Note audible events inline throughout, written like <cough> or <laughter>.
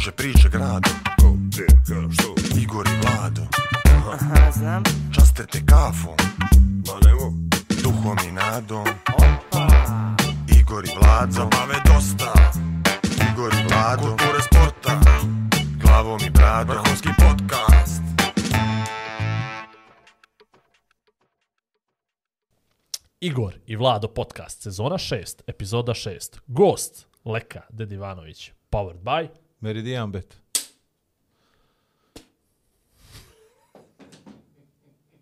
kruže priče grado Ko, gdje, kada, što? Igor i Vlado. Aha, znam. Časte te kafom. Ma nemo. Duhom i nadom. Opa. Igor i Vlado. Zabave dosta. Igor i Vlado. Kulture sporta. Glavom i bradom. Vrhunski podcast. Igor i Vlado podcast, sezona 6, epizoda 6. Gost, Leka Dedivanović, powered by... Meridian Bet.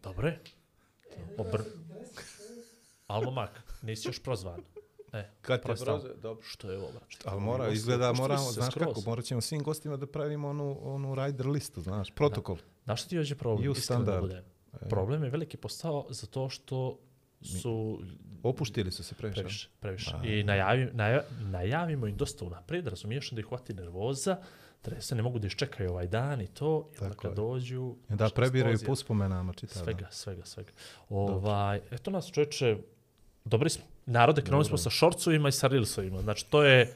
Dobre. Obr... Almo Mak, nisi još prozvan. E, Kad te prozvan. proze, dobro. Što je ovo, brate? Ali mora, Gosti, izgleda, moramo, znaš skroz. kako, morat ćemo svim gostima da pravimo onu, onu rider listu, znaš, protokol. Znaš što ti je problem? You da standard. Problem je veliki postao zato što su Opuštili su se previše. previše, previše. I najavi, naja, najavimo im dosta unaprijed, razumiješ da ih hvati nervoza, da se ne mogu da iščekaju ovaj dan i to, i onda kad je. dođu... Da prebiraju po spomenama, čitav. Svega, svega, svega. Ovaj, eto nas čoveče, dobri smo. Narode, krenuli smo sa šorcovima i sa reelsovima. Znači, to je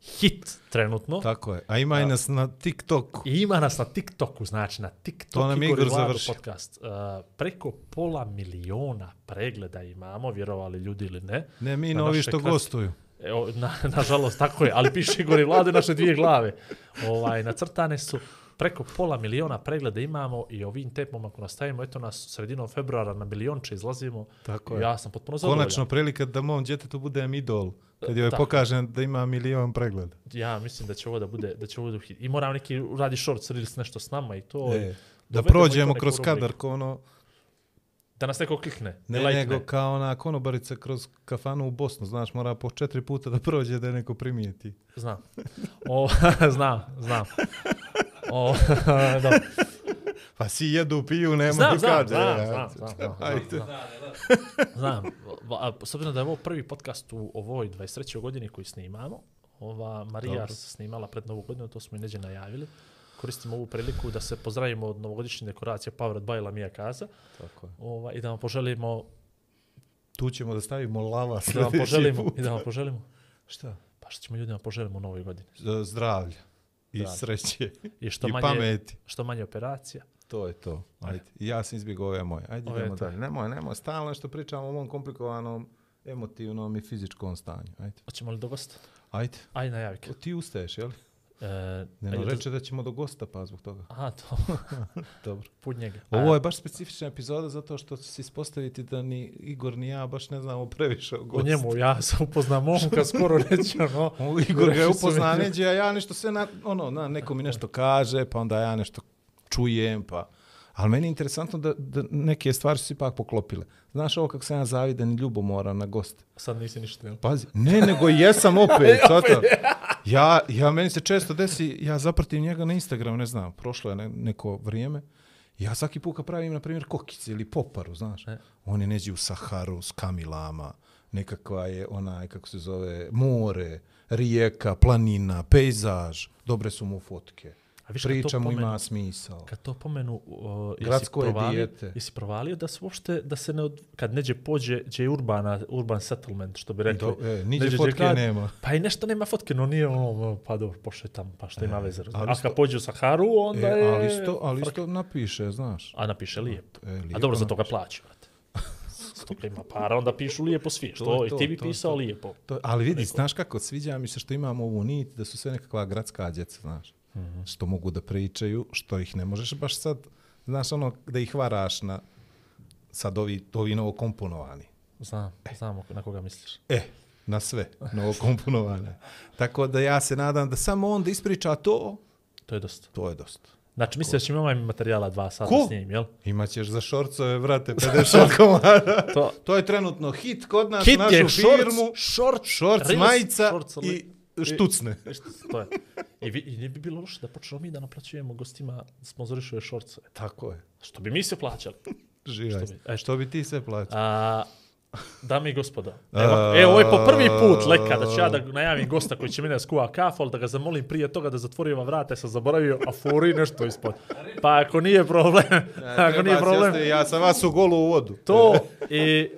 hit trenutno. Tako je. A ima i nas na TikToku. I ima nas na TikToku, znači na TikTok To nam Igor Igor završi. podcast. Uh, preko pola miliona pregleda imamo, vjerovali ljudi ili ne. Ne, mi Na novi što kratke- gostuju. Evo, na, nažalost, tako je, ali piše Igor i Vlado naše dvije glave. <laughs> Ovaj, nacrtane su preko pola miliona pregleda imamo i ovim tempom ako nastavimo, eto nas sredinom februara na milionče izlazimo. Tako je. Ja sam potpuno zadovoljan. Konačno prilika da mom djetetu budem idol. Kad joj Tako. pokažem da ima milion pregleda. Ja mislim da će ovo da bude, da će ovo da. I moram neki radi shorts reels nešto s nama i to. E, da to prođemo kroz rubriku. kadar ko ono, Da nas neko klikne. ne lajkne. nego kao ona konobarica kroz kafanu u Bosnu, znaš, mora po četiri puta da prođe da je neko primijeti. Znam. O, <laughs> znam, znam. O, <laughs> da. Pa si jedu, piju, nema Znam, da znam, znam, znam, znam, znam, znam. Znam, a, s obzirom da je ovo prvi podcast u ovoj 23. godini koji snimamo, ova Marija Dobro. se snimala pred novu godinu, to smo i neđe najavili. Koristimo ovu priliku da se pozdravimo od novogodišnje dekoracije Powered by Lamia Kaza Tako je. ova, i da vam poželimo Tu ćemo da stavimo lava da vam sljedeći poželimo put. i da vam poželimo Šta? pa što ćemo ljudima poželimo u novoj godini. Z- Zdravlja. I sreće. I što I manje pameti. što manje operacija. To je to. Ajde. Ja sam izbjegao ove moje. Ajde, Ove idemo dalje. Nemoj, nemoj. Stalno što pričamo o mom komplikovanom emotivnom i fizičkom stanju. Ajde. Hoćemo li do gosta? Ajde. Aj najavi. O, ti ustaješ, jel? E, Ne, no, reče da ćemo do gosta pa zbog toga. Aha, to. <laughs> Dobro. Put njega. Ovo A, je baš specifična epizoda zato što će se ispostaviti da ni Igor ni ja baš ne znamo previše o O gostu. njemu, ja sam upoznao momka <laughs> skoro reći, ono. O, Igor ga je upoznao neđe, a ja nešto sve, na, ono, na, neko mi nešto kaže, pa onda ja nešto čujem, pa... Ali meni je interesantno da, da neke stvari su se ipak poklopile. Znaš ovo kako sam ja zavidan i ljubomoran na goste. Sad nisi ništa. jel? Pazi, ne, nego jesam <laughs> opet. Sada. Ja, ja, meni se često desi, ja zapratim njega na Instagram, ne znam, prošlo je ne, neko vrijeme, ja svaki put kad pravim, na primjer, kokice ili poparu, znaš, E. oni neđe u Saharu s kamilama, nekakva je onaj, kako se zove, more, rijeka, planina, pejzaž, dobre su mu fotke. A viš kad to Priča mu ima smisao. Kad to pomenu, uh, jesi, Gradsko je provalio, dijete. jesi provalio da se uopšte, da se ne, od, kad neđe pođe, gdje je urbana, urban settlement, što bi rekli. Do, e, niđe neđe fotke grad, nema. Pa i nešto nema fotke, no nije ono, pa dobro, pošle tamo, pa što ima veze. ali A kad pođe u Saharu, onda E, je... ali isto, ali isto napiše, znaš. A napiše lijepo. E, A lijepo dobro, za toga plaća, brate. Stoga ima para, onda pišu lijepo svi. Što, To je i to, ti bi to pisao to. lijepo. To, ali vidi, znaš kako, sviđa mi se što imamo ovu nit, da su sve nekakva gradska djeca, znaš. Mhm. Što mogu da pričaju, što ih ne možeš baš sad, znaš, ono, da ih varaš na, sad ovi, ovi novo komponovani. Znam, znam na koga misliš. E, na sve, novo komponovane. Tako da ja se nadam da samo on da ispriča to, To je dosta. to je dosta. Znači, misliš da će imamo materijala dva sata Ko? s njim, jel? Imaćeš za šorcove, vrate, <laughs> 50 komada. To, To je trenutno hit kod nas, Hit našu je firmu. shorts, Šorc, reels, majica shorts, i štucne. to je. I, vi, I ne bi bilo loše da počnemo mi da naplaćujemo gostima sponzorišuje šorcove. Tako je. Što bi mi se plaćali. Živaj. Što bi- Što e, bi, što bi ti sve plaćao? A, dame i gospodo, <laughs> evo, evo, ovo je po prvi put leka da ću ja da najavim gosta koji će mene da skuva kafu, ali da ga zamolim prije toga da zatvori ova vrata, jer sam zaboravio, a furi nešto ispod. Pa ako nije problem, <laughs> ako nije problem, Ja sam vas u golu u vodu. to i...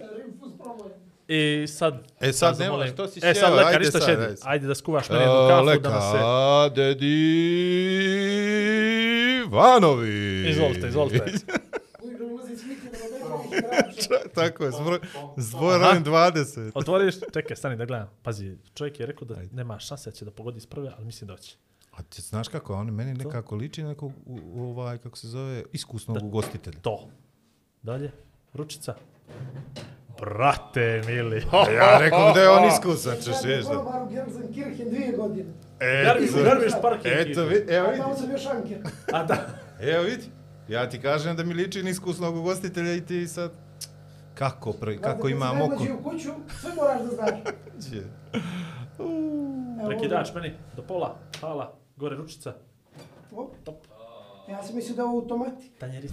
I sad... E, sad da nema, zamolim- što si E, sad sjeo? Leka, Ajde sad, šedi. ajde. Ajde da skuvaš meni jednu kafu da nas se... Leka, dedi Ivanović. Izvolite, izvolite. Tako je, zbroj, zbroj rojen 20. Otvoriš, čekaj, stani da gledam. Pazi, čovjek je rekao da nema šanse da će da pogodi iz prve, ali mislim da će. A ti znaš kako, on meni nekako liči nekog, ovaj, kako se zove, iskusnog ugostitelja. To. Dalje, ručica. Brate, mili. <laughs> Ja rekao da je on iskusan, ćeš da. Kolobar u Gelsenkirchen dvije godine. Garmiš, garmiš parking. Eto, vi, evo A vidi, tamo sam šanker. A da. evo vidi. Ja ti kažem da mi liči na iskusnog ugostitelja i ti sad... Kako, pre, kako ima Kad oko? se u kuću, sve moraš da znaš. Evo, Prekidač meni, do pola, hala, gore ručica, Op. top, Ja sam mislio da je ovo automatik. tanjerić,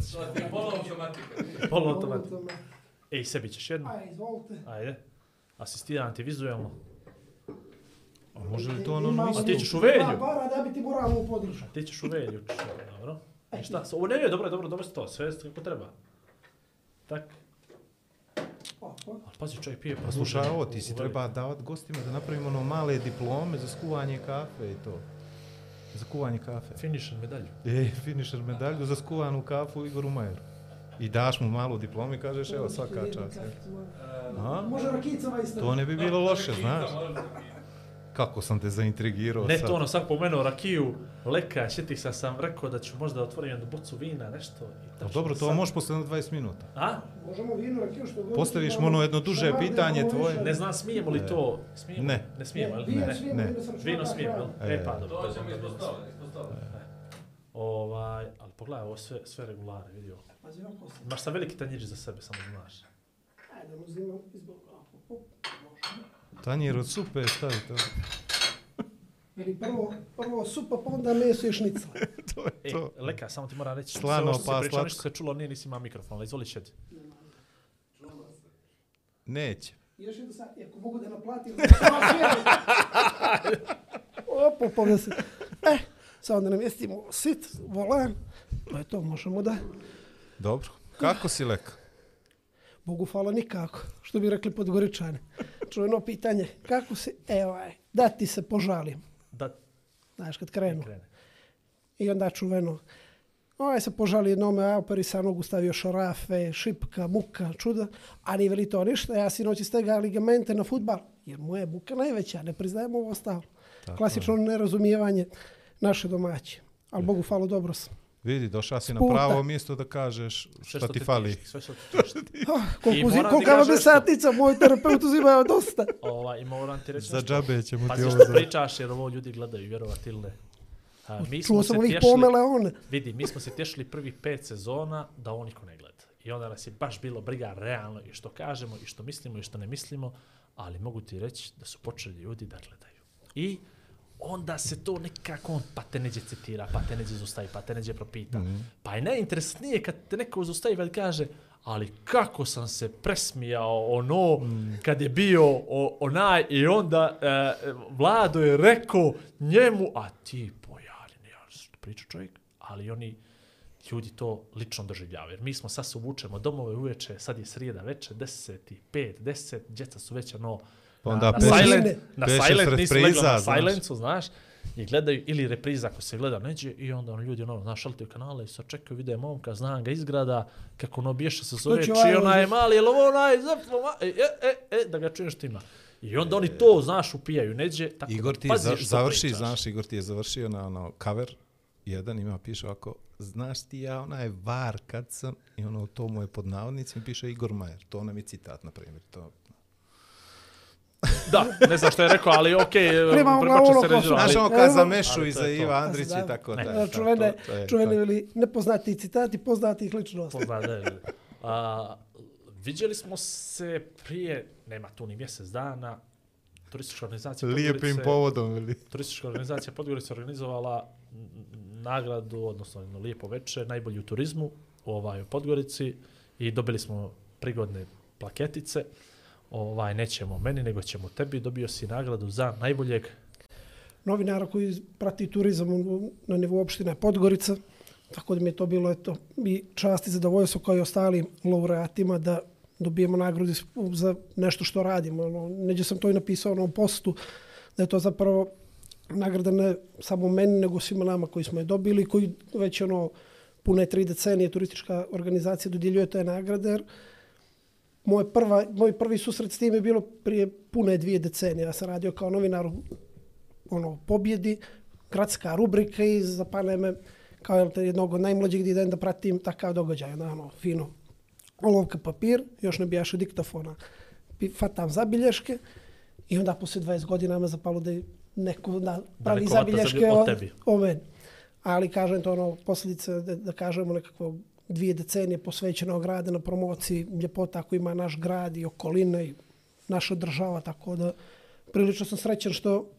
Pola automatika. polo automat. Ej, sebi ćeš jednu, Aj, izvolite. ajde. Asistiram ti vizualno. A može li to ono isto? A ti ćeš u Velju? Dva para da bi ti moralnu podršku. Ti ćeš u velju, dobro. I šta, ovo ne, ne, dobro, dobro, dobro, to, sve kako treba. Tak, Opa. ali pazi, čovjek pije. Pa slušaj, ovo ti si treba davat gostima da napravimo ono male diplome za skuvanje kafe i to. Za kuvanje kafe. Finisher medalju. E, finisher medalju za skuvanu kafu Igoru Majeru. I daš mu malu diplomu i kažeš, evo, svaka čast. A? Može rakicama isto. To ne bi bilo loše, znaš. Kako sam te zaintrigirao Ne sad. to ono, sad pomenuo rakiju, leka, sjeti sam sam rekao da ću možda otvorim jednu bocu vina, nešto. I Pa tačno dobro, to sad- možeš posle na 20 minuta. A? Možemo vino, rakiju, što god. Postaviš mu ono jedno duže pitanje tvoje. Ne znam, smijemo li to? Smijemo? Ne. Ne smijemo, Ne, vino Ne. smijemo, ne. vino sam smijemo, jel? kraju. E, pa, dobro. To ćemo ispostaviti, ispostaviti. Ovaj, ali pogledaj, ovo sve, sve regulare, vidio. Pazi, ovako sam. Imaš sam veliki tanjir za sebe, samo da znaš. Ajde, uzimam izbog. Op, op, može. Tanjir od supe stavi to. Ili prvo, prvo supa, pa onda meso i šnicla. <laughs> to je E, to. Leka, samo ti moram reći, Slano, sve ovo što si pa pričao, slatko. ništa se čulo, nije nisi imao mikrofon, ali izvoli šedi. Neće. Još jedno sad, ako mogu da naplatim, <laughs> pa da se... E, sad da namjestimo sit, volan, to je to, možemo da... Dobro. Kako si leka? Bogu hvala nikako, što bi rekli podgoričani. Čujeno pitanje, kako si, evo aj, da ti se požalim, Da znaš, kad krenu. krene. I onda čuveno, ovaj se požali jednome, a operisanog ustavio šarafe, šipka, muka, čuda, a nije veli to ništa, ja sinoć istega ligamente na futbal, jer moja je buka najveća, ne priznajem ovo ostalo. Klasično nerazumijevanje naše domaće. Ali Bogu hvala, dobro sam. Vidi, došao si na pravo mjesto da kažeš šta ti te fali. Sve što ti tišti. <laughs> I koliko, zi, moram ti koliko vam kažem je nešto. satnica, moj terapeut uzimao dosta. <laughs> Ovaj, i moram ti reći Za džabe ćemo ti Pazi ovo što za... pričaš, jer ovo ljudi gledaju, vjerovati ili ne. A, mi smo Čuo se sam ovih pomele one. Vidi, mi smo se tješili prvih pet sezona da ovo niko ne gleda. I onda nas je baš bilo briga realno i što kažemo, i što mislimo, i što ne mislimo, ali mogu ti reći da su počeli ljudi da gledaju. I onda se to nekako, on, pa te neđe citira, pa te neđe zostavi, pa te neđe propita. Mhm. Pa je najinteresnije kad te neko zostavi kad kaže, ali kako sam se presmijao ono Mhm. kad je bio o, onaj i onda e, Vlado je rekao njemu, a ti pojali, ja što priča čovjek, ali oni ljudi to lično doživljavaju. Jer mi smo sad se uvučemo domove uveče, sad je srijeda veče, 10 i 5, 10, djeca su već ono, Pa na, onda na, pešeš- silent, na silent, nisu legli repriza, na silencu, znaš, i gledaju, ili repriza ako se gleda neđe, i onda ono, ljudi ono, znaš, šaltaju kanale i sad čekaju, vide momka, znam ga izgrada, kako ono bješe se zove, će či ovaj onaj uzeti? mali, jel ovo onaj, zafo, ma, e, e, e, da ga čuješ što ima. I onda oni to, znaš, upijaju neđe, tako Igor da ti za, što završi, pričaš. znaš, Igor ti je završio na ono cover, jedan ima, piše ovako, znaš ti ja onaj var kad sam, i ono to mu je pod navodnicima, piše Igor Majer, to nam je citat, na primjer, to. Da, ne znam što je rekao, ali okej, Primamo okay, glavu se kosu. Znaš ono kad za Mešu ali i za. Iva Andrić i tako Ne. da. Čuvene, to- to je čuvene ili nepoznati citati poznatih ličnosti. Pozna, da, da. A, vidjeli smo se prije, nema tu ni mjesec dana, turistička organizacija Lijepim Podgorice- povodom, ili? Turistička organizacija Podgorica organizovala nagradu, odnosno jedno lijepo večer, najbolji u turizmu ovaj, u Podgorici i dobili smo prigodne plaketice. Ovaj, nećemo meni, nego ćemo tebi. Dobio si nagradu za najboljeg novinara koji prati turizam u- na nivou opštine Podgorica. Tako da mi je to bilo eto, i čast i zadovoljstvo kao i ostalim laureatima da dobijemo nagradu za nešto što radimo. Ono, neđe sam to i napisao na postu, da je to zapravo nagrada ne samo meni, nego svima nama koji smo je dobili, koji već ono pune tri decenije turistička organizacija dodjeljuje te nagrade, jer moj, prva, moj prvi susret s tim je bilo prije pune dvije decenije. Ja sam radio kao novinar u ono, pobjedi, gradska rubrika i zapane me kao jel jednog od najmlađih gdje idem da pratim takav događaj. Onda, ono, fino, olovka papir, još ne bijaše diktafona. Fatam zabilješke i onda poslije 20 godina me zapalo da neko da pravi vata zabilješke zabi- o o, meni. Ali kažem to ono posljedice da, da kažemo nekako dvije decenije posvećenog rada na promociji ljepota ako ima naš grad i okoline i naša država, tako da prilično sam srećan što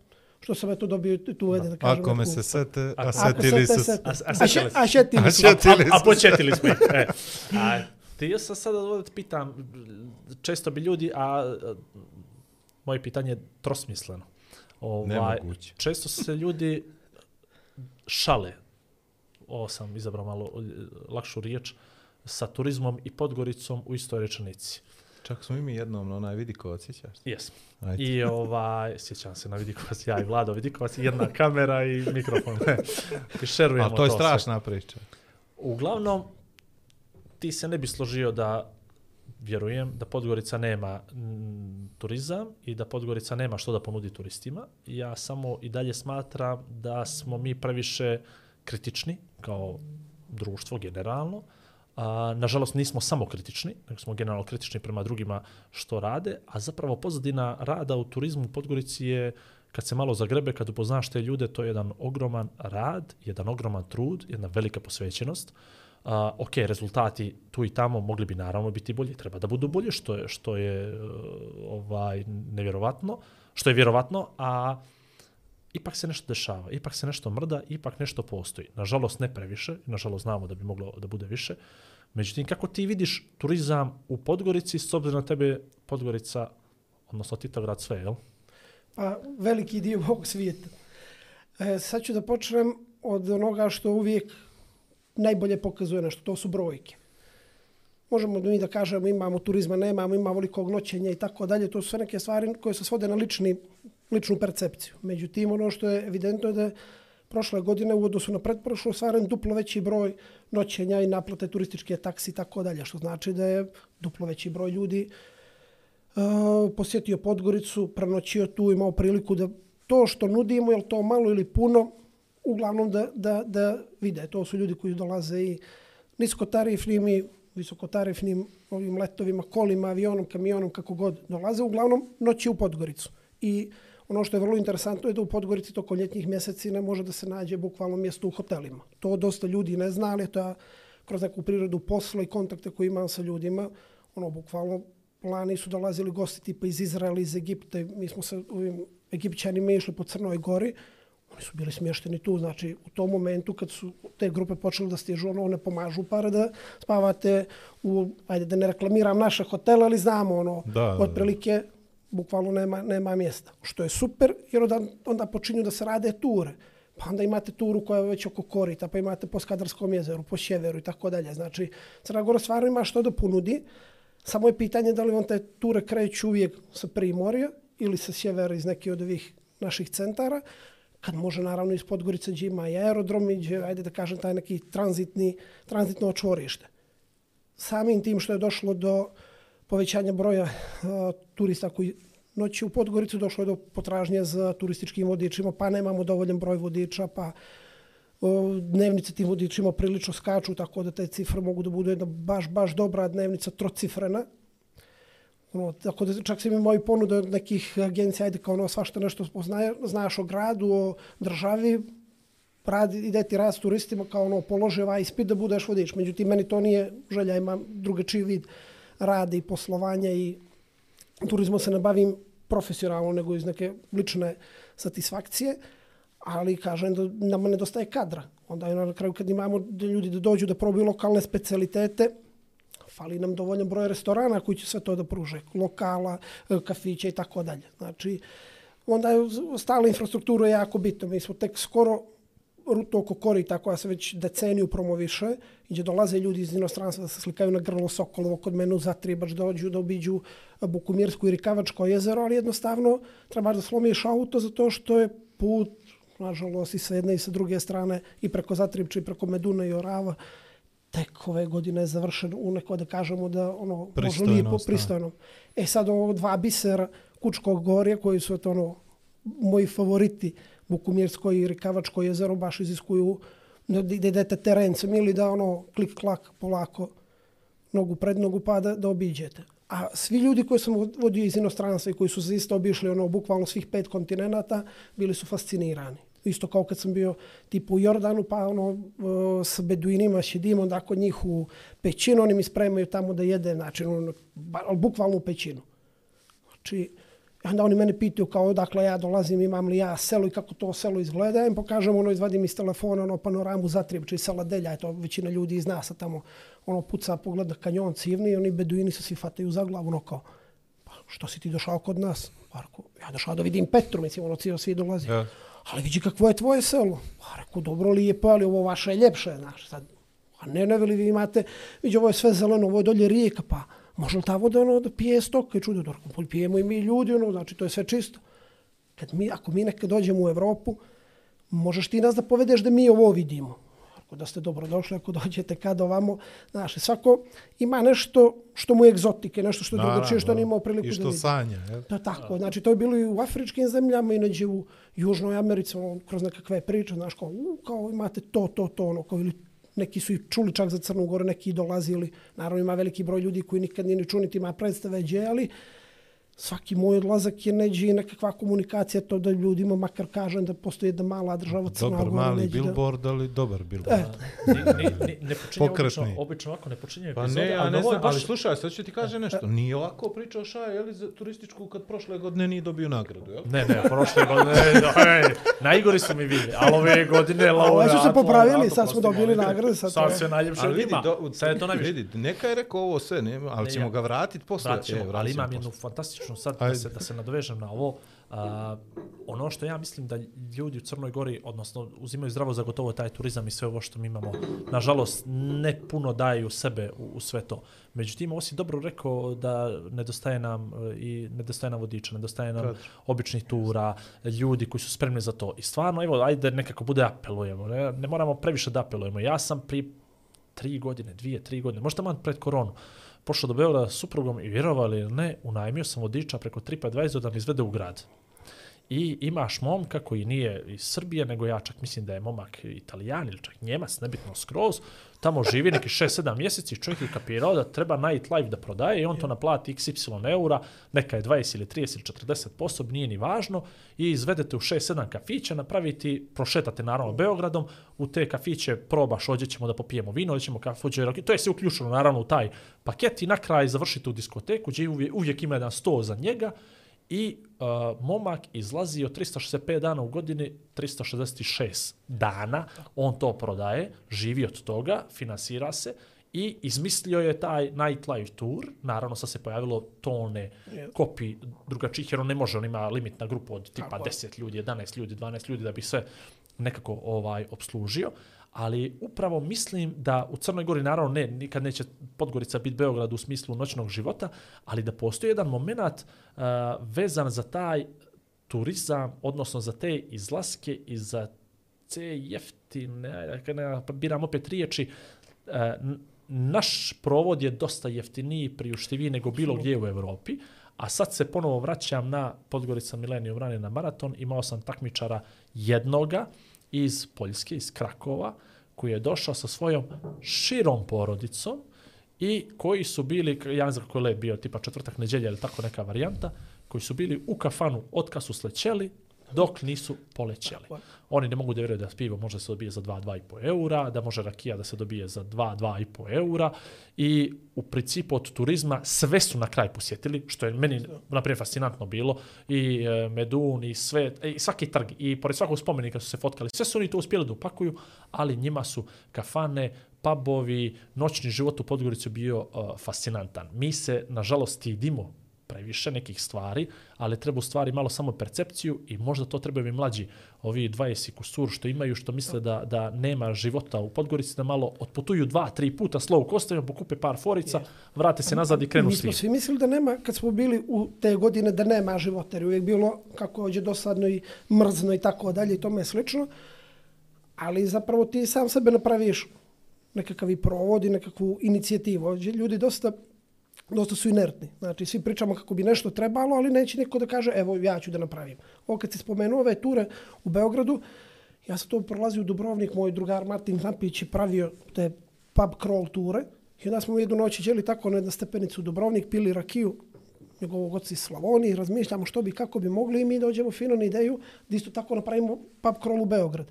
što sam eto dobio i tu uvede da kažem. Ako me se sete, a setili se. A, še, se. a šetili A su. šetili A, a su. početili smo. <laughs> E. A, ti ja sam sada te pitam, često bi ljudi, a, a moje pitanje je trosmisleno. Ovaj, Nemoguće. često se ljudi šale, ovo sam izabrao malo e, lakšu riječ, sa turizmom i Podgoricom u istoj rečenici. Čak smo i mi jednom na onaj vidikovac, sjećaš? se? Jes. Ajde. I ovaj, sjećam se na Vidikovac, ja i Vlado Vidikovac, jedna kamera i mikrofon. <laughs> I šerujemo Ali to je sve. strašna priča. Uglavnom, ti se ne bi složio da, vjerujem, da Podgorica nema turizam i da Podgorica nema što da ponudi turistima. Ja samo i dalje smatram da smo mi previše kritični kao društvo generalno. A, nažalost, nismo samo kritični, nego smo generalno kritični prema drugima što rade, a zapravo pozadina rada u turizmu u Podgorici je kad se malo zagrebe, kad upoznaš te ljude, to je jedan ogroman rad, jedan ogroman trud, jedna velika posvećenost. A, ok, rezultati tu i tamo mogli bi naravno biti bolji, treba da budu bolje, što je, što je e, ovaj nevjerovatno, što je vjerovatno, a ipak se nešto dešava, ipak se nešto mrda, ipak nešto postoji. Nažalost ne previše, nažalost znamo da bi moglo da bude više. Međutim, kako ti vidiš turizam u Podgorici, s obzirom na tebe Podgorica, odnosno Titograd sve, jel? Pa veliki dio mog svijeta. E, sad ću da počnem od onoga što uvijek najbolje pokazuje nešto, to su brojke. Možemo da mi da kažemo imamo turizma, nemamo, imamo velikog noćenja i tako dalje, to su sve neke stvari koje se svode na lični, ličnu percepciju. Međutim, ono što je evidentno je da je prošle godine u odnosu na pretprošlu ostvaren duplo veći broj noćenja i naplate turističke taksi i tako dalje, što znači da je duplo veći broj ljudi uh, posjetio Podgoricu, prenoćio tu, imao priliku da to što nudimo, je to malo ili puno, uglavnom da, da, da vide. To su ljudi koji dolaze i niskotarifnim i visokotarifnim ovim letovima, kolima, avionom, kamionom, kako god dolaze, uglavnom noći u Podgoricu. I ono što je vrlo interesantno je da u Podgorici toko ljetnjih mjeseci ne može da se nađe bukvalno mjesto u hotelima. To dosta ljudi ne zna, ali to ja kroz neku prirodu posla i kontakte koje imam sa ljudima, ono, bukvalno lani su dolazili gosti tipa iz Izraela, iz Egipta, mi smo sa ovim Egipćanima išli po Crnoj gori, oni su bili smješteni tu, znači u tom momentu kad su te grupe počele da stižu, ono, ne pomažu para da spavate u, ajde da ne reklamiram naše hotele, ali znamo, ono, Da, da, da. otprilike, bukvalno nema, nema mjesta. Što je super, jer onda, onda počinju da se rade ture. Pa onda imate turu koja je već oko korita, pa imate po Skadarskom jezeru, po Sjeveru i tako dalje. Znači, Crna Gora stvarno ima što da ponudi, samo je pitanje da li vam te ture kreću uvijek sa primorja ili sa sjevera iz neke od ovih naših centara, kad može naravno iz Podgorice gdje ima i aerodrom i gdje, ajde da kažem, taj neki tranzitni, tranzitno očvorište. Samim tim što je došlo do povećanja broja turista koji noći u Podgoricu, došlo je do potražnje za turističkim vodičima, pa nemamo dovoljan broj vodiča, pa dnevnice tim vodičima prilično skaču, tako da te cifre mogu da budu jedna baš, baš dobra dnevnica, trocifrena. Ono, tako da čak sam imao i ponude od nekih agencija, ajde kao ono svašta nešto poznaje, znaš o gradu, o državi, radi, ide ti rad s turistima kao ono položi ovaj ispit da budeš vodič. Međutim, meni to nije želja, imam drugačiji vid rada i poslovanja i turizmom se ne bavim profesionalno, nego iz neke lične satisfakcije, ali kažem da nama nedostaje kadra. Onda je na kraju kad imamo da ljudi da dođu da probaju lokalne specialitete, fali nam dovoljan broj restorana koji će sve to da pruže, lokala, e, kafića i tako dalje. Znači, onda je stala infrastruktura jako bitna. Mi smo tek skoro ruta oko korita koja se već deceniju promoviše, gdje dolaze ljudi iz inostranstva da se slikaju na grlo Sokolovo kod mene u Zatribač, da ođu da obiđu Bukumirsko i Rikavačko jezero, ali jednostavno trebaš da slomiš auto zato što je put, nažalost, i sa jedne i sa druge strane, i preko Zatribča i preko Meduna i Orava, tek ove godine je završen u neko da kažemo da ono može lijepo pristojno. E sad ovo dva bisera Kučkog gorja koji su eto ono moji favoriti Bukumirsko i Rikavačko jezero baš iziskuju da idete terencem ili da ono klik klak polako nogu pred nogu pa da, da obiđete. A svi ljudi koji sam vodio iz inostranstva i koji su se isto obišli ono bukvalno svih pet kontinenta, bili su fascinirani. Isto kao kad sam bio tipu u Jordanu, pa ono s beduinima šedim, onda kod njih u pećinu, oni mi spremaju tamo da jede, znači ono, bukvalno u pećinu. Znači, onda oni mene pitaju kao odakle ja dolazim, imam li ja selo i kako to selo izgleda. Ja im pokažem, ono, izvadim iz telefona, ono, panoramu Zatribča i sela Delja, to većina ljudi iz nas, tamo, ono, puca pogleda kanjon civni i oni beduini se svi fataju za glavu, ono, kao, pa što si ti došao kod nas? Pa rekao, ja došao da vidim Petru, mislim, ono, cijelo svi dolazi. Ja. Ali vidi kakvo je tvoje selo. Pa rekao, dobro lijepo, ali ovo vaše je ljepše, znaš, sad. A ne, ne, vi imate, vidi, ovo je sve zeleno, ovo je dolje rijeka, pa može li ta voda, ono, da pije stoka i čudo, pa pijemo i mi ljudi, ono, znači, to je sve čisto. Kad mi, ako mi nekad dođemo u Evropu, možeš ti nas da povedeš da mi ovo vidimo. Ako da ste dobrodošli, ako dođete kad ovamo, znaš, svako ima nešto što mu je egzotike, nešto što je drugačije, što nije imao priliku I da što vidi. sanja. Jel? Da, tako. Znači, to je bilo i u afričkim zemljama, i neđe u Južnoj Americi, ono, kroz nekakve priče, znaš, kao, u, kao imate to, to, to, ono, kao, ili neki su i čuli čak za Crnu Goru, neki i dolazili. Naravno, ima veliki broj ljudi koji nikad nije ni čuli, niti ima predstave gdje, ali svaki moj odlazak je neđe i nekakva komunikacija, to da ljudima makar kažem da postoji jedna mala država Crna Dobar Gora. mali neđe da- billboard, ali dobar billboard. E, Ni, ni, ni, ne počinje Pokretni. obično, obično ovako ne počinje Pa epizode, ne, ja ali ne ovo je znam, ali baš- slušaj, sad ću ti kaže nešto. Nije ovako pričao Šaja, je li za turističku kad prošle godine nije dobio nagradu, jel? Ne, ne, prošle godine, <laughs> ne, ne, najgori su mi bili, ali ove godine ove su se popravili, sad smo dobili nagrade, sad Sad je- sve najljepše Ali vidi, do, sad je to najviše. vidi, neka je rekao ovo sve, ne, ali Ne, ćemo ga vratiti posle. Vratit ćemo, E, ali imam jednu posle. Fantastičnu sad da Ajde. se, da se nadovežem na ovo. A, ono što ja mislim da ljudi u Crnoj Gori, odnosno uzimaju zdravo za gotovo taj turizam i sve ovo što mi imamo, nažalost ne puno daju sebe u, u sve to. Međutim, ovo si dobro rekao da nedostaje nam e, i nedostaje nam vodiča, nedostaje nam Kadar. običnih tura, ljudi koji su spremni za to. I stvarno, evo, ajde nekako bude apelujemo. Ne, ne moramo previše da apelujemo. Ja sam pri tri godine, dvije, tri godine, možda man pred koronu, pošao do Beograda s suprugom i vjerovali ili ne, unajmio sam vodiča preko TripAdvisor da mi izvede u grad. I imaš momka koji nije iz Srbije, nego ja čak mislim da je momak italijan ili čak njemac, nebitno skroz, tamo živi neki 6-7 mjeseci, čovjek je kapirao da treba nightlife da prodaje i on to naplati xy eura, neka je 20 ili 30 ili 40 posob, nije ni važno, i izvedete u 6-7 kafića, napraviti, prošetate naravno Beogradom, u te kafiće probaš, ovdje ćemo da popijemo vino, ovdje ćemo kafuđe, to je sve uključeno naravno u taj paket i na kraj završite u diskoteku gdje uvijek, uvijek ima jedan sto za njega i uh, momak izlazi od 365 dana u godini 366 dana, on to prodaje, živi od toga, finansira se i izmislio je taj nightlife tour, naravno sad se pojavilo tone kopi drugačijih, jer on ne može, on ima limit na grupu od tipa 10 ljudi, 11 ljudi, 12 ljudi da bi sve nekako ovaj obslužio, ali upravo mislim da u Crnoj Gori naravno ne, nikad neće Podgorica biti Beograd u smislu noćnog života, ali da postoji jedan moment uh, vezan za taj turizam, odnosno za te izlaske i za te jeftine, ajde, ne, biram opet riječi, uh, naš provod je dosta jeftiniji, priuštiviji nego bilo gdje u Evropi, a sad se ponovo vraćam na Podgorica Milenijum Rane na maraton, imao sam takmičara jednoga iz Poljske, iz Krakova, koji je došao sa svojom širom porodicom i koji su bili, ja ne znam kako je bio, tipa četvrtak neđelja ili tako neka varijanta, koji su bili u kafanu od kad su slećeli dok nisu polećeli. Oni ne mogu da vjeruju da pivo može se dobije za 2-2,5 eura, da može rakija da se dobije za 2-2,5 eura. I u principu od turizma sve su na kraj posjetili, što je meni naprijed fascinantno bilo, i e, Medun i sve, e, i svaki trg, i pored svakog spomenika su se fotkali, sve su oni to uspjeli da upakuju, ali njima su kafane, pubovi, noćni život u Podgorici bio uh, fascinantan. Mi se, nažalost, stidimo previše nekih stvari, ali treba u stvari malo samo percepciju i možda to trebaju mi mlađi, ovi 20 i kusur što imaju, što misle da, da nema života u Podgorici, da malo otputuju dva, tri puta slow kostajom, pokupe par forica, vrate se nazad i krenu Mi smo svi. svi mislili da nema, kad smo bili u te godine, da nema života, jer je uvijek bilo kako ođe dosadno i mrzno i tako dalje i tome slično. Ali zapravo ti sam sebe napraviš nekakav i provod i nekakvu inicijativu. Ljudi dosta dosta su inertni. Znači, svi pričamo kako bi nešto trebalo, ali neće niko da kaže, evo, ja ću da napravim. Ovo kad se spomenuo ove ture u Beogradu, ja sam to prolazio u Dubrovnik, moj drugar Martin Zampić je pravio te pub crawl ture. I onda smo jednu noć iđeli tako na jednu stepenicu u Dubrovnik, pili rakiju, njegovog oca iz Slavonije, razmišljamo što bi, kako bi mogli i mi dođemo fino na ideju da isto tako napravimo pub crawl u Beograd.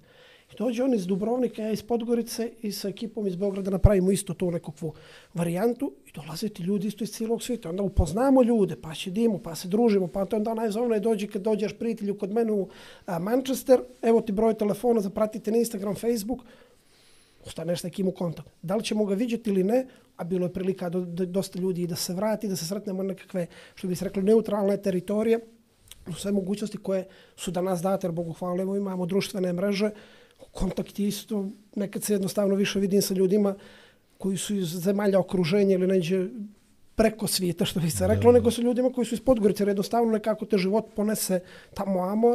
Dođe on iz Dubrovnika, ja iz Podgorice i sa ekipom iz Beograda napravimo isto to nekakvu varijantu i dolaze ti ljudi isto iz cijelog svijeta. Onda upoznamo ljude, pa će dimo, pa se družimo, pa to onda najzovno dođi kad dođeš prijatelju kod mene u a, Manchester, evo ti broj telefona, zapratite na Instagram, Facebook, ostaneš s nekim u kontakt. Da li ćemo ga vidjeti ili ne, a bilo je prilika do, do, dosta ljudi i da se vrati, da se sretnemo na nekakve, što bi se rekli, neutralne teritorije, sve mogućnosti koje su danas date, jer Bogu hvala, evo imamo društvene mreže, kontakt je isto, nekad se jednostavno više vidim sa ljudima koji su iz zemalja okruženja ili neđe preko svijeta, što bi se reklo, nego sa ljudima koji su iz Podgorice, jer jednostavno nekako te život ponese tamo amo,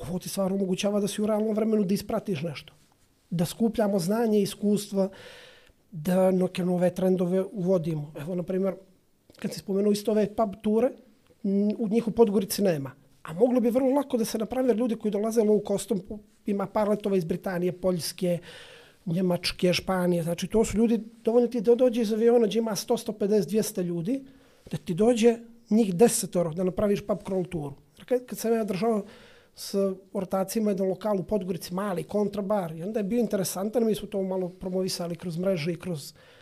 ovo ti stvarno omogućava da si u realnom vremenu da ispratiš nešto. Da skupljamo znanje i iskustva, da neke nove trendove uvodimo. Evo, na primjer, kad si spomenuo isto ove pub ture, u njih u Podgorici nema. A moglo bi vrlo lako da se napravi, jer ljudi koji dolaze low costom, ima par letova iz Britanije, Poljske, Njemačke, Španije, znači to su ljudi, dovoljno ti da dođe iz aviona gdje ima 100, 150, 200 ljudi, da ti dođe njih desetoro da napraviš pub crawl turu. Kad, dakle, kad sam ja držao s ortacima jedan lokal u Podgorici, mali kontrabar, i onda je bio interesantan, mi smo to malo promovisali kroz mreže i kroz uh,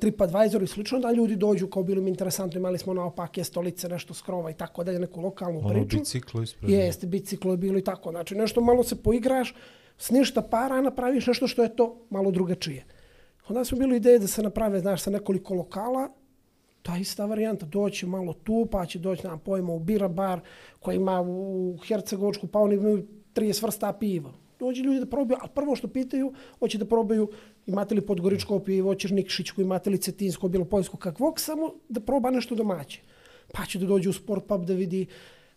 TripAdvisor i slično, da ljudi dođu kao bilo mi interesantno, imali smo naopake stolice, nešto skrova i tako dalje, neku lokalnu Ono priču. biciklo ispred. Jeste, biciklo je bilo i tako. Znači, nešto malo se poigraš, s ništa para napraviš nešto što je to malo drugačije. Onda smo bili ideje da se naprave, znaš, sa nekoliko lokala, ta ista varijanta, doći malo tu, pa će doći, nam pojma, u Bira bar, koji ima u Hercegovačku, pa oni imaju 30 vrsta piva. Dođe ljudi da probaju, ali prvo što pitaju, hoće da probaju imate li podgoričko pivo, hoćeš Nikšićko, imate li cetinsko, bilo poljsko, kakvog, samo da proba nešto domaće. Pa će da dođe u sport pub da vidi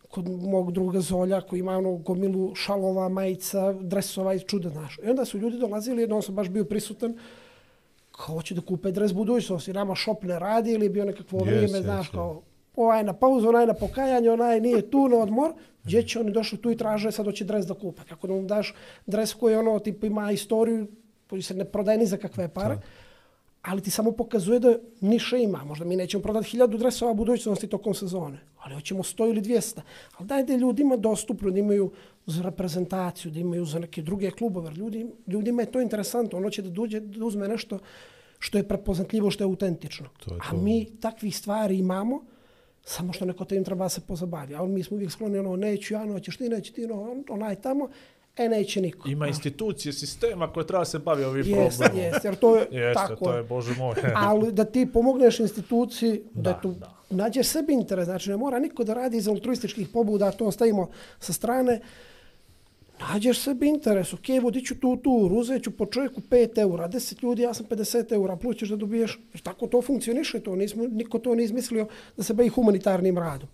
kod mog druga Zolja koji ima ono gomilu šalova, majica, dresova i čuda, znaš. I onda su ljudi dolazili, jednom sam baš bio prisutan, kao hoće da kupe dres budućnosti, nama šop ne radi ili bio nekakvo Yes, vrijeme, yes, znaš, yes. kao ovaj na pauzu, onaj na pokajanje, onaj nije tu na odmor, gdje će oni došli tu i traže sad hoće dres da kupe. Kako da mu daš dres koji ono, tipa ima istoriju, koji se ne prodaje ni za kakve pare, ali ti samo pokazuje da niše ima. Možda mi nećemo prodati hiljadu dresova budućnosti tokom sezone, ali hoćemo 100 ili 200. Ali daj da ljudima dostupno, da imaju za reprezentaciju, da imaju za neke druge klubove. Ljudi, ljudima je to interesantno. Ono će da, duđe, da uzme nešto što je prepoznatljivo, što je autentično. To je A to. mi takvih stvari imamo, samo što neko tim treba se pozabavi. A mi smo uvijek skloni ono, neću ja, no, ćeš ti, neće ti, no, onaj tamo, e, neće niko. Ima institucije, sistema koje treba se bavi ovim Jeste, problemom. jeste, jer to je <laughs> Jeste, tako. to je. bože moj. <laughs> <laughs> Ali da ti pomogneš instituciji, da, Da, tu da. nađeš sebi interes, znači ne mora niko da radi iz altruističkih pobuda, to ostavimo sa strane, nađeš sebi interes, ok, vodit ću tu tur, uzet ću po čovjeku 5 eura, 10 ljudi, ja sam 50 eura, plus ćeš da dobiješ, jer tako to funkcioniše, to nismo, niko to nije izmislio da se bavi humanitarnim radom.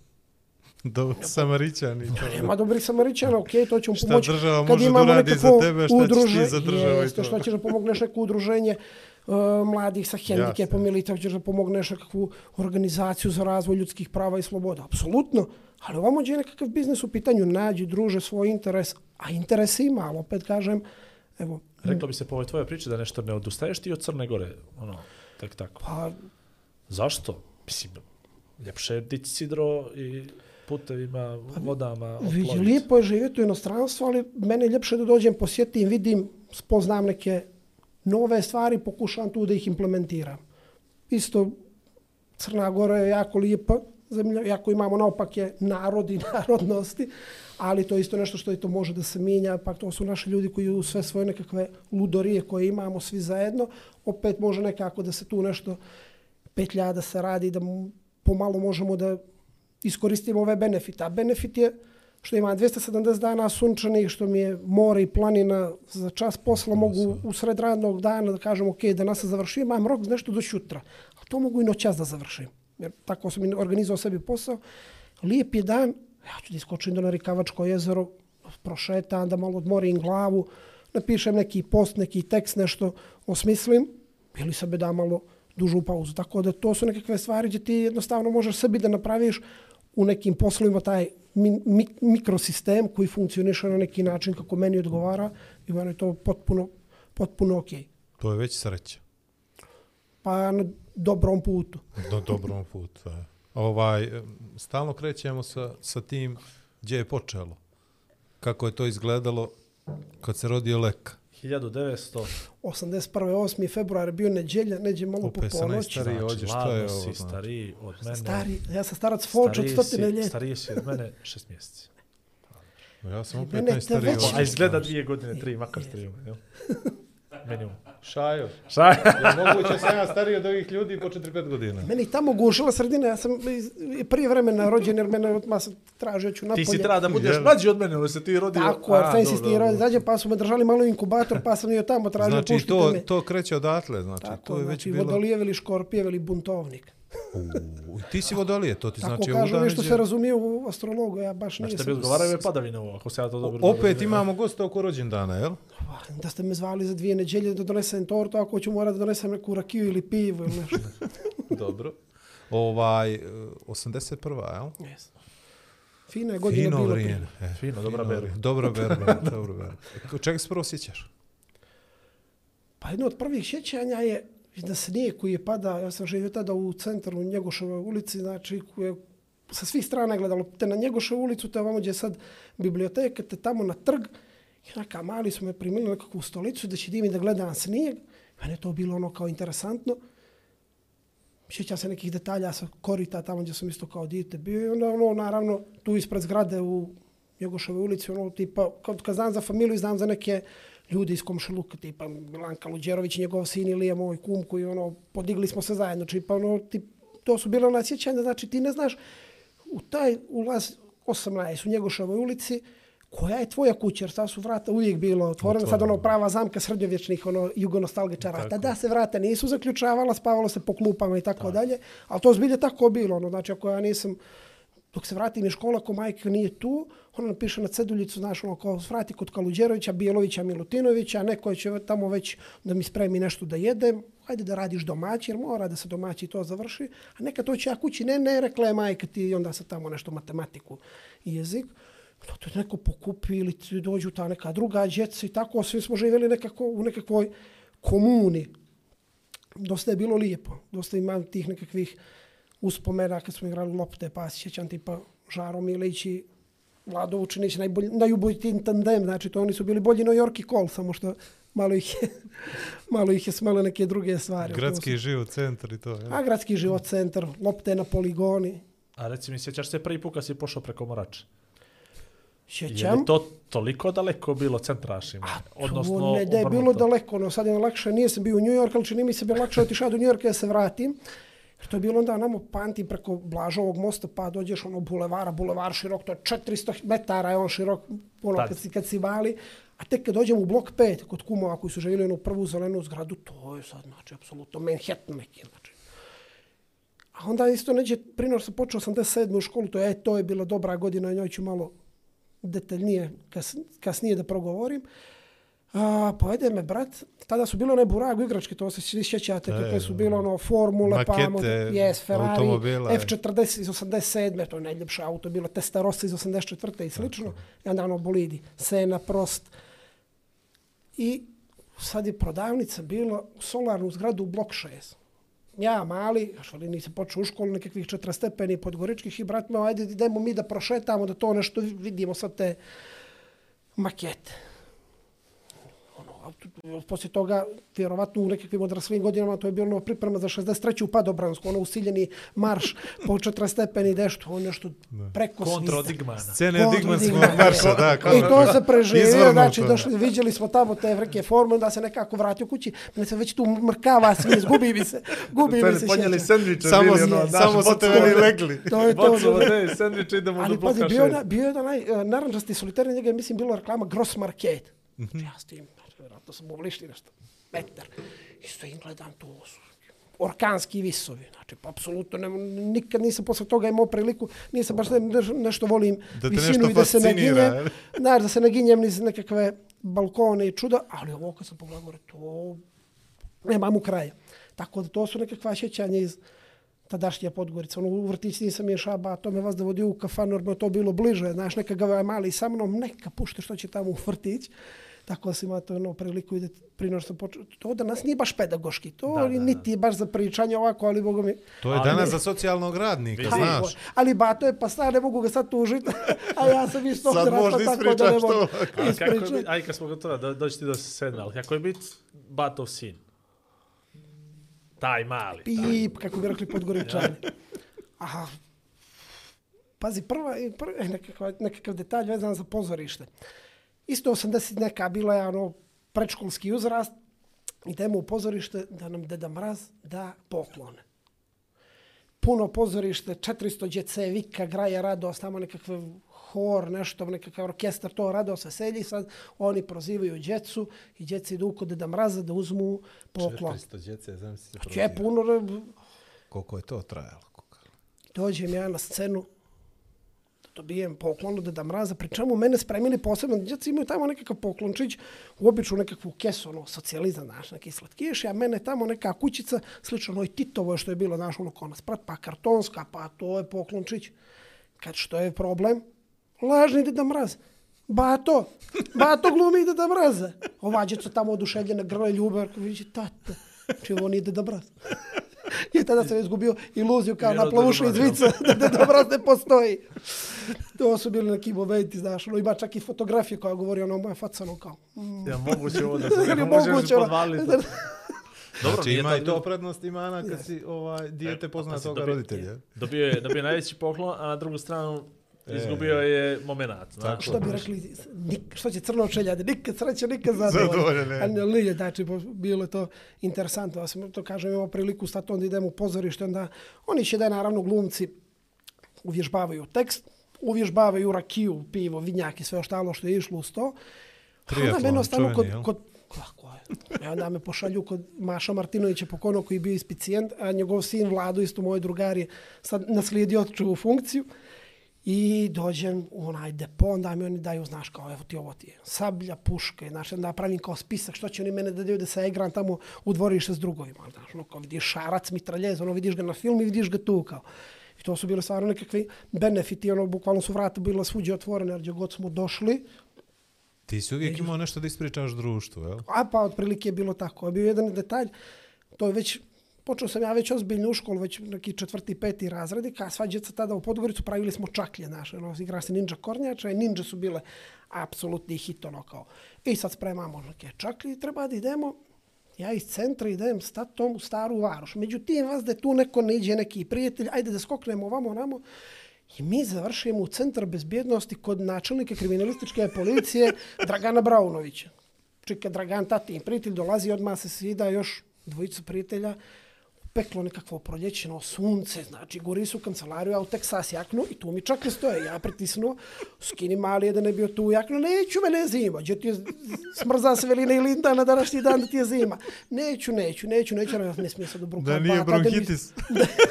Do Samarićani. to. Nema dobrih samarićana, ok, to ćemo Šta pomoći. država kad može da imamo uradi za tebe, šta ćeš ti udruže- za državu i to. što ćeš da pomogneš neko udruženje uh, mladih sa hendikepom ili tako ćeš da pomogneš nekakvu organizaciju za razvoj ljudskih prava i sloboda. Apsolutno. Ali ovamo gdje je nekakav biznis u pitanju, nađi, druže, svoj interes, a interes ima, ali opet kažem, evo, Reklo bi se po ovoj tvojoj priči da nešto ne odustaješ ti od Crne Gore, ono, tek tako. pa Zašto? Mislim, ljepše je dići sidro i putevima, vodama, Vidi, lijepo je živjeti u inostranstvu, ali meni je ljepše da dođem, posjetim, vidim, spoznam neke nove stvari, pokušam tu da ih implementiram. Isto, Crna Gora je jako lijepa zemlja, jako imamo naopake narodi i <laughs> narodnosti, ali to je isto nešto što i to može da se mijenja, pa to su naši ljudi koji u sve svoje nekakve ludorije koje imamo svi zajedno, opet može nekako da se tu nešto petlja da se radi, da pomalo možemo da iskoristim ove benefite. A benefit je što ima 270 dana sunčanih, što mi je more i planina za čas posla, mogu u sred radnog dana da kažem ok, danas se završim, imam rok nešto do jutra. A to mogu i noćas da završim. Jer tako sam i organizovao sebi posao. Lijep je dan, ja ću da iskočim do Narikavačko jezero, prošetam, da malo odmorim glavu, napišem neki post, neki tekst, nešto osmislim, ili sebe da malo dužu pauzu. Tako da to su nekakve stvari gdje ti jednostavno možeš sebi da napraviš u nekim poslovima taj mi, mi, mikrosistem koji funkcioniše na neki način kako meni odgovara i meni je to potpuno, potpuno okej. Okay. To je već sreća. Pa dobrom putu. Do dobrom putu. da. Ovaj, stalno krećemo sa, sa tim gdje je počelo. Kako je to izgledalo kad se rodio Leka. 1900. 81. 8. februar bio neđelja, neđe malo po Opet sa ponoći. najstariji ođe, šta je ovo? si znači? stariji od mene. Stari, ja sam starac Foč od stotine ljeta. Stariji si od mene šest mjeseci. Ja sam opet najstariji. A izgleda dvije godine, tri, makar jel? <laughs> Minimum. Šajo. Šta je? Je moguće sam ja stariji od ovih ljudi po 4-5 godina. Meni ih tamo gušila sredina, ja sam prije vremena rođen jer mene odmah sam tražio ću napolje. Ti si treba da budeš mlađi od mene, ali se ti rodio. Tako, jer A, sam si rođen, zađe pa su me držali malo inkubator, pa sam i od tamo tražio Znači to, me. to kreće odatle, znači Tako, to je već znači, bilo... vodolijev ili škorpijev ili buntovnik. U, ti si vodolije, to ti Tako znači kažu, ovuda nešto se razumije u astrologu, ja baš Znači, nisam. tebi odgovaraju ove padavine ovo, ako se ja to dobro... Opet razumijem. imamo gosta oko rođendana, jel? Da ste me zvali za dvije neđelje da donesem tortu, ako ću morat da donesem neku rakiju ili pivo ili nešto. <laughs> Dobro. Ovaj, e, 81. jel? Yes. Fina je godina Fino vrijeme. prije. E, Fino, dobra berba. Dobra berba, <laughs> dobra berba. Čega se prvo sjećaš? Pa jedno od prvih sjećanja je da snijeg koji je pada, ja sam živio tada u centru Njegoševoj ulici, znači koje je sa svih strana gledalo te na Njegoševu ulicu, te ovamo gdje je sad biblioteka, te tamo na trg. I onaka mali su me primili nekakvu stolicu da će dimi da gledam snijeg. Mene je to bilo ono kao interesantno. Sjećam se nekih detalja sa korita tamo gdje sam isto kao dijete bio. I onda ono, naravno, tu ispred zgrade u Njegoševoj ulici, ono, tipa, kad, kad znam za familiju, znam za neke ljudi iz komšiluka, tipa Milanka Luđerović, njegov sin Ilija, moj kum, koji, ono, podigli smo se zajedno, čipa, ono, tip, to su bile ona sjećanja, znači ti ne znaš, u taj ulaz 18 u Njegošovoj ulici, koja je tvoja kuća, jer sad su vrata uvijek bilo otvorena, sad ono prava zamka srednjovječnih ono, jugonostalgičara. Tada se vrata nisu zaključavala, spavalo se po klupama i tako dalje, ali to zbilje tako bilo. Ono, znači, ako ja nisam, dok se vratim iz škola, ako majka nije tu, ona napiše na ceduljicu, znaš, ono, kao vrati kod Kaluđerovića, Bijelovića, Milutinovića, neko će tamo već da mi spremi nešto da jedem, hajde da radiš domaći, jer mora da se domaći to završi, a neka to će ja kući, ne, ne, rekla je majka ti, i onda se tamo nešto matematiku i jezik. To te neko pokupi ili ti dođu ta neka druga djeca i tako, svi smo živjeli nekako u nekakvoj komuni. Dosta je bilo lijepo. Dosta imam tih nekakvih uspomena kad smo igrali lopte, pa se sjećam tipa Žaro Milić i Vlado Vučinić, najbolji, najubojitiji tandem, znači to oni su bili bolji New York i Kol, samo što malo ih je, <laughs> malo ih je smelo neke druge stvari. Gradski život, centar i to. Jel? A gradski život centar, lopte na poligoni. A reci mi, sjećaš se prvi put kad si pošao preko Morača? Je Sjećam. li to toliko daleko bilo centrašima? Odnosno, to ne da je bilo daleko, no sad je lakše, nije sam bio u New York, ali čini mi se bi lakše otišao do New Yorka da se vratim. Jer to je bilo onda namo panti preko Blažovog mosta, pa dođeš ono bulevara, bulevar širok, to je 400 metara je on širok, ono kad si, kad si vali. A tek kad dođem u blok 5 kod kumova koji su živjeli onu prvu zelenu zgradu, to je sad, znači, apsolutno Manhattan neki, znači. A onda isto neđe, prije sam počeo 87. u školu, to je, e, to je bila dobra godina, njoj ću malo detaljnije kas, kasnije da progovorim. A, povede me brat, tada su bile one buragu igračke, to se svi sjećate, E, kakve su bilo ono formule, pa yes, Ferrari, automobila, e. F40 iz 87. To je najljepše auto, bilo Testarossa iz 84. i slično. I onda ono bolidi, Sena, Prost. I sad je prodavnica bila u solarnu zgradu u blok 6. Ja mali, još ali nisam počeo u školu, nekakvih 4 stepeni podgoričkih i brat me, ajde idemo mi da prošetamo, da to nešto vidimo sad te makete. Poslije toga, vjerovatno u nekakvim odraslim godinama, to je bilo ono priprema za 63. padobransku, ono usiljeni marš po 4 stepeni dešto, ono nešto preko Kontra svista. od Digmana. Scene Kontra Digmanskog marša, da. kao- I to se preživio, znači došli, vidjeli smo tamo te vrke forme, da se nekako vratio kući, mene se već tu mrkava svi, zgubi mi se, gubi mi se Ponijeli sendviče, Samo, bili ono, samo su te veli legli. To je to. Bocu vode, sendviče, idemo Ali do pazi, bloka bio, je šest. na, bio je onaj uh, naranđasti soliter, njega je, mislim, bilo reklama Gross Market. Mhm. Ja s tim, vjerojatno sam u nešto, metar. I stojim, gledam to, su orkanski visovi. Znači, pa apsolutno, ne, nikad nisam posle toga imao priliku, nisam baš ne- nešto volim Da visinu nešto i da se naginjem. Znaš, da se naginjem niz nekakve balkone i čuda, ali ovo kad sam pogledao, gore, to nema mu kraja. Tako da to su nekakva sjećanja iz tadašnje Podgorice. Ono, u vrtić nisam išao, ba, to me vas da vodio u kafanu, jer je to bilo bliže. Znaš, neka ga mali sa mnom, neka pušte što će tamo u vrtić. Tako da si imate ono priliku ide prije što sam počeo. To da nas nije baš pedagoški. To Da, da, da, da. niti je baš za pričanje ovako, ali boga mi... To je Ali danas ne. za socijalnog radnika, Vidi. znaš. Ali bato je pa stara, ne mogu ga sad tužiti. <laughs> A ja sam isto Sad možda tako da ispričaš ne mogu to. A kako je ispričati. bit, aj kad smo gotovi, do, doći ti do sedme, ali kako je bit Batov sin? Taj mali. taj. Pip, kako bi rekli podgoričani. Aha. Pazi, prva, prva nekakav, nekakav detalj vezan za pozorište. Isto 80 neka bila je ono predškolski uzrast. Idemo u pozorište da nam Deda Mraz da poklone. Puno pozorište, 400 djece, vika, graja, radost, tamo nekakve hor, nešto, nekakav orkestar, to radost, veselje. i Sad oni prozivaju djecu i djeci idu kod Deda Mraza da uzmu poklon. 400 djece, znam si se Če puno, Koliko je to trajalo? dođem ja na scenu, dobijem poklon od Deda Mraza, pri čemu mene spremili posebno, djeca imaju tamo nekakav poklončić, u običu nekakvu kesu, ono, socijalizam, znaš, neki slatkiješ, a mene tamo neka kućica, slično onoj Titovo što je bilo, znaš, ono, ko prat, pa kartonska, pa to je poklončić. Kad što je problem? Lažni Deda Mraz. Bato, Bato glumi Deda Mraza. Ova djeca tamo oduševljena grle ljubav, ako vidi, tata, čivo nije Deda Mraz. I tada sam izgubio iluziju kao na plavušu da iz vica, <laughs> da Deda Mraz ne postoji. To su bili neki momenti, znaš, ono, ima čak i fotografije koja govori ono moje faca, ono kao, mm, Ja, moguće ovo da se <laughs> možeš moguće, ono, podvaliti. da- Dobro, Znači ima i to prednost imana kad si ovaj, dijete E, pozna pa toga roditelja. Dobio je, dobio je najveći poklon, a na drugu stranu izgubio je momenat. Znaš. što bi rekli, nik, što će crno čeljade, nikad sreće, nikad zadovoljno. Zadovoljan, ne. Ali nije, znači, bilo je to interesantno. Ja sam to kažem, imamo priliku stati, onda idemo u pozorište, onda oni će da je naravno glumci uvježbavaju tekst, uvježbavaju rakiju, pivo, vinjak i sve ostalo što je išlo uz to. Onda mene ostanu kod, čuveni, jel? kod kako je? I onda me pošalju kod Maša Martinovića pokojno koji je bio ispicijent, a njegov sin Vlado, isto moj drugar je sad naslijedio očevu funkciju. I dođem u onaj depo, onda mi oni daju, znaš, kao, evo ti ovo ti je sablja, puške, znaš, onda pravim kao spisak, što će oni mene da daju da se igram tamo u dvorište s drugovima, znaš, ono, kao vidiš šarac, mitraljez, ono, vidiš ga na film i vidiš ga tu, kao. I to su bile stvarno nekakvi benefiti, ono, bukvalno su vrata bila svuđe otvorene, jer gdje god smo došli, Ti si uvijek imao nešto da ispričaš društvu, jel? A pa otprilike je bilo tako. Je bio jedan detalj, to je već, počeo sam ja već ozbiljno u školu, već neki četvrti, peti razredi, kad sva djeca tada u Podgoricu pravili smo čaklje naše, ono, igra se ninja kornjača i ninja su bile apsolutni hit, ono kao. I sad spremamo neke čaklje i treba da idemo, ja iz centra idem s tatom u staru varoš. Međutim, vas da tu neko ne iđe neki prijatelj, ajde da skoknemo ovamo, onamo. I mi završujemo u centar bezbjednosti kod načelnika kriminalističke policije Dragana Braunovića. Čika Dragan tati i prijatelj dolazi, odmah se svida još dvojica prijatelja, peklo nekakvo proljećeno sunce, znači gori su u kancelariju, a u Teksas jaknu i tu mi čak ne stoje. Ja pritisnuo, skini mali jedan je bio tu jaknu, neću me ne zima, gdje ti je smrza se velina i linda na današnji dan da ti je zima. Neću, neću, neću, neću, ne, ne smije sad u bruku. Da nije bronhitis.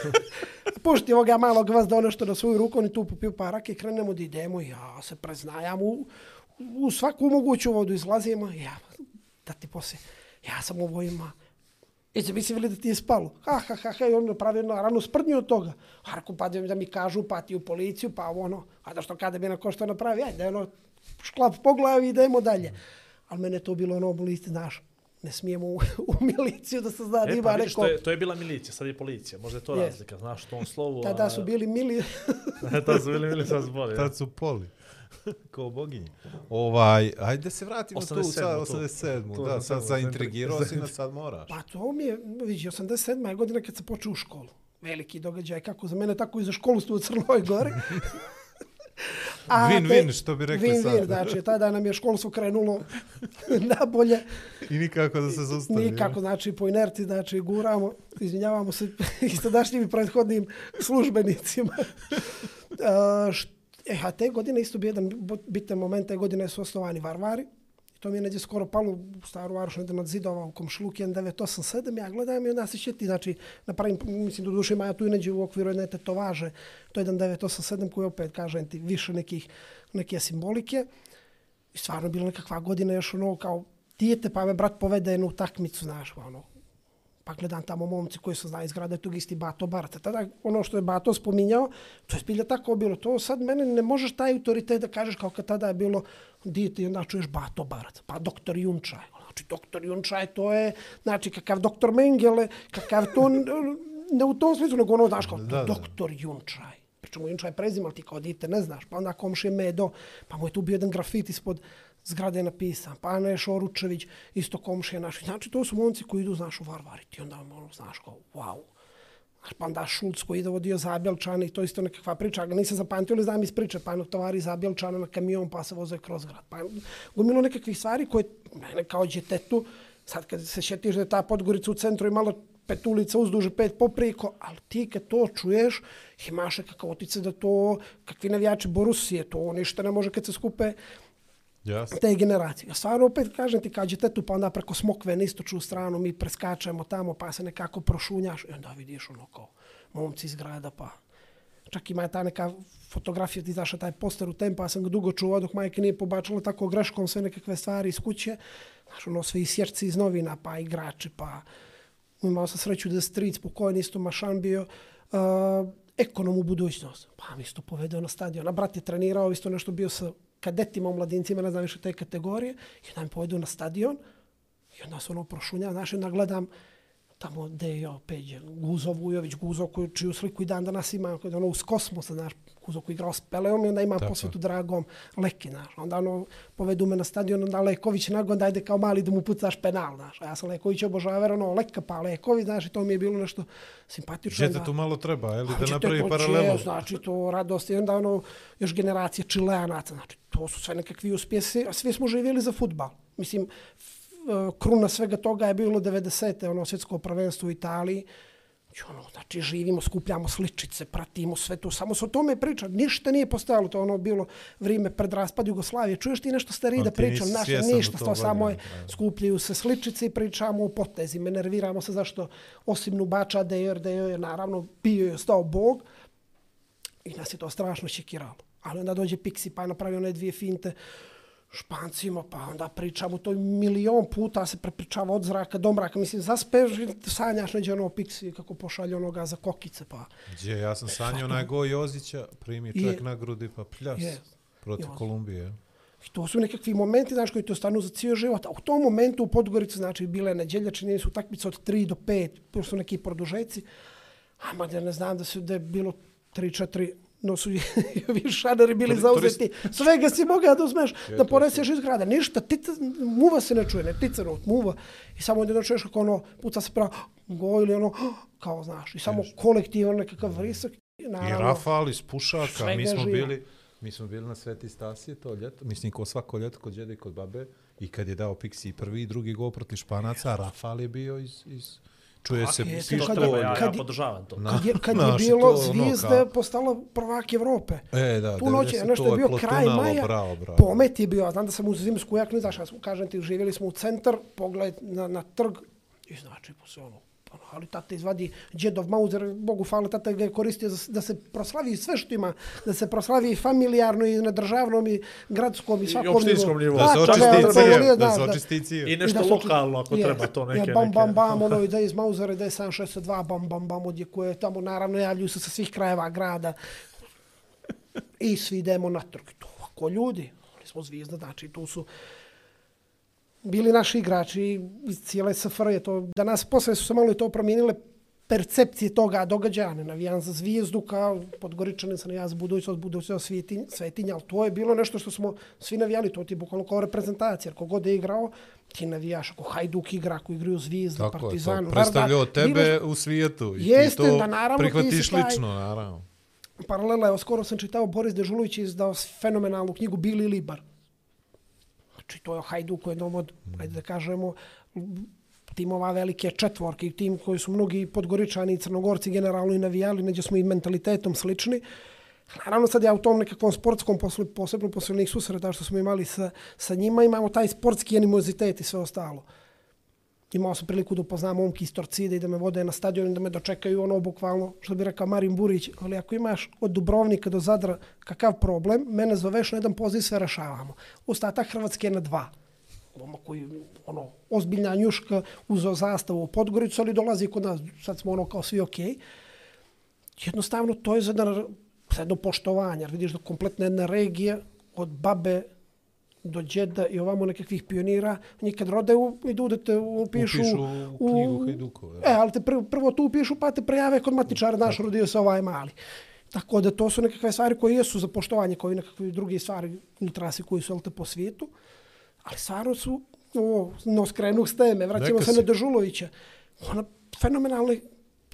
<laughs> Pušti ovoga malog vas da ono što na svoju ruku, oni tu popiju parak i krenemo da idemo. Ja se preznajam u, u svaku moguću vodu izlazimo. Ja, da ti poslije, ja sam ovo ima. Jeste mislili da ti je spalo? Ha, ha, ha, ha, i on napravio na ranu sprdnju od toga. Rako, pa da, da mi kažu, pa ti u policiju, pa ono, a da što kada bi na ko što napravi, ajde, ono, šklap po glavi, idemo dalje. Ali mene to bilo ono, boliste, znaš, ne smijemo u, <laughs> u miliciju da se zna da E, ima pa vidiš, neko... to je, to je bila milicija, sad je policija. Možda je to Jest. razlika, znaš, u tom slovu. Tada <laughs> su bili mili... Tada su bili, bili sad zbori. Tad su poli. <laughs> Kao boginje. Ovaj, ajde da se vratimo tu 87, sa tu. 87. Tu Da, sam sad zaintrigirao si nas, <laughs> sad moraš. Pa to mi je, vidi, 87. je godina kad sam počeo u školu. Veliki događaj, kako za mene, tako i za školstvo u Crnoj Gori. <laughs> A Win-win, te- što bi rekli Win-win, sad. znači, tada nam je školstvo krenulo na bolje. I nikako da se zaustavi. Nikako, znači, po inerciji, znači, guramo, izvinjavamo se i sadašnjim i prethodnim službenicima. A, št- e, a te godine isto bi jedan bitan moment, te godine su osnovani Varvari. I to mi je neđe skoro palo u staru varoš, jedan od zidova u komšiluk 1987. Ja gledam i onda se sjeti, znači, napravim, mislim, do duše ima ja tu i neđe u okviru jedne tetovaže. To je 1987 koji opet, kažem ti, više nekih, neke simbolike. I stvarno je bila nekakva godina još ono kao dijete, pa me brat povede jednu utakmicu, znaš, ono, pa gledam tamo momci koji su znaju iz grada tog isti Bato Barata. Tada ono što je Bato spominjao, to je spilja tako bilo. To sad mene ne možeš taj autoritet da kažeš kao kad tada je bilo dijete i onda čuješ Bato Barat, pa doktor Junčaj. Znači doktor Junčaj to je, znači kakav doktor Mengele, kakav to, ne u tom smislu, nego ono, znaš, kao Da, doktor Junčaj. Pričamo Junčaj prezima, ali ti kao dite ne znaš. Pa onda komšije Medo, pa mu je tu bio jedan grafit ispod zgrade napisan. Pa Ana je Šoručević, isto komšija naši. Znači, to su momci koji idu, znaš, u Varvari. Ti onda, ono, znaš, kao, wow. Znaš, pa onda Šulc koji ide vodio Zabjelčana i to isto nekakva priča. Ja ga nisam zapamtio, ali znam iz priče. Pa ono tovari Zabjelčana na kamion pa se voze kroz grad. Pa gomilo nekakvih stvari koje mene kao djetetu, sad kad se šetiš da je ta Podgorica u centru i malo pet ulica uzduže, pet poprijeko, ali ti kad to čuješ, imaš kakav otice da to, kakvi navijači Borusije, to ništa ne može kad se skupe yes. te generacije. Ja stvarno opet kažem ti kad ćete tu pa onda preko smokve na istočnu stranu mi preskačemo tamo pa se nekako prošunjaš i onda vidiš ono kao momci iz grada pa čak ima ta neka fotografija ti zaša taj poster u tempa, pa ja sam ga dugo čuvao dok majke nije pobačala tako greškom sve nekakve stvari iz kuće. Znaš, ono sve isjerci iz novina, pa igrači, pa imao sam sreću da je stric pokojni isto Mašan bio uh, ekonom u budućnost. Pa mi isto povedeo na stadion. A brat je trenirao, isto nešto bio sa kadetima mladincima, ne znam više te kategorije. I onda mi povedu na stadion i onda se ono prošunja. Znaš, onda gledam tamo gde je jo, Peđe, Guzo Vujović, Guzo koju, čiju sliku i dan danas ima, ono uz kosmosa, znaš, Guzo koji igrao s Peleom i onda ima Tako. posvetu dragom Leki, znaš. Onda ono, povedu me na stadion, onda Leković nagon da ide kao mali da mu pucaš penal, znaš. A ja sam Leković obožavar, ono, Leka pa Leković, znaš, i to mi je bilo nešto simpatično. Žete tu malo treba, je li, da Hoćete napravi paralelu? znači to radost i onda ono još generacija Čileanaca, znači to su sve nekakvi uspjesi, a svi smo živjeli za futbal. Mislim, kruna svega toga je bilo 90. ono svjetsko prvenstvo u Italiji. I ono, znači živimo, skupljamo sličice, pratimo sve to, samo se o tome priča, ništa nije postojalo, to je ono bilo vrijeme pred raspad Jugoslavije. Čuješ ti nešto stariji Ali da pričam, u ništa, to to samo je, skupljaju se sličice i pričamo o potezima, nerviramo se zašto osim Nubača, Dejer, Dejer, naravno, bio je stao Bog, i nas je to strašno šekiralo. Ali onda dođe Pixi pa je napravio one dvije finte špancima, pa onda pričamo to milion puta se prepričava od zraka do mraka. Mislim, zaspeš sanjaš neđe ono Pixi kako pošalje onoga za kokice, pa Gdje, ja sam sanjao onaj go Jozića, primi čovjek Je. na grudi pa pljas Je. protiv Jozić. Kolumbije. I to su nekakvi momenti, znaš, koji to stanu za cijel život. A u tom momentu u Podgorici, znači, bile je nedjelja, čini su utakmice od 3 do 5, to su neki produžeci. A da ne znam da su da je bilo 3-4 no su <laughs> ovi šaneri bili zauzeti. Svega si mogao da uzmeš, da poneseš iz grada. Ništa, tica, muva se ne čuje, ne tica not, muva. I samo onda čuješ kako ono, puca se pravo, go ili ono, kao znaš. I samo kolektivan nekakav vrisak. I, I naravno, Rafal iz Pušaka, mi smo živa. bili mi smo bili na Sveti Stasije to ljeto, mislim ko svako ljeto kod djede i kod babe i kad je dao Pixi prvi i drugi gol protiv Španaca, Rafal je bio iz, iz čuje se je, To pištolj. treba, ja, ja kad- podržavam to. Na- Kad je, kad je bilo to ono zvijezde, kao- postala prvak Evrope. E, da, Tu noć, 90 nešto to je bio Plotunalo, kraj maja, bravo, bravo. pomet je bio, znam da sam u zimsku jaknu, znaš, ja sam- kažem ti, živjeli smo u centar, pogled na, na trg, i znači, posle ono, ono, ali tata izvadi džedov mauzer, Bogu hvala, tata ga je koristio za, da se proslavi sve što ima, da se proslavi i familijarno i na državnom i gradskom i svakom opštinskom nivou. Da se čak očisti evo, cijev, nije, da se očisti cijev. I nešto da lokalno, ako je, treba to neke. je, bam, bam, neke- bam, ono, i da iz Mauzera, da je 762, bam, bam, bam, odjekuje tamo, naravno, javljuju se sa svih krajeva grada. I svi idemo na trg. To ovako ljudi, oni smo zvijezda, znači tu su bili naši igrači iz cijele SFR je to. Danas posle su se malo i to promijenile percepcije toga događaja, ne navijam za zvijezdu kao podgoričanin sam ja za budućnost, budućnost svetinja, svetinja, ali to je bilo nešto što smo svi navijali, to ti je bukvalno kao reprezentacija, jer kogod je igrao, ti navijaš, ako Hajduk igra, ako igraju Zvijezda, Tako je, Partizan, to predstavljao Vardar, tebe bilo- u svijetu. I Jeste, ti to da, naravno, prihvatiš taj- lično, naravno. paralela, evo skoro sam čitao Boris Dežulović je izdao fenomenalnu knjigu Bili Libar. Znači to je Hajduk u jednom od, ajde da kažemo, timova velike četvorke tim koji su mnogi podgoričani i crnogorci generalno i navijali, neđe smo i mentalitetom slični. Naravno sad ja u tom nekakvom sportskom, posle, posebno posle onih susreta što smo imali sa, sa njima, imamo taj sportski animozitet i sve ostalo. Imao sam priliku da upoznam momke iz Torcide i da me vode na stadion i da me dočekaju ono bukvalno, što bi rekao Marin Burić, ali ako imaš od Dubrovnika do Zadra kakav problem, mene zoveš na jedan poziv, sve rešavamo. Ostatak Hrvatske je na dva. Momak koji, ono, ozbiljna njuška, uzeo zastavu u Podgoricu, ali dolazi kod nas, sad smo ono kao svi okej. Okay. Jednostavno, to je za jedan, za jedno poštovanje, jer vidiš da kompletna jedna regija, od babe do džeda i ovamo nekakvih pionira, oni kad rode u, idu da te upišu, Upišu u knjigu Hajdukove, E, ali te prvo, prvo tu upišu pa te prijave kod matičara, naš rodio se ovaj mali. Tako da to su nekakve stvari koje jesu za poštovanje, koji nekakve druge stvari, ultrasi koji su te po svijetu. Ali stvarno su, o, no skrenu s teme, vraćamo Neka se si. na Dežulovića. Ona fenomenalne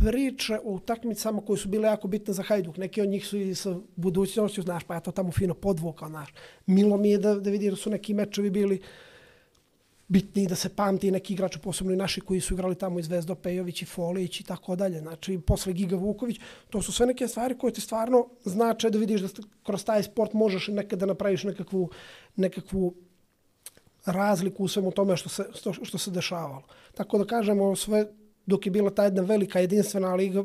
priče o utakmicama koje su bile jako bitne za Hajduk. Neki od njih su i sa budućnošću, znaš, pa ja to tamo fino podvukao, znaš. Milo mi je da, da vidi da su neki mečevi bili bitni da se pamti neki igrači, posebno i naši koji su igrali tamo i Zvezdo Pejović i Folić i tako dalje. Znači, posle Giga Vuković, to su sve neke stvari koje ti stvarno znače da vidiš da kroz taj sport možeš nekada napraviš nekakvu, nekakvu razliku u svemu tome što se, što, što se dešavalo. Tako da kažemo sve dok je bila ta jedna velika jedinstvena liga,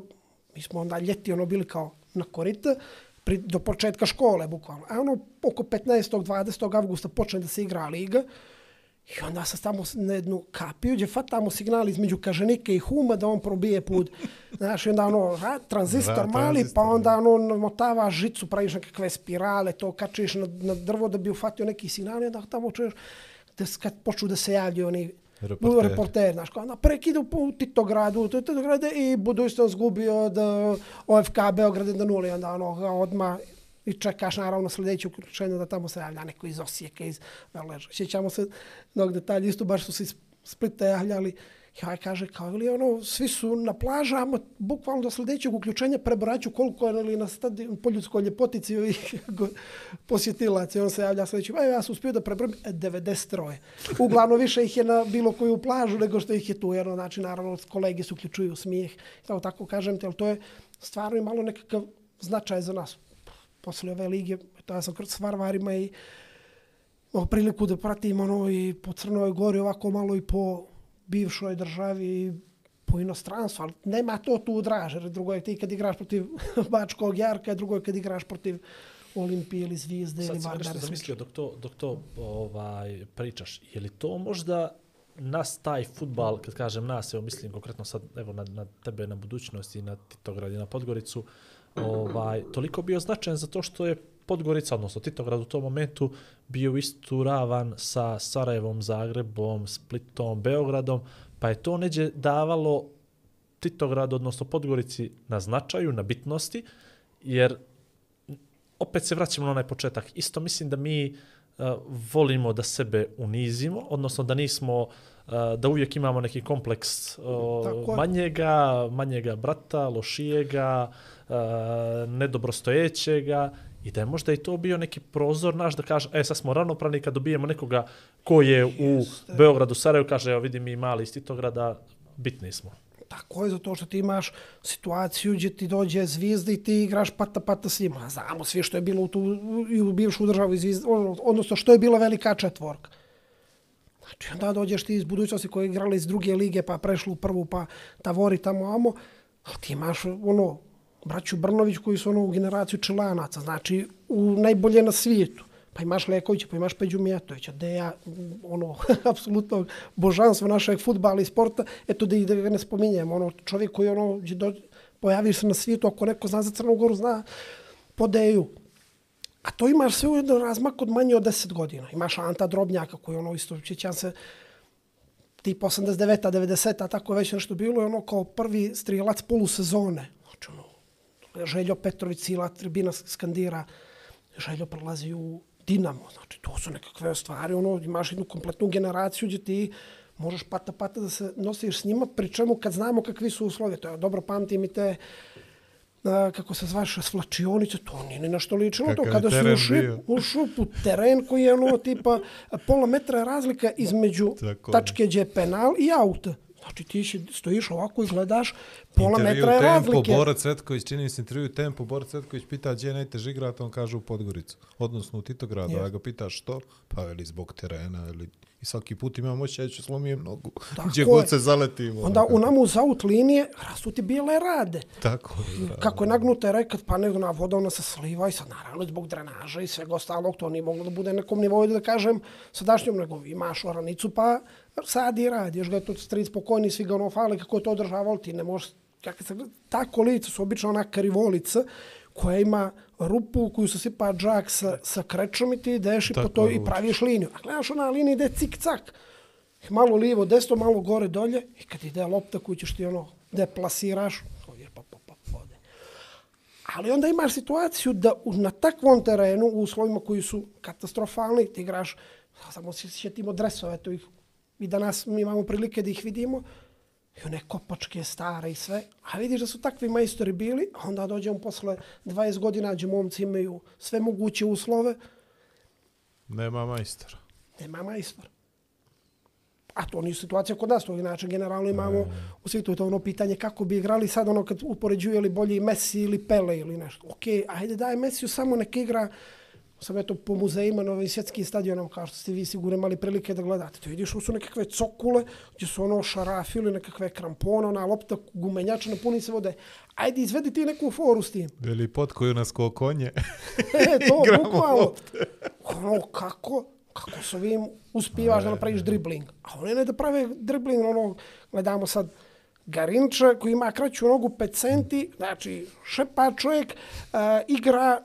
mi smo onda ljeti ono bili kao na korita, pri, do početka škole bukvalno. A ono oko 15. 20. avgusta počne da se igra liga i onda se tamo na jednu kapiju gdje fatamo signal između Kažanike i Huma da on probije put. Znaš, i onda ono, ra, tranzistor Da, mali, tranzistor, pa onda ono motava žicu, praviš nekakve spirale, to kačiš na, na drvo da bi ufatio neki signal i onda tamo čuješ da kad počnu da se javljaju oni reporter, reporter znaš, kao na prekidu po Titogradu, Titograde i budućnost gubi od eh, uh, OFK Beograd da nuli, onda ono, odma i čekaš naravno sljedeću uključenju da tamo se javlja neko iz Osijeka, iz Veleža. Sjećamo se nog detalja, isto baš su se iz Splita javljali, ja kaže kao ili ono, svi su na plažama, bukvalno do sljedećeg uključenja prebraću koliko je ili na stadion po ljudskoj ljepotici ovih posjetilaca. I on se javlja sljedeći, ja sam uspio da prebrojim e, 93. Uglavnom više ih je na bilo koju plažu nego što ih je tu, jer znači naravno kolege se uključuju smijeh. Tako, tako kažem te, ali to je stvarno i malo nekakav značaj za nas. Posle ove lige, to ja sam kroz s Varvarima i imao priliku da pratim ono i po Crnoj Gori ovako malo i po bivšoj državi i po inostranstvu, ali nema to tu draže. jer Drugo je ti kad igraš protiv <laughs> Bačkog Jarka, drugo je kad igraš protiv Olimpije ili Zvijezde ili Sad sam Vardara. nešto zamislio dok to, dok to ovaj, pričaš. Je li to možda nas taj futbal, kad kažem nas, evo mislim konkretno sad evo na, na tebe, na budućnost i na Titograd i na Podgoricu, ovaj, toliko bio značajan zato što je Podgorica, odnosno Titograd u tom momentu bio istu ravan sa Sarajevom, Zagrebom, Splitom, Beogradom, pa je to neđe davalo Titograd, odnosno Podgorici na značaju, na bitnosti, jer opet se vraćamo na onaj početak. Isto mislim da mi uh, volimo da sebe unizimo, odnosno da nismo, uh, da uvijek imamo neki kompleks Tako uh, je. manjega, manjega brata, lošijega, uh, nedobrostojećega i da je možda i to bio neki prozor naš da kaže, e sad smo ravnopravni kad dobijemo nekoga ko je u Beogradu, Sarajevu, kaže, evo vidi mi mali iz Titograda, bitni smo. Tako je, zato što ti imaš situaciju gdje ti dođe zvijezda i ti igraš pata pata s njima. Znamo svi što je bilo u tu, i u bivšu državu, i zvijezda, ono, odnosno što je bila velika četvorka. Znači, onda dođeš ti iz budućnosti koji je igrali iz druge lige, pa prešli u prvu, pa tavori tamo, amo, ali ti imaš, ono, braću Brnović koji su ono u generaciju čelanaca, znači u najbolje na svijetu. Pa imaš Lekovića, pa imaš Peđu Mijatovića, da ja, ono, <laughs> apsolutno božanstvo našeg futbala i sporta, eto da, i da ga ne spominjem, ono, čovjek koji, ono, do, pojaviš se na svijetu, ako neko zna za Crnu Goru, zna po Deju. A to imaš sve u jedan razmak od manje od 10 godina. Imaš Anta Drobnjaka koji ono isto, sjećam se, tip 89-a, 90-a, tako je već nešto bilo, je ono kao prvi strijelac polusezone. Željo Petrović, cijela tribina skandira, Željo prelazi u Dinamo. Znači, to su nekakve stvari, ono, imaš jednu kompletnu generaciju gdje ti možeš pata pata da se nosiš s njima, pri čemu kad znamo kakvi su uslovi, to je dobro pamtim i te a, kako se zvaš, svlačionice, to nije ni na što ličilo. To Kakav kada si teren ušli, ušao u teren koji je ono tipa pola metra razlika između Tako tačke gdje je penal i auta. Znači ti si, stojiš ovako i gledaš, pola Intervju metra je Tempo, razlike. Bora Cvetković, čini mi se intervju Tempo, Bora Cvetković pita gdje je najteži igrati, on kaže u Podgoricu, odnosno u Titogradu, a ja ga pita što, pa ili zbog terena, ili i svaki put imam moće, ja ću slomijem nogu, <laughs> Tako gdje je. god se zaletimo. Onda u nama uz aut linije rastu ti bijele rade. Tako je, da. Kako je nagnuta rekat, pa nego na voda ona se sliva i sad naravno zbog drenaža i svega ostalog, to nije moglo da bude nekom nivou da kažem sadašnjom, nego imaš oranicu pa sad i radi, još ga je tu stric pokojni, svi ga ono fali kako je to održavalo, ti ne možeš, kako se, ta kolica su obično ona karivolica koja ima rupu koju se sipa džak sa, sa krečom i ti ideš i po Tako toj i praviš liniju. A gledaš ona linija ide cik-cak malo lijevo, desno, malo gore, dolje i kad ide lopta koju ćeš ti ono deplasiraš, ovdje pa, pa, pa, ode. Ali onda imaš situaciju da u- na takvom terenu, u uslovima koji su katastrofalni, ti igraš, samo se sjetimo dresove, to ih, i danas mi imamo prilike da ih vidimo, i one kopačke stare i sve, a vidiš da su takvi majstori bili, a onda dođemo posle 20 godina, gdje momci imaju sve moguće uslove, Nema majstora. nema majstor. A to nije situacija kod nas, to inače generalno imamo u svijetu to ono pitanje kako bi igrali sad ono kad upoređuju li bolji Messi ili Pele ili nešto. Ok, ajde daj Messiju samo neka igra sam eto po muzejima na ovim svjetskim stadionama, kao što ste vi sigurno imali prilike da gledate. To vidiš, su nekakve cokule, gdje su ono šarafi ili nekakve krampone, ona lopta gumenjača napuni se vode. Ajde, izvedi ti neku foru s tim. Ili pot koju nas ko konje. <laughs> E, to Igramo bukvalno. Ono, kako? Kako s ovim uspivaš da napraviš dribling? A oni ne da prave dribling, ono, gledamo sad, Garinča koji ima kraću nogu 5 centi, znači šepa čovjek, uh, igra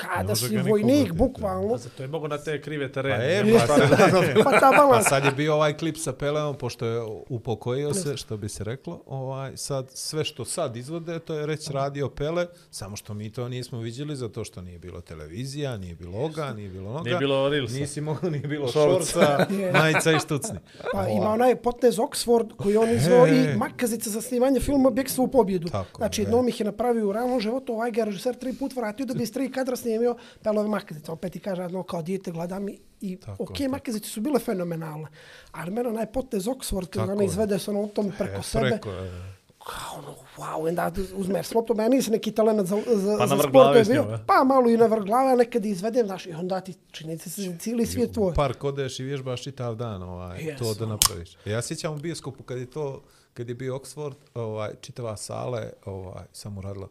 kada si vojnik, bukvalno. Pa zato je mogo na te krive Pa terene. pa, da- sad, Pa ta pa balans. sad je bio ovaj klip sa Peleom, pošto je upokojio se, što bi se reklo. Ovaj, sad, sve što sad izvode, to je reći radio Pele, samo što mi to nismo vidjeli, zato što nije bilo televizija, nije bilo oga, nije bilo onoga. Nije bilo Reelsa. Nisi mogao, nije bilo Šorca. majica <laughs> i štucni. Pa ima onaj potez Oxford koji on izveo E. i makazica za snimanje filma Bjekstvo u pobjedu. Tako, znači jednom ih je napravio u realnom životu, ovaj ga je režiser tri put vratio da bi iz tri kadra snimio pelove makazice. Opet i kaže, ono, kao dijete gledam i, i Tako, ok, tako. makazice su bile fenomenalne. Ali mene onaj potez Oxford, kada ona izvede se ono u tom preko E, sebe, preko, e. kao ono, wow, onda uzmeš loptu, ja nisam neki talent za, za, Pa na za sport, glave to je s bio, njom, e? pa malo i na vrh glave, a nekad izvedem, znaš, i onda ti čini se cijeli svijet tvoj. U park odeš i vježbaš čitav dan ovaj, Yes, to da napraviš. Ja sjećam u bioskopu kad je to, kad je bio Oxford, ovaj, čitava sala je ovaj, samo radila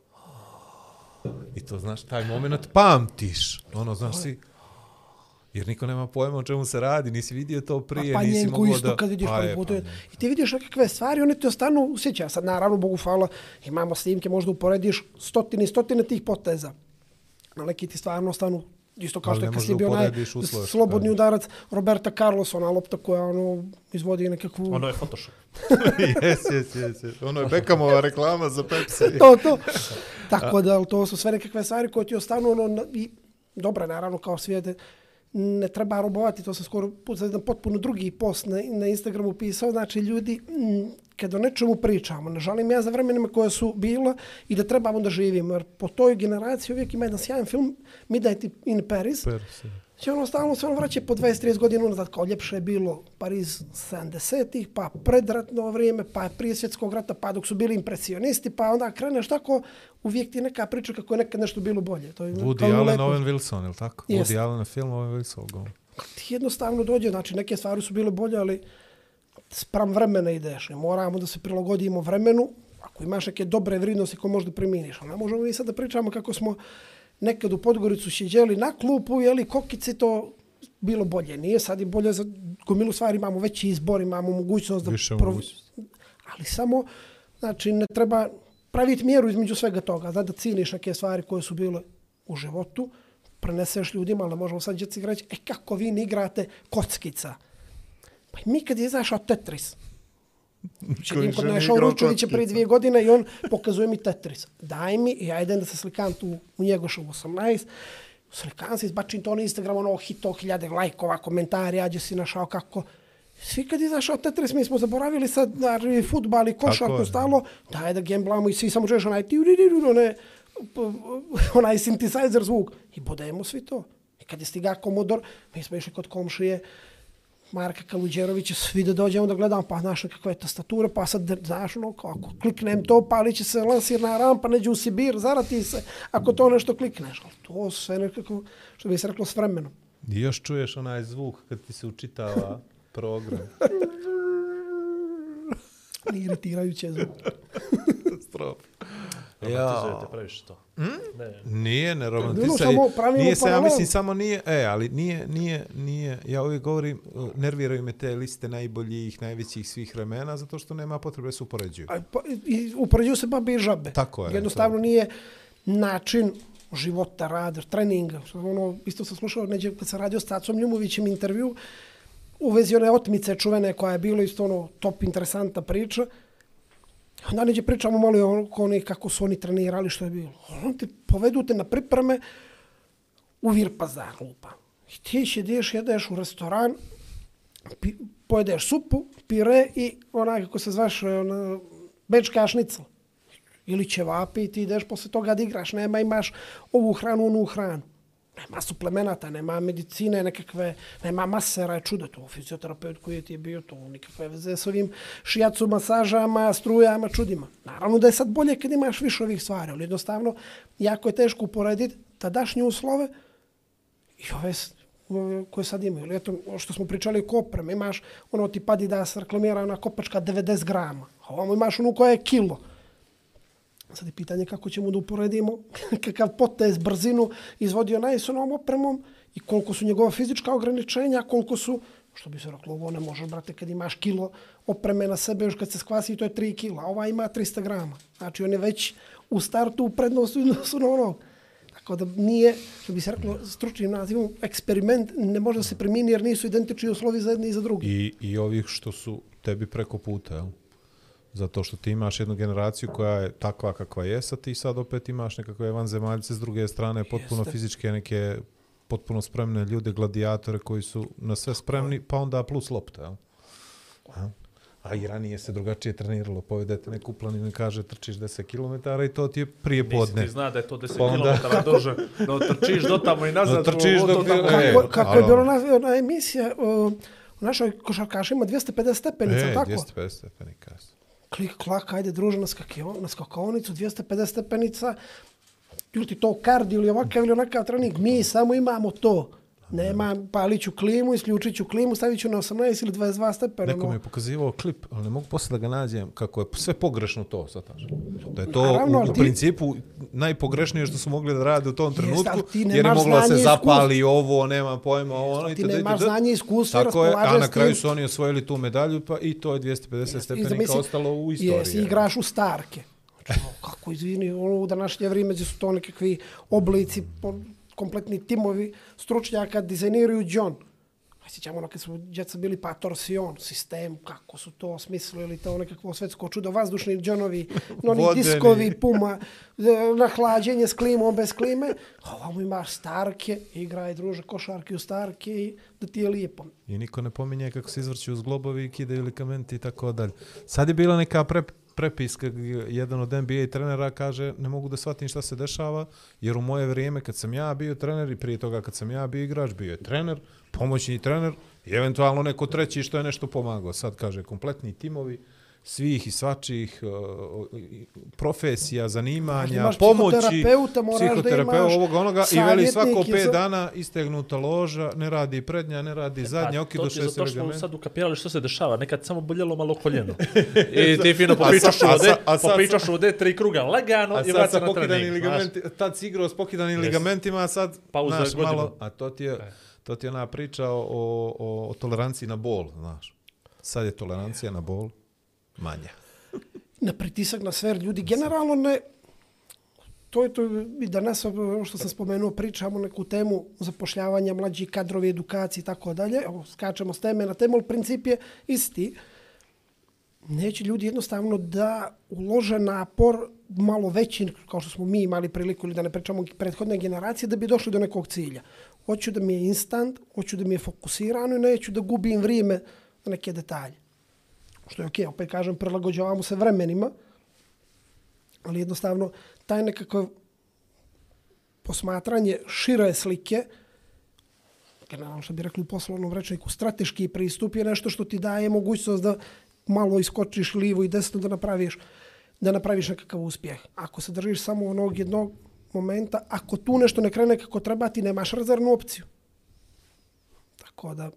I to, znaš, taj moment pamtiš. Ono, znaš, si... Jer niko nema pojma o čemu se radi, nisi vidio to prije, pa nisi njenku mogao isto da... kad vidiš Pa prvi je, put. pa Pa. I ti vidiš nekakve stvari, one ti ostanu usjeća. Sad naravno, Bogu hvala, imamo snimke, možda uporediš stotine i stotine tih poteza. Na neki ti stvarno ostanu isto kao što je da bio uslove, slobodni da. udarac Roberta Carlos, ona lopta koja ono, izvodi nekakvu... Ono je Photoshop. <laughs> jes, jes, jes, jes. Ono je Beckhamova reklama za Pepsi. <laughs> to, to. Tako da, to su sve nekakve stvari koje ti ostanu ono, i dobra, naravno, kao svijete, ne treba robovati, to sam skoro put za jedan potpuno drugi post na, na Instagramu pisao, znači ljudi, kad o nečemu pričamo, ne žalim ja za vremenima koja su bila i da trebamo da živimo, jer po toj generaciji uvijek ima jedan sjajan film, Midnight in Paris, Persi. Će ono stalno se ono vraća po 20-30 godina unazad, kao ljepše je bilo Pariz 70-ih, pa predratno vrijeme, pa prije svjetskog rata, pa dok su bili impresionisti, pa onda kreneš tako, uvijek ti neka priča kako je nekad nešto bilo bolje. To je Woody Allen, leku. Owen Wilson, je li tako? Jeste. Woody Allen film, Owen Wilson. Ti jednostavno dođe, znači neke stvari su bile bolje, ali spram vremena ideš. I moramo da se prilagodimo vremenu, ako imaš neke dobre vrednosti koje možda priminiš. Ne možemo mi sad da pričamo kako smo nekad u Podgoricu sjeđeli na klupu, jeli kokice to bilo bolje. Nije sad i bolje za gomilu stvari, imamo veći izbor, imamo mogućnost da... Više prov-. Ali samo, znači, ne treba praviti mjeru između svega toga, da, da ciniš neke stvari koje su bile u životu, preneseš ljudima, ali ne možemo sad djeci reći, e kako vi ne igrate kockica. Pa mi kad je izašao Tetris, Koji Čedim kod igrao Uručevića prije dvije godine i on pokazuje mi Tetris. Daj mi, i ja idem da se slikam tu u Njegošovu 18, slikam se, izbačim to na Instagram, ono hito, hiljade lajkova, komentari, ađe si našao kako... Svi kad je izašao Tetris, mi smo zaboravili sad na futbal i košarku stalo, daj da gemblamo i svi samo čuješ onaj ti one, onaj synthesizer zvuk. I bodemo svi to. I kad je stiga Komodor, mi smo išli kod komšije, Marka Kaluđerovića, svi da dođemo da gledamo, pa znaš kakva je tastatura, pa sad, znaš, ono, ako kliknem to, pa ali će se lansirna rampa, neđe u Sibir, zarati se, ako to nešto klikneš. Ali to sve nekako, što bi se reklo, s vremenom. I još čuješ onaj zvuk kad ti se učitava program. <laughs> Iritirajuće zvuk. <laughs> Katastrofa. Romantizujete previše to. Hmm? Ne. Nije, ne romantiza. samo pravimo Nije se, ja mislim, samo nije, e, ali nije, nije, nije, ja uvijek govorim, uh, nerviraju me te liste najboljih, najvećih svih vremena, zato što nema potrebe da se upoređuju. A, pa, I upoređuju se babe i žabe. Tako je, Jednostavno to. nije način života, rada, treninga. Ono, isto sam slušao neđe kad sam radio s Tacom Ljumovićem intervju, u vezi one otmice čuvene koja je bilo isto ono top interesanta priča. Onda neđe pričamo malo oko oni kako su oni trenirali, što je bilo. Ono te povedu te na pripreme u Vir pazar, lupa. I ti će ideš, jedeš u restoran, pi, pojedeš supu, pire i onaj, kako se zvaš, ona, bečka šnicl. Ili ćevapi i ti ideš posle toga da igraš. Nema, imaš ovu hranu, onu hranu. Nema suplemenata, nema medicine nekakve, nema masera, čuda čudo to. Fizioterapeut koji je ti je bio to, nikakve veze s ovim šijacu, masažama, strujama, čudima. Naravno da je sad bolje kad imaš više ovih stvari, ali jednostavno jako je teško uporediti tadašnje uslove i ove koje sad imaju. Eto, što smo pričali o opreme, imaš ono ti padi da se reklamira ona kopačka 90 grama, a ovamo imaš onu koja je kilo. Sad je pitanje kako ćemo da uporedimo <laughs> kakav potez, brzinu izvodio onaj s onom opremom i koliko su njegova fizička ograničenja, koliko su, što bi se reklo, ovo ne možeš, brate, kad imaš kilo opreme na sebe, još kad se skvasi, to je 3 kila, ova ima 300 grama. Znači, on je već u startu u prednosti u odnosu na onog. Tako da nije, što bi se reklo, stručnim nazivom, eksperiment ne može da se primini jer nisu identični uslovi za jedne i za drugi. I, I ovih što su tebi preko puta, jel? Zato što ti imaš jednu generaciju koja je takva kakva je, a ti sad opet imaš nekakve vanzemaljce s druge strane, potpuno Jeste. fizičke neke potpuno spremne ljude, gladiatore koji su na sve spremni, pa onda plus lopta, jel? A, a i ranije se drugačije treniralo, povedete neku planinu i kaže trčiš 10 km i to ti je prije Nisi podne. ti zna da je to 10 Pa onda- km duže. No, trčiš do tamo i nazad. No, trčiš to tamo. e, Kako, kako je bilo ona, ona emisija, o, u našoj košarkašima 250 stepenica, E, tako? 250 stepenika klik, klak, ajde druže na, skakio, na skakonicu, 250 stepenica, ili ti to kardio ili ovakav ili onakav trening, mi samo imamo to. Nema, palit ću klimu, isključit ću klimu, stavit ću na 18 ili 22 stepena. Neko mi je pokazivao klip, ali ne mogu posle da ga nađem, kako je sve pogrešno to, sad Da je to Naravno, u, u ti- principu najpogrešnije što su mogli da rade u tom Jeste, trenutku, jer je moglo se zapali ovo, nema pojma, ovo, ono, ti itd., nemaš znanje i iskustvo i Tako je, a na kraju su oni osvojili tu medalju, pa i to je 250 I stepenika ostalo u istoriji. Jesi, igraš u starke. Znači, kako izvini, ono, u današnje vrijeme su to nekakvi oblici, po- kompletni timovi stručnjaka dizajniraju John. Ja sjećam ono kad su djeca bili pa torsion, sistem, kako su to osmislili, to nekakvo svetsko čudo, vazdušni Johnovi, <laughs> oni Vodeni. diskovi, puma, e, nahlađenje s klimom, bez klime. A ovamo imaš starke, igraj druže košarke u starke i da ti je lijepo. I niko ne pominje kako se izvrću uz globovi, kidaju likamenti i tako dalje. Sad je bila neka pre, prepiska, gdje jedan od NBA trenera kaže ne mogu da shvatim šta se dešava, jer u moje vrijeme kad sam ja bio trener i prije toga kad sam ja bio igrač, bio je trener, pomoćni trener i eventualno neko treći što je nešto pomagao. Sad kaže kompletni timovi, svih i svačih uh, profesija, zanimanja, Imaš pomoći, psihoterapeuta, moraš da psihoterapeuta, imaš ovoga onoga i veli svako pet za- dana istegnuta loža, ne radi prednja, ne radi zadnja, okido Pa, to ti je šest zato što smo ligament. sad ukapirali što se dešava. Nekad samo boljelo malo koljeno. <laughs> I ti fino popričaš ovde, popričaš ovde tri kruga lagano i vraća sa na trening. ligamenti, tad si igrao s pokidanim ligamentima, a sad, Pauza znaš, malo, a to ti je, to ti je ona priča o, o, o toleranciji na bol, znaš. Sad je tolerancija na bol Manje. na pritisak na sve ljudi generalno ne to je to i danas ono što sam spomenuo pričamo neku temu zapošljavanja mlađih kadrovi, edukacije i tako dalje. Skačemo s teme na temu, ali princip je isti. Neće ljudi jednostavno da ulože napor malo veći, kao što smo mi imali priliku ili da ne pričamo prethodne generacije, da bi došli do nekog cilja. Hoću da mi je instant, hoću da mi je fokusirano i neću da gubim vrijeme na neke detalje. Što je okej, okay, opet kažem, prilagođavamo se vremenima, ali jednostavno taj nekako posmatranje šire slike, generalno što bi rekli u poslovnom rečniku, strateški pristup je nešto što ti daje mogućnost da malo iskočiš livo i desno da napraviš da napraviš nekakav uspjeh. Ako se držiš samo onog jednog momenta, ako tu nešto ne krene kako treba, ti nemaš rezervnu opciju. Tako da...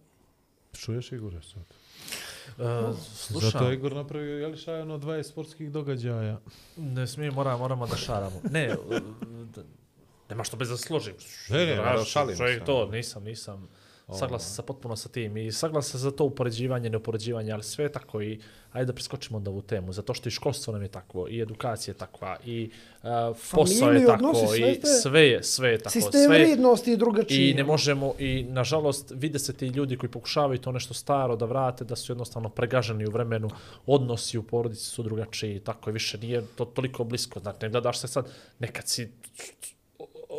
Čuješ Igore sad? Uh, slušam. Zato je Igor napravio, jel šajano 20 sportskih događaja. Ne smije, mora, moramo da šaramo. Ne, da- nema što bez da složim. Ne, ne, da šalim Čovjek se. to, nisam, nisam. Saglasan sa potpuno sa tim i saglasan za to upoređivanje, neupoređivanje, ali sve je tako i ajde da preskočimo onda ovu temu, zato što i školstvo nam je takvo, i edukacija je takva, i uh, posao je Familiju tako, odnosi, sve i sve je, sve je tako. Sistem sve je- vrijednosti je drugačiji. I ne možemo, i nažalost vide se ti ljudi koji pokušavaju to nešto staro da vrate, da su jednostavno pregaženi u vremenu, odnosi u porodici su drugačiji, tako je više, nije to toliko blisko. Znači, ne gledaš se sad, nekad si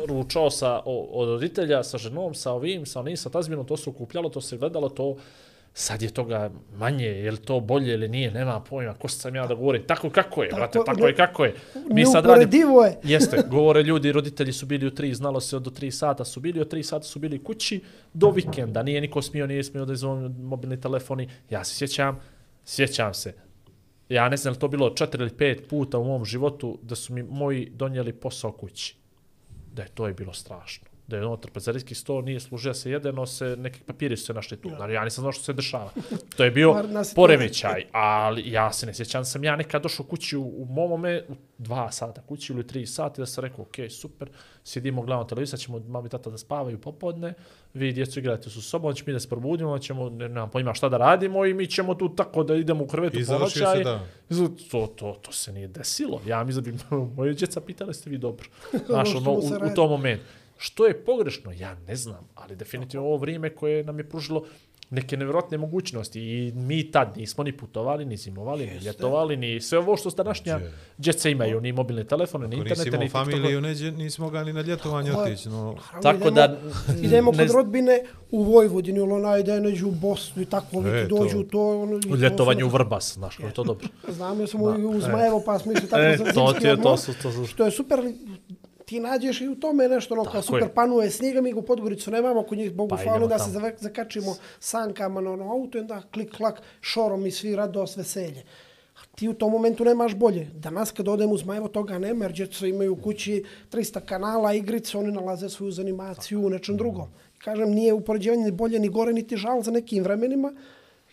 ručao sa, o- od roditelja, sa ženom, sa ovim, sa onim, sa tazbinom, to se ukupljalo, to se gledalo, to sad je toga manje, je li to bolje ili nije, nema pojma, ko sam ja da govorim, tako kako je, Tako, brate, tako ne- je, kako je. Mi sad radimo, je. <laughs> Jeste, govore ljudi, roditelji su bili u tri, znalo se do tri sata su bili, od tri sata su bili kući do vikenda, nije niko smio, nije smio da izvoni mobilni telefoni. Ja se sjećam, sjećam se, ja ne znam to bilo četiri ili pet puta u mom životu da su mi moji donijeli posao kući. Da je to je bilo strašno. Da je ono trpezarijski sto nije služio se jedeno, se neki papiri su se našli tu. Znači, ja nisam znao što se dešava. To je bio poremećaj, ali ja se ne sjećam, sam ja nekad došao kući u, u momome, u dva sata kući ili tri sata, da sam rekao, ok, super, sjedimo, gledamo televiziju, sad ćemo mami i tata da spavaju popodne, vi djecu igrate su sobom, ćemo mi da se probudimo, ćemo, ne, nemam pojma šta da radimo i mi ćemo tu tako da idemo u krvetu I završio ponoćaj. se dan. Izgled, To, to, to se nije desilo. Ja mi bi <laughs> moje djeca pitali ste vi dobro. <laughs> Znaš, ono, u, se u tom momentu. Što je pogrešno? Ja ne znam, ali definitivno ovo vrijeme koje nam je pružilo neke nevjerojatne mogućnosti i mi tad nismo ni putovali, ni zimovali, ni ljetovali, ni sve ovo što današnja djeca imaju, ni mobilne telefone, ni internete, ni TikTok. familiju, neđe, nisi mogao ni na ljetovanje otići. No, Tako da, Idemo kod rodbine u Vojvodini, ili onaj da je neđu u Bosnu i tako, ovi E, ti to. dođu to. Ono, i U to ljetovanju u su- Vrbas, znaš, je to dobro. Znam, ja sam u Zmajevo, pa smo išli tako E, za to zimski ti je, to su, to su. Što je super, ti nađeš i u tome nešto, ono kao super je. panuje snijega, mi ga u Podgoricu nemamo, kod njih, Bogu Pa hvala, da se zakačimo sankama na ono auto i onda klik, klak, šorom i svi radost, veselje. A ti u tom momentu nemaš bolje. Danas kad odem u Zmajevo toga nema, jer djeca imaju u kući 300 kanala, igrice, oni nalaze svoju zanimaciju u nečem drugom. Kažem, nije upoređivanje ni bolje, ni gore, niti žal za nekim vremenima.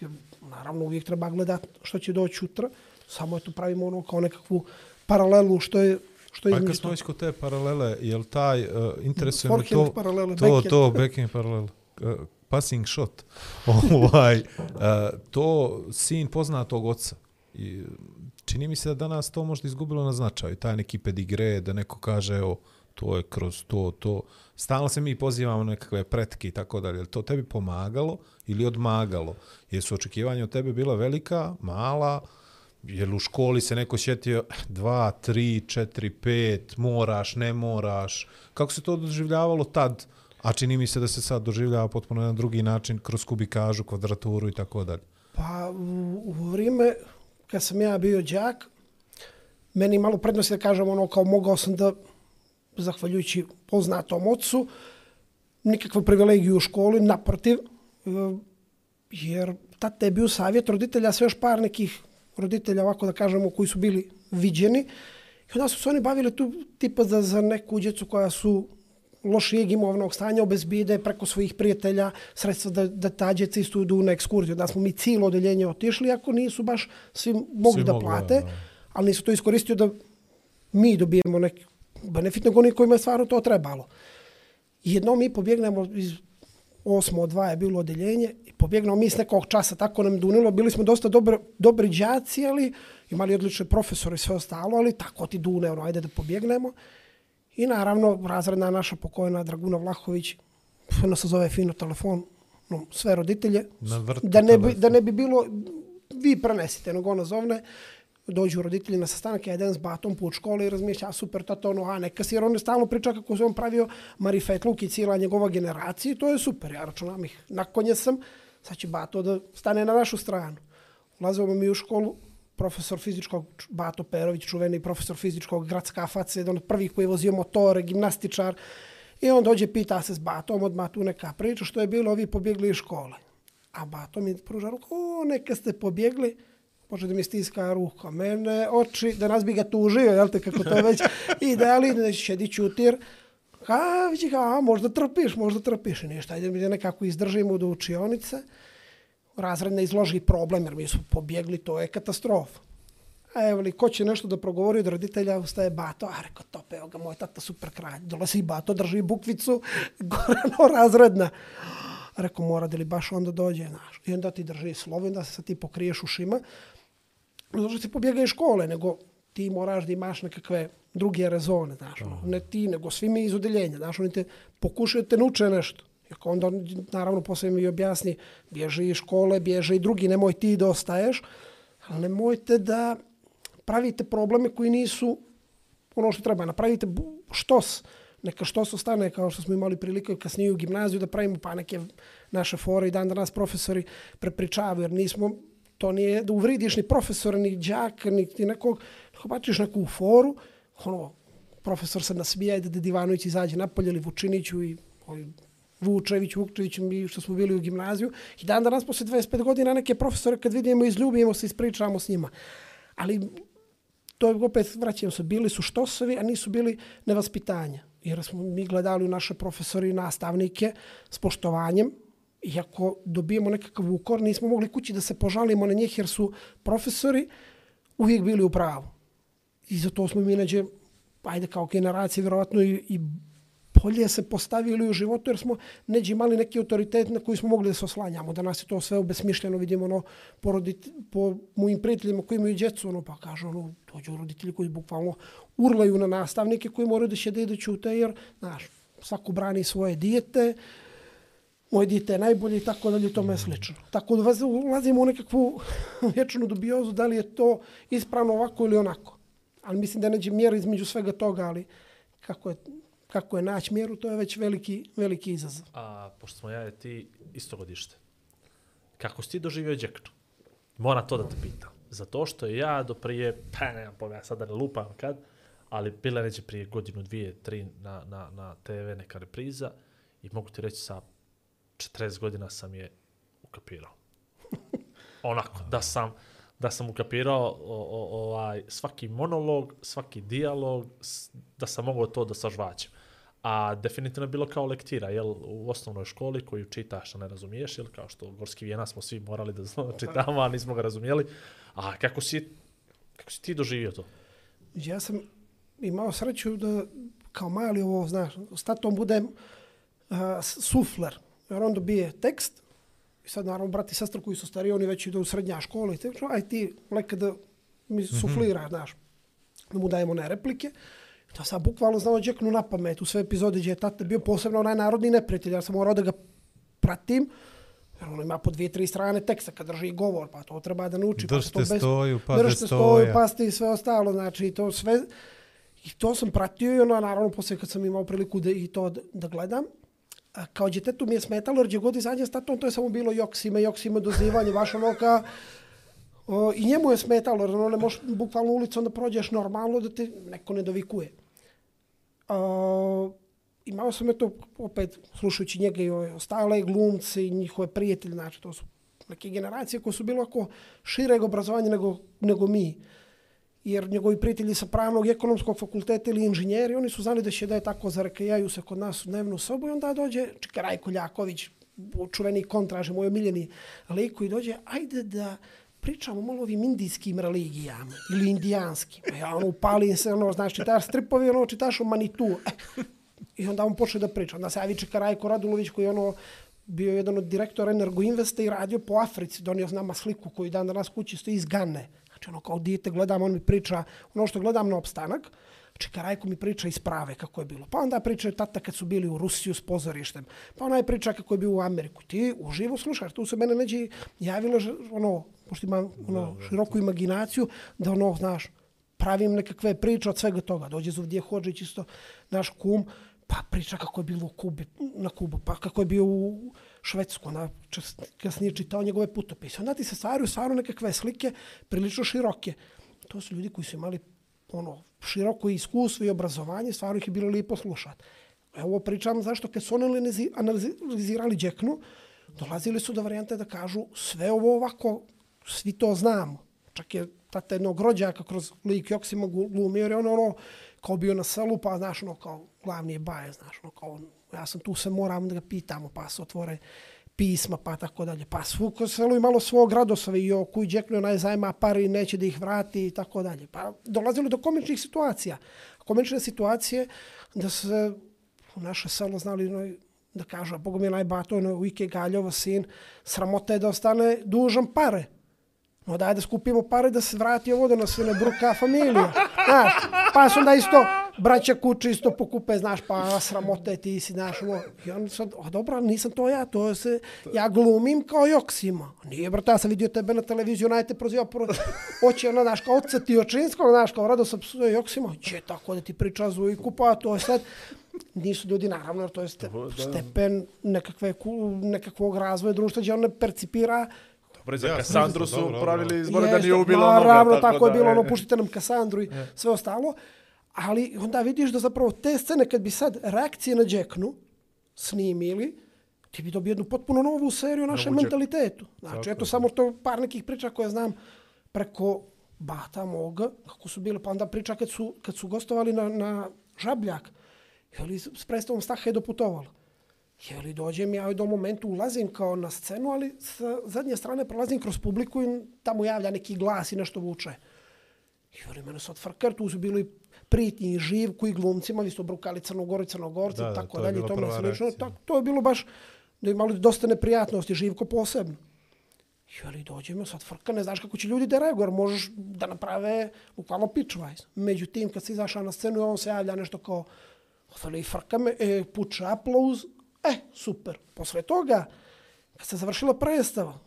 Jer, naravno, uvijek treba gledati što će doći utra. Samo eto pravimo ono kao nekakvu paralelu što je što je A kad smo već kod te paralele, je li taj, uh, interesuje me to, paralele, to, backhand. to, backhand paralele, uh, passing shot, <laughs> ovaj, uh, to sin poznatog oca. I čini mi se da danas to možda izgubilo na značaju, taj neki pedigre, da neko kaže, evo, to je kroz to, to. Stalno se mi pozivamo na nekakve pretke i tako dalje. To tebi pomagalo ili odmagalo? Jesu očekivanja od tebe bila velika, mala, Jel u školi se neko sjetio 2, 3, 4, 5, moraš, ne moraš? Kako se to doživljavalo tad? A čini mi se da se sad doživljava potpuno na drugi način, kroz kubikažu, kvadraturu i tako dalje. Pa u, u vrijeme kad sam ja bio đak, meni malo prednosti da kažem ono kao mogao sam da, zahvaljujući poznatom ocu, nikakvu privilegiju u školi, naprotiv, e, jer tada je bio savjet roditelja, sve još par nekih roditelja, ovako da kažemo, koji su bili viđeni. I onda su se oni bavili tu tipa za, za neku djecu koja su lošijeg imovnog stanja obezbide preko svojih prijatelja sredstva da, da ta djeca isto idu na ekskurziju. Da smo mi cijelo odeljenje otišli, ako nisu baš svi mogli Svi da mogli, plate, da, da. ali nisu to iskoristio da mi dobijemo neki benefit nego oni kojima je stvarno to trebalo. I jednom mi pobjegnemo iz osmo od dva je bilo odeljenje i pobjegnemo mi s nekog časa, tako nam dunilo, bili smo dosta dobro, dobri đaci, ali imali odlične profesore i sve ostalo, ali tako ti dune, ono, ajde da pobjegnemo. I naravno, razredna naša pokojna Draguna Vlahović, ona se zove fino telefon, no, sve roditelje, da ne, bi, telefon. da ne bi bilo, vi prenesite, nego ona zovne, dođu roditelji na sastanak, ja s batom put škole i razmišlja, a super, tato, ono, a neka si, jer on je stalno priča kako se on pravio marifetluk i cijela njegova generacija, i to je super, ja računam ih, nakonje sam, sad će bato da stane na našu stranu. Ulazimo mi u školu, profesor fizičkog, Bato Perović, čuveni profesor fizičkog, gradska faca, jedan od prvih koji je vozio motore, gimnastičar, i on dođe, pita se s Batom, odmah tu neka priča, što je bilo, ovi pobjegli iz škole. A Bato mi pruža ruku, o, neka ste pobjegli, Može da mi stiska ruka, mene, oči, da nas bi ga tužio, jel te, kako to već ideali, da će šedi čutir. A, vidi ga, a, možda trpiš, možda trpiš. I ništa, ajde mi da nekako izdržimo do učionice. Razred ne izloži problem, jer mi su pobjegli, to je katastrofa. A evo li, ko će nešto da progovori od roditelja, ustaje Bato, a rekao, to evo ga, moj tata super kralj. Dolazi Bato, drži bukvicu, <laughs> gorano razredna. A rekao, mora da li baš onda dođe, znaš. I onda ti drži slovo, onda se ti pokriješ ušima. Zato što ti pobjega iz škole, nego ti moraš da imaš nekakve druge rezone, znaš. ono. Ne ti, nego svi mi iz udeljenja, znaš. Oni te pokušaju te nuče nešto. I ako onda, naravno, posle mi objasni, bježe iz škole, bježe i drugi, nemoj ti da ostaješ, ali nemojte da pravite probleme koji nisu ono što treba. Napravite štos, neka štos ostane kao što smo imali prilike kasnije u gimnaziju da pravimo pa neke naše fore i dan danas profesori prepričavaju jer nismo to nije da uvridiš ni profesora, ni džaka, ni, ni nekog, ako bačiš neku foru, ono, profesor se nasmija i da Divanović izađe napolje ili Vučiniću i ovi Vučević, Vukčević, mi što smo bili u gimnaziju. I dan danas, posle 25 godina, neke profesore kad vidimo, izljubimo se, ispričamo s njima. Ali to je opet, vraćam se, bili su štosovi, a nisu bili nevaspitanja. Jer smo mi gledali u naše profesori i nastavnike s poštovanjem, iako dobijemo nekakav ukor, nismo mogli kući da se požalimo na njih, jer su profesori uvijek bili u pravu. I zato smo mi neđe, ajde kao generacije, vjerovatno i, i bolje se postavili u životu, jer smo neđe imali neki autoritet na koji smo mogli da se oslanjamo. Danas je to sve obesmišljeno, vidimo ono, po, rodit, po mojim prijateljima koji imaju djecu, ono, pa kažu, ono, dođu roditelji koji bukvalno urlaju na nastavnike koji moraju da će da idu ćute, jer, znaš, svako brani svoje dijete, moje dijete je najbolje i tako dalje i tome slično. Tako da ulazimo u nekakvu <laughs> vječnu dubiozu da li je to ispravno ovako ili onako. Ali mislim da neđe mjera između svega toga, ali kako je, kako je naći mjeru, to je već veliki, veliki izazov. A, pošto smo ja i ti isto godište, kako si ti doživio džeknu? Moram to da te pitam. Zato što ja do prije, pa nemam pojma, ja sad da ne lupam kad, ali bila neće prije godinu, dvije, tri na, na, na TV neka repriza i mogu ti reći sa 40 godina sam je ukapirao. <laughs> Onako, da sam, da sam ukapirao o, o, ovaj, svaki monolog, svaki dijalog, da sam mogao to da sažvaćem. A definitivno je bilo kao lektira, jel, u osnovnoj školi koju čitaš, a ne razumiješ, jel, kao što Gorski vijena smo svi morali da zna- čitamo, a nismo ga razumijeli. A kako si, kako si ti doživio to? Ja sam imao sreću da kao mali ovo, znaš, s tatom budem uh, sufler. Jer on dobije tekst i sad naravno brati i sestra koji su stariji, oni već idu u srednja škola i tako, aj ti leka da mi suflira, znaš, da mu dajemo one replike. To sam bukvalno znao džeknu na pamet u sve epizode gdje je tata bio posebno onaj narodni neprijatelj. Ja sam morao da ga pratim. Jer on ima po dvije, tri strane teksta kad drži govor, pa to treba da nauči. pa se to Držite stoju, držite stoja. stoju, pasti i sve ostalo. Znači, to sve... I to sam pratio i ono, naravno, poslije kad sam imao priliku da i to da, da gledam, kao djetetu mi je smetalo, jer gdje god izađe s tatom, to je samo bilo joksime, joksime, dozivanje, vaša noka. O, I njemu je smetalo, jer ono ne možeš bukvalno ulicom da prođeš normalno, da te neko ne dovikuje. O, imao sam eto, opet, slušajući njega i ostale glumce i njihove prijatelje, znači to su neke generacije koje su bilo ako šireg obrazovanja nego, nego mi. Jer njegovi prijatelji sa pravnog i ekonomskog fakulteta ili inženjeri, oni su znali da će da je tako zarekajaju se kod nas u dnevnu sobu i onda dođe čekaj, Rajko Ljaković, čuveni kontraže, moj omiljeni lik koji dođe, ajde da pričamo malo o ovim indijskim religijama ili indijanskim. E, ja ono upalim se, ono, znaš, čitaš stripovi, ono, čitaš o Manitu. E, I onda on počne da priča. Onda se javi čeka Rajko Radulović koji je ono bio jedan od direktora Energoinvesta i radio po Africi. Donio nama sliku koju dan danas kući stoji iz Gane. Znači ono kao dijete gledam, on mi priča ono što gledam na opstanak. Znači, Karajko mi priča iz prave kako je bilo. Pa onda priča tata kad su bili u Rusiju s pozorištem. Pa ona je priča kako je bio u Ameriku. Ti uživo slušaš. Tu se mene neđe javilo, ono, pošto imam ono, široku imaginaciju, da ono, znaš, pravim nekakve priče od svega toga. Dođe Zuvdje Hođić isto, naš kum, pa priča kako je bilo u Kubi, na Kubu, pa kako je bio u Švedsku, ona kasnije čitao njegove putopise. Onda ti se stvaraju stvarno nekakve slike prilično široke. To su ljudi koji su imali ono, široko iskustvo i obrazovanje, stvarno ih je bilo lijepo slušati. Evo ovo pričam zašto kad su oni analizirali Đeknu, dolazili su do varijante da kažu sve ovo ovako, svi to znamo. Čak je tata jednog rođaka kroz lik Joksima glumio, jer je on ono, kao bio na selu, pa znaš, ono, kao glavni je baje, znaš, ono, kao, ja sam tu se moram da ga pitamo, pa se otvore pisma, pa tako dalje. Pa svuko ko i malo svog radosove i o kuj Đeknu onaj zajma pari i neće da ih vrati i tako dalje. Pa dolazilo do komičnih situacija. Komične situacije da se u naše selo znali no, da kažu, a Bogom je najbato, ono, Ike Galjova sin, sramota je da ostane dužan pare. No daj da skupimo pare da se vrati ovo da nas ne bruka familija. Znaš, pa su onda isto braća kuće isto pokupe, znaš, pa sramota je ti si, znaš, ovo. I on sad, a dobro, ali nisam to ja, to se, ja glumim kao Joksima. Nije, brate, ja sam vidio tebe na televiziju, najte proziva, pro, oće, ono, znaš, kao oca ti očinskog, znaš, kao rado sam psuje Joksima, će tako da ti priča Zujku, pa to je sad, nisu ljudi, naravno, to je ste, stepen nekakve, nekakvog razvoja društva, gdje on ne percipira Dobro, za Ja, Kasandru dobro, su dobro. pravili izbore da nije ubila onoga. Naravno, tako, je da, bilo, e, ono, puštite nam Kasandru i sve ostalo. Ali onda vidiš da zapravo te scene, kad bi sad reakcije na Jacknu snimili, ti bi dobio jednu potpuno novu seriju o našem mentalitetu. Znači, eto, samo to par nekih priča koje znam preko bata moga, kako su bile, pa onda priča kad su, kad su gostovali na, na Žabljak, jeli, s predstavom Staha je doputovalo. Jeli, dođem ja u jednom momentu, ulazim kao na scenu, ali sa zadnje strane prolazim kroz publiku i tamo javlja neki glas i nešto vuče. Jeli, mene sad frkar, tu su bili pritnji i živku i glumcima, vi ste obrukali Crnogoru i Crnogorci, Da, tako to je dalje, bila tome prva slično. reakcija. Tak, to je bilo baš, da imali dosta neprijatnosti, živko posebno. Jeli, dođemo sad frka, ne znaš kako će ljudi da reaguju, možeš da naprave bukvalno pitchwise. Međutim, kad si izašao na scenu, on se javlja nešto kao, Ostali frka me, e, puče aplauz, e, super. Posle toga, kad se završila predstava,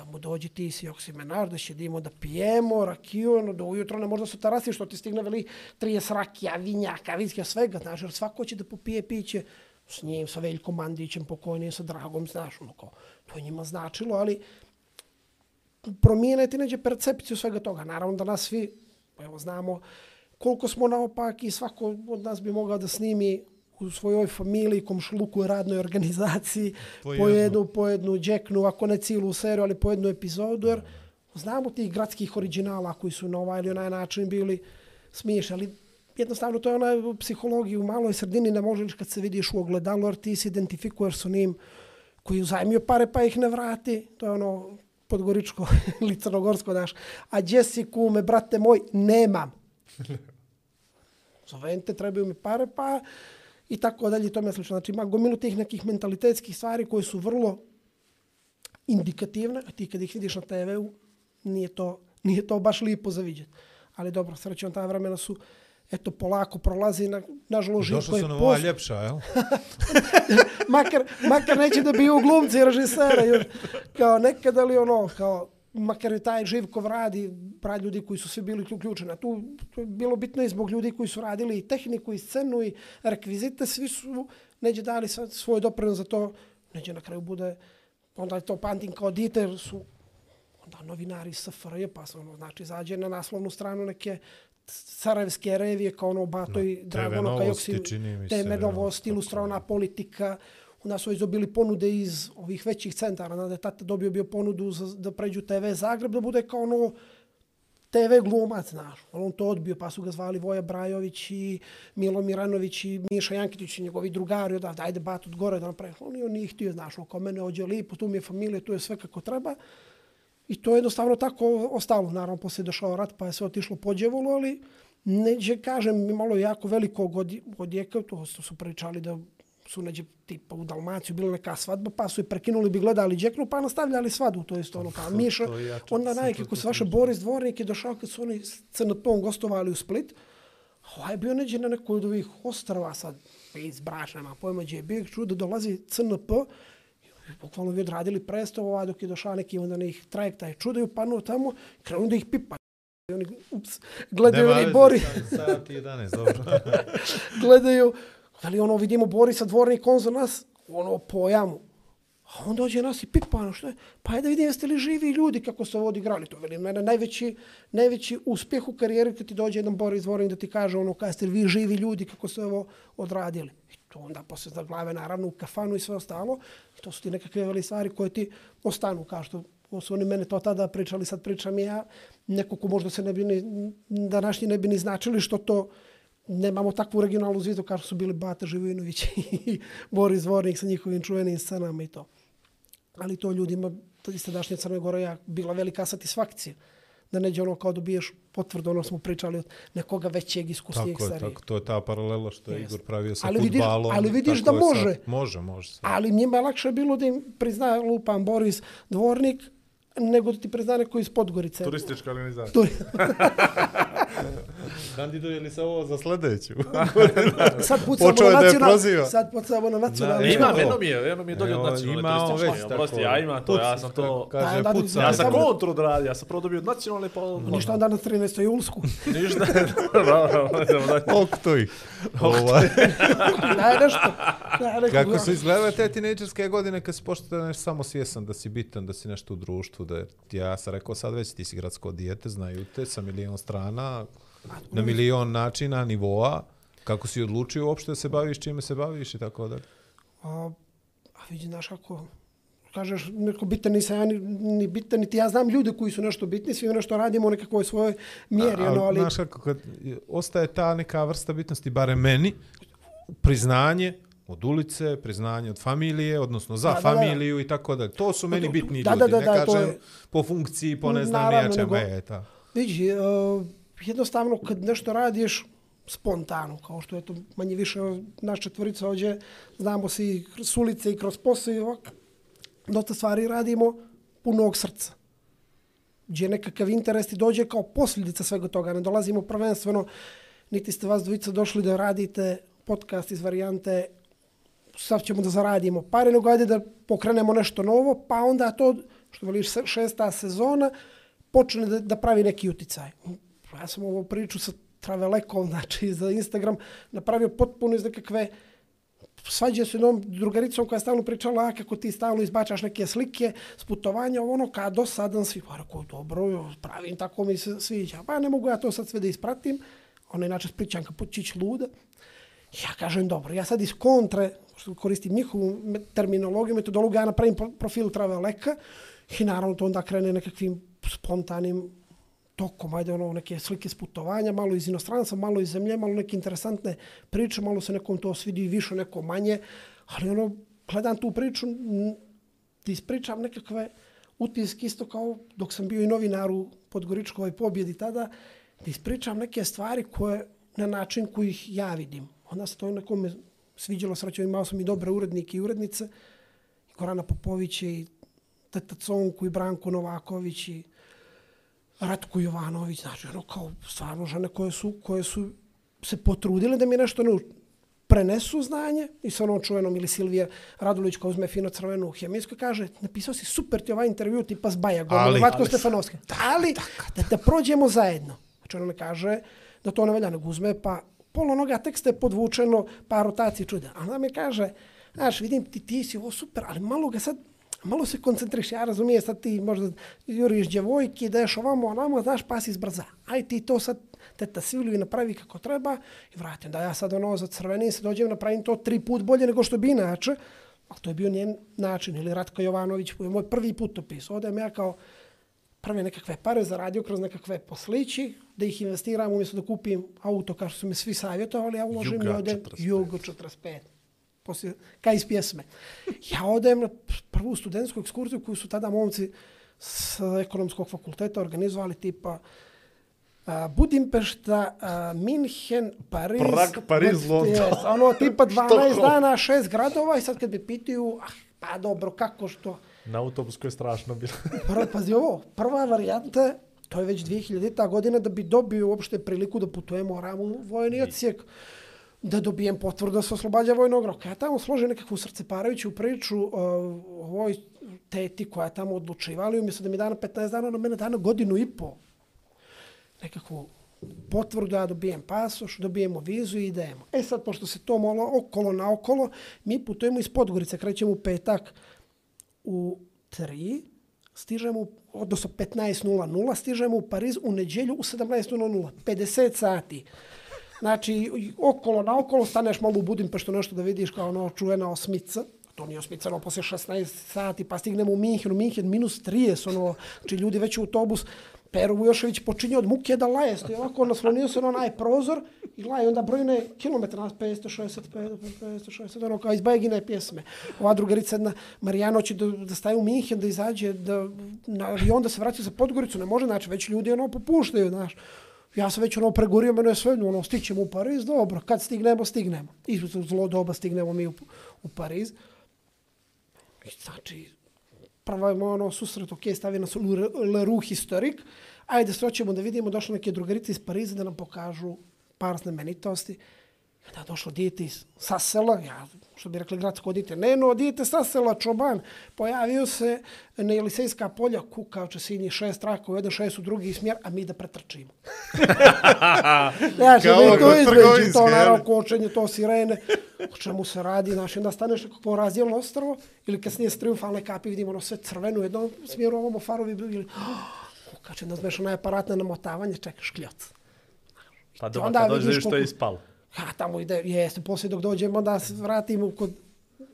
tamo dođi ti si oksimenar, da šedimo, da pijemo, rakiju, ono, do ujutro ne možda su tarasi, što ti stigne veli 30 rakija, vinjaka, viskija, svega, znaš, jer svako će da popije piće s njim, sa Veljkom Mandićem, pokojnim, sa Dragom, znaš, ono, kao, to je njima značilo, ali promijene neđe percepciju svega toga. Naravno da nas svi, evo znamo koliko smo naopaki i svako od nas bi mogao da snimi u svojoj familiji, komšluku, radnoj organizaciji, Po po, jednu. jednu, po jednu džeknu, ako ne cijelu seriju, ali po jednu epizodu, jer znamo tih gradskih originala koji su na ovaj ili onaj način bili smiješni, ali jednostavno to je ona psihologija u maloj sredini, ne možeš kad se vidiš u ogledalu, jer ti se identifikuješ s onim koji uzajmio pare pa ih ne vrati, to je ono podgoričko <laughs> ili crnogorsko, daš. A gdje si kume, brate moj, nemam. <laughs> Zovem te, trebaju mi pare, pa i tako dalje i tome slično. Znači ima gomilu tih nekih mentalitetskih stvari koje su vrlo indikativne, a ti kad ih vidiš na TV-u, nije to, nije to baš lijepo za vidjeti. Ali dobro, srećom ta vremena su eto polako prolazi na nažalost Živko Došlo je su nam ova ljepša, jel? <laughs> makar, makar neće da biju glumci i režisera, još, kao nekad, ali ono, kao, makar i taj Živkov radi, pravi ljudi koji su svi bili uključeni. Tu, tu je bilo bitno i zbog ljudi koji su radili i tehniku, i scenu, i rekvizite, svi su neđe dali svoj doprinos za to, neđe na kraju bude, onda je to pamtim kao dite, jer su onda novinari iz SFRJ, pa se ono, znači, zađe na naslovnu stranu neke Sarajevske revije, kao ono Bato i Dragono, kao Novosti, Joksi, čini mi se, teme ja, novosti, ilustrovana politika, u nas su izobili ponude iz ovih većih centara, da je tata dobio bio ponudu za, da pređu TV Zagreb, da bude kao ono TV glumac, znaš. Ali on to odbio, pa su ga zvali Voja Brajović i Milo Miranović i Miša Jankitić i njegovi drugari, da ajde bat od gore da napravi. On je on nije htio, znaš, oko mene ođe lipo, tu mi je familija, tu je sve kako treba. I to je jednostavno tako ostalo. Naravno, poslije je došao rat, pa je sve otišlo po djevolu, ali neđe, kažem, malo jako velikog odje- odjeka, to su pričali da su neđe tipa u Dalmaciju bila neka svadba, pa su je prekinuli, bi gledali džeknu, pa nastavljali svadbu, to je isto ono, pa Miša, onda najke, ko se vaše. Boris Dvornik je došao kad su oni s CNP-om gostovali u Split, Ovaj bio neđe na nekoj od ovih ostrava sad, iz Brač, nema pojma gdje je bio, čuo da dolazi CNP, bukvalno bi odradili predstavu, ovaj dok je došao neki onda na ih trajekta je čudo i upanuo tamo, krenu da ih pipa. I oni, ups, gledaju Nema oni veze, Bori, sad- Sat i 11, dobro. <laughs> gledaju, veli ono, vidimo Borisa dvornik, on za nas, ono, pojamu. A on dođe nas i pipa, ono što je, pa je da vidim jeste li živi ljudi kako se ovo odigrali. To veli mene najveći, najveći uspjeh u karijeri kad ti dođe jedan Boris dvornik da ti kaže ono, kada ste vi živi ljudi kako se ovo odradili. I to onda posle za glave naravno u kafanu i sve ostalo. I to su ti nekakve veli stvari koje ti ostanu, kao što su oni mene to tada pričali, sad pričam i ja, neko ko možda se ne bi ni, današnji ne bi ni značili što to nemamo takvu regionalnu zvijedu kao su bili Bata Živojinović <laughs> i Boris Dvornik sa njihovim čuvenim scenama i to. Ali to ljudima, iz tadašnje Crne Gore, ja, bila velika satisfakcija. Da neđe ono kao dobiješ potvrdu, ono smo pričali od nekoga većeg iskusnijeg Tako je, starijeg. tako, to je ta paralela što je Jeste. Igor pravio sa Ali vidiš- futbalom. ali vidiš da je sad. može. Može, može. Sad. Ali njima je lakše bilo da im prizna lupan Boris Dvornik nego da ti prizna neko iz Podgorice. Turistička organizacija. Turi... <laughs> Kandiduje li se ovo za sledeću? <laughs> sad pucamo na da nacional... proziva. Sad pucamo na nacionalni. Da, Ima, to. jedno mi je, jedno mi je dolje od nacionalne ima turističke. već Oprosti, tako, ja imam to, ja sam to... Kaže, Da, da, puca. Ja sam kontru odradio, ja sam prvo dobio od nacionalne, pa... Ništa onda na 13. julsku. <laughs> Ništa. Dobro. Ok, to. Ovaj. Daj nešto. Daj neko Kako su izgledale te tinejdžerske godine kad si počeo nešto samo svjesan da si bitan, da si nešto u društvu, da je, ja sam rekao sad već ti si gradsko dijete, znaju te sa milion strana, na milion načina, nivoa, kako si odlučio uopšte da se baviš, čime se baviš i tako dalje. A, a vidi, znaš kako, kažeš, neko bitan nisam ja ni, ni bitan, niti ja znam ljude koji su nešto bitni, svi nešto radimo u nekakvoj svojoj mjeri, ono, ali... Znaš kako, kad ostaje ta neka vrsta bitnosti, bare meni, priznanje od ulice, priznanje od familije, odnosno za Da, da, da. familiju i tako dalje. To su meni bitni Da, ljudi, da, da, ne da, kažem je- po funkciji, po ne znam nijačem, nego- je, ta. Vidi, uh, jednostavno kad nešto radiš spontano, kao što je to manje više naš četvorica ovdje, znamo se i s ulice i kroz posao i ovak, dosta stvari radimo punog srca. Gdje nekakav interes ti dođe kao posljedica svega toga. Ne dolazimo prvenstveno, niti ste vas dvojica došli da radite podcast iz varijante sad ćemo da zaradimo pare, nego ajde da pokrenemo nešto novo, pa onda to, što veliš šesta sezona, počne da, da pravi neki uticaj. Ja sam ovo priču sa Travelekom, <laughs> znači za Instagram, napravio potpuno iz nekakve svađa se jednom drugaricom koja je stalno pričala a, kako ti stalno izbačaš neke slike s putovanja, ono kad dosadan svi. Pa rekao, dobro, pravim, tako mi se sviđa. Pa ne mogu ja to sad sve da ispratim. Ona je inače spričanka počić luda. Ja kažem, dobro, ja sad iz kontre, koristim njihovu terminologiju, metodologiju, ja napravim profil Traveleka i naravno to onda krene nekakvim spontanim tokom, ajde ono, neke slike s putovanja, malo iz inostranstva, malo iz zemlje, malo neke interesantne priče, malo se nekom to svidi više, neko manje, ali ono, gledam tu priču, ti ispričam nekakve utiske isto kao dok sam bio i novinar u Podgoričkovoj ovaj, pobjedi tada, da ispričam neke stvari koje na način koji ih ja vidim. Onda se to nekome sviđalo, srećo imao sam i dobre urednike i urednice, i Gorana Popović i Teta Conku i Branko Novaković i Ratko Jovanović, znači ono kao stvarno žene koje su, koje su se potrudile da mi nešto ne prenesu znanje i sa onom čuvenom ili Silvija Radulić koja uzme fino crvenu hemijsku i kaže napisao si super ti ovaj intervju tipa s Bajagom Ali- Vatko ali- Stefanovski. Ali da, da prođemo zajedno. Znači ona ne kaže da to ne valja nego uzme pa pola onoga teksta je podvučeno pa rotacije čude. A onda mi kaže znaš vidim ti, ti si ovo super ali malo ga sad malo se koncentriš, ja razumijem sad ti možda juriš djevojke, daješ ovamo, onamo, znaš, pa si zbrza. Aj ti to sad, teta Silvi napravi kako treba i vratim. Da ja sad ono za crveni se dođem, napravim to tri put bolje nego što bi inače. Ali to je bio njen način. Ili Ratko Jovanović, moj prvi moj prvi putopis. Odem ja kao prve nekakve pare zaradio kroz nekakve poslići, da ih investiram umjesto da kupim auto, kao što su mi svi savjetovali, ja uložim i odem 45. Jugo 45 poslije, kaj iz pjesme. Ja odem na prvu studentsku ekskurziju koju su tada momci s ekonomskog fakulteta organizovali tipa a, Budimpešta, a, Minhen, Pariz. Prag, Pariz, London. ono tipa <laughs> 12 Stockholm. dana, šest gradova i sad kad bi pitaju, ah, pa dobro, kako što? Na autobusku je strašno bilo. <laughs> Prva, pazi ovo, prva varijanta to je već 2000. godina da bi dobio uopšte priliku da putujem moram u vojni odsjek da dobijem potvrdu da se oslobađa vojnog roka. Ja tamo složim nekakvu srceparajuću priču uh, o ovoj teti koja je tamo odlučivala i umjesto da mi dana 15 dana, ona mene dana godinu i po nekakvu potvrdu, ja dobijem pasoš, dobijemo vizu i idemo. E sad, pošto se to malo okolo na okolo, mi putujemo iz Podgorice, krećemo u petak u 3, stižemo, u- odnosno 15.00, stižemo u Pariz u neđelju u 17.00, 50 sati. Znači, okolo na okolo staneš malo u Budimpeštu nešto da vidiš kao ono čuvena osmica. To nije osmicano poslije 16 sati, pa stignemo u Minhen, u Minhen minus 30, ono, znači ljudi već u autobus. Pero Vujošević počinje od muke da laje, stoji ovako, naslonio se na onaj prozor i laje, onda brojne kilometra, nas 565, 560, ono kao iz Bajegine pjesme. Ova drugarica jedna, Marijano će da, da staje u Minhen, da izađe da, na avion, da se vraća za Podgoricu, ne može, znači već ljudi ono popuštaju, znaš. Ja sam već ono pregorio, mene je sve, ono, stićemo u Pariz, dobro, kad stignemo, stignemo. I zlo doba stignemo mi u, u Pariz. Znači, pravimo ono susret, ok, stavi nas u Le- historik, ajde se da vidimo, došle neke drugarice iz Pariza da nam pokažu par znamenitosti. Onda je došlo dijete iz sa sela, ja, što bi rekli gradsko dijete, ne no, dijete sa sela, čoban, pojavio se na Jelisejska polja, kukavče sinji šest traka u jedan, šest u drugi smjer, a mi da pretrčimo. <laughs> ja ću Kao mi to trgovinske, to naravno kočenje, to sirene, o čemu se radi, znaš, onda staneš nekako po razdjelno ostrvo, ili kasnije s triumfalne kapi vidimo ono sve crveno u jednom smjeru, ovamo farovi bili, kad će nas mešano aparatne namotavanje, čekaš škljoc. Pa doma kad dođeš da što je ispalo. Ha, tamo ide, jeste, poslije dok dođemo, onda se vratim kod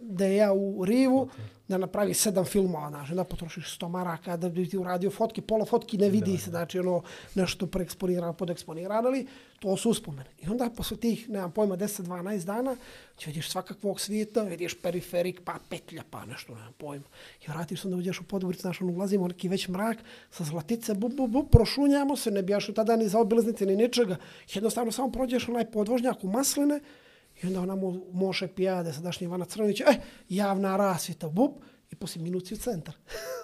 Deja u Rivu, da napravi sedam filmova, znaš, onda potrošiš sto maraka da bi ti uradio fotke, pola fotki ne vidi se, znači ono nešto preeksponirano, podeksponirano, ali to su uspomene. I onda posle tih, nemam pojma, 10-12 dana, će vidiš svakakvog svijeta, vidiš periferik, pa petlja, pa nešto, nemam pojma. I vratiš se onda uđeš u Podgoricu, znaš, ono, ulazimo neki već mrak, sa zlatice, bu, bu, bu, prošunjamo se, ne bijaš tada ni za obilaznice, ni ničega. Jednostavno samo prođeš onaj podvožnjak u masline, i onda ona mu moše pijade, sadašnji Ivana Crnović, e, eh, javna rasvita, bup, i poslije minuci u centar.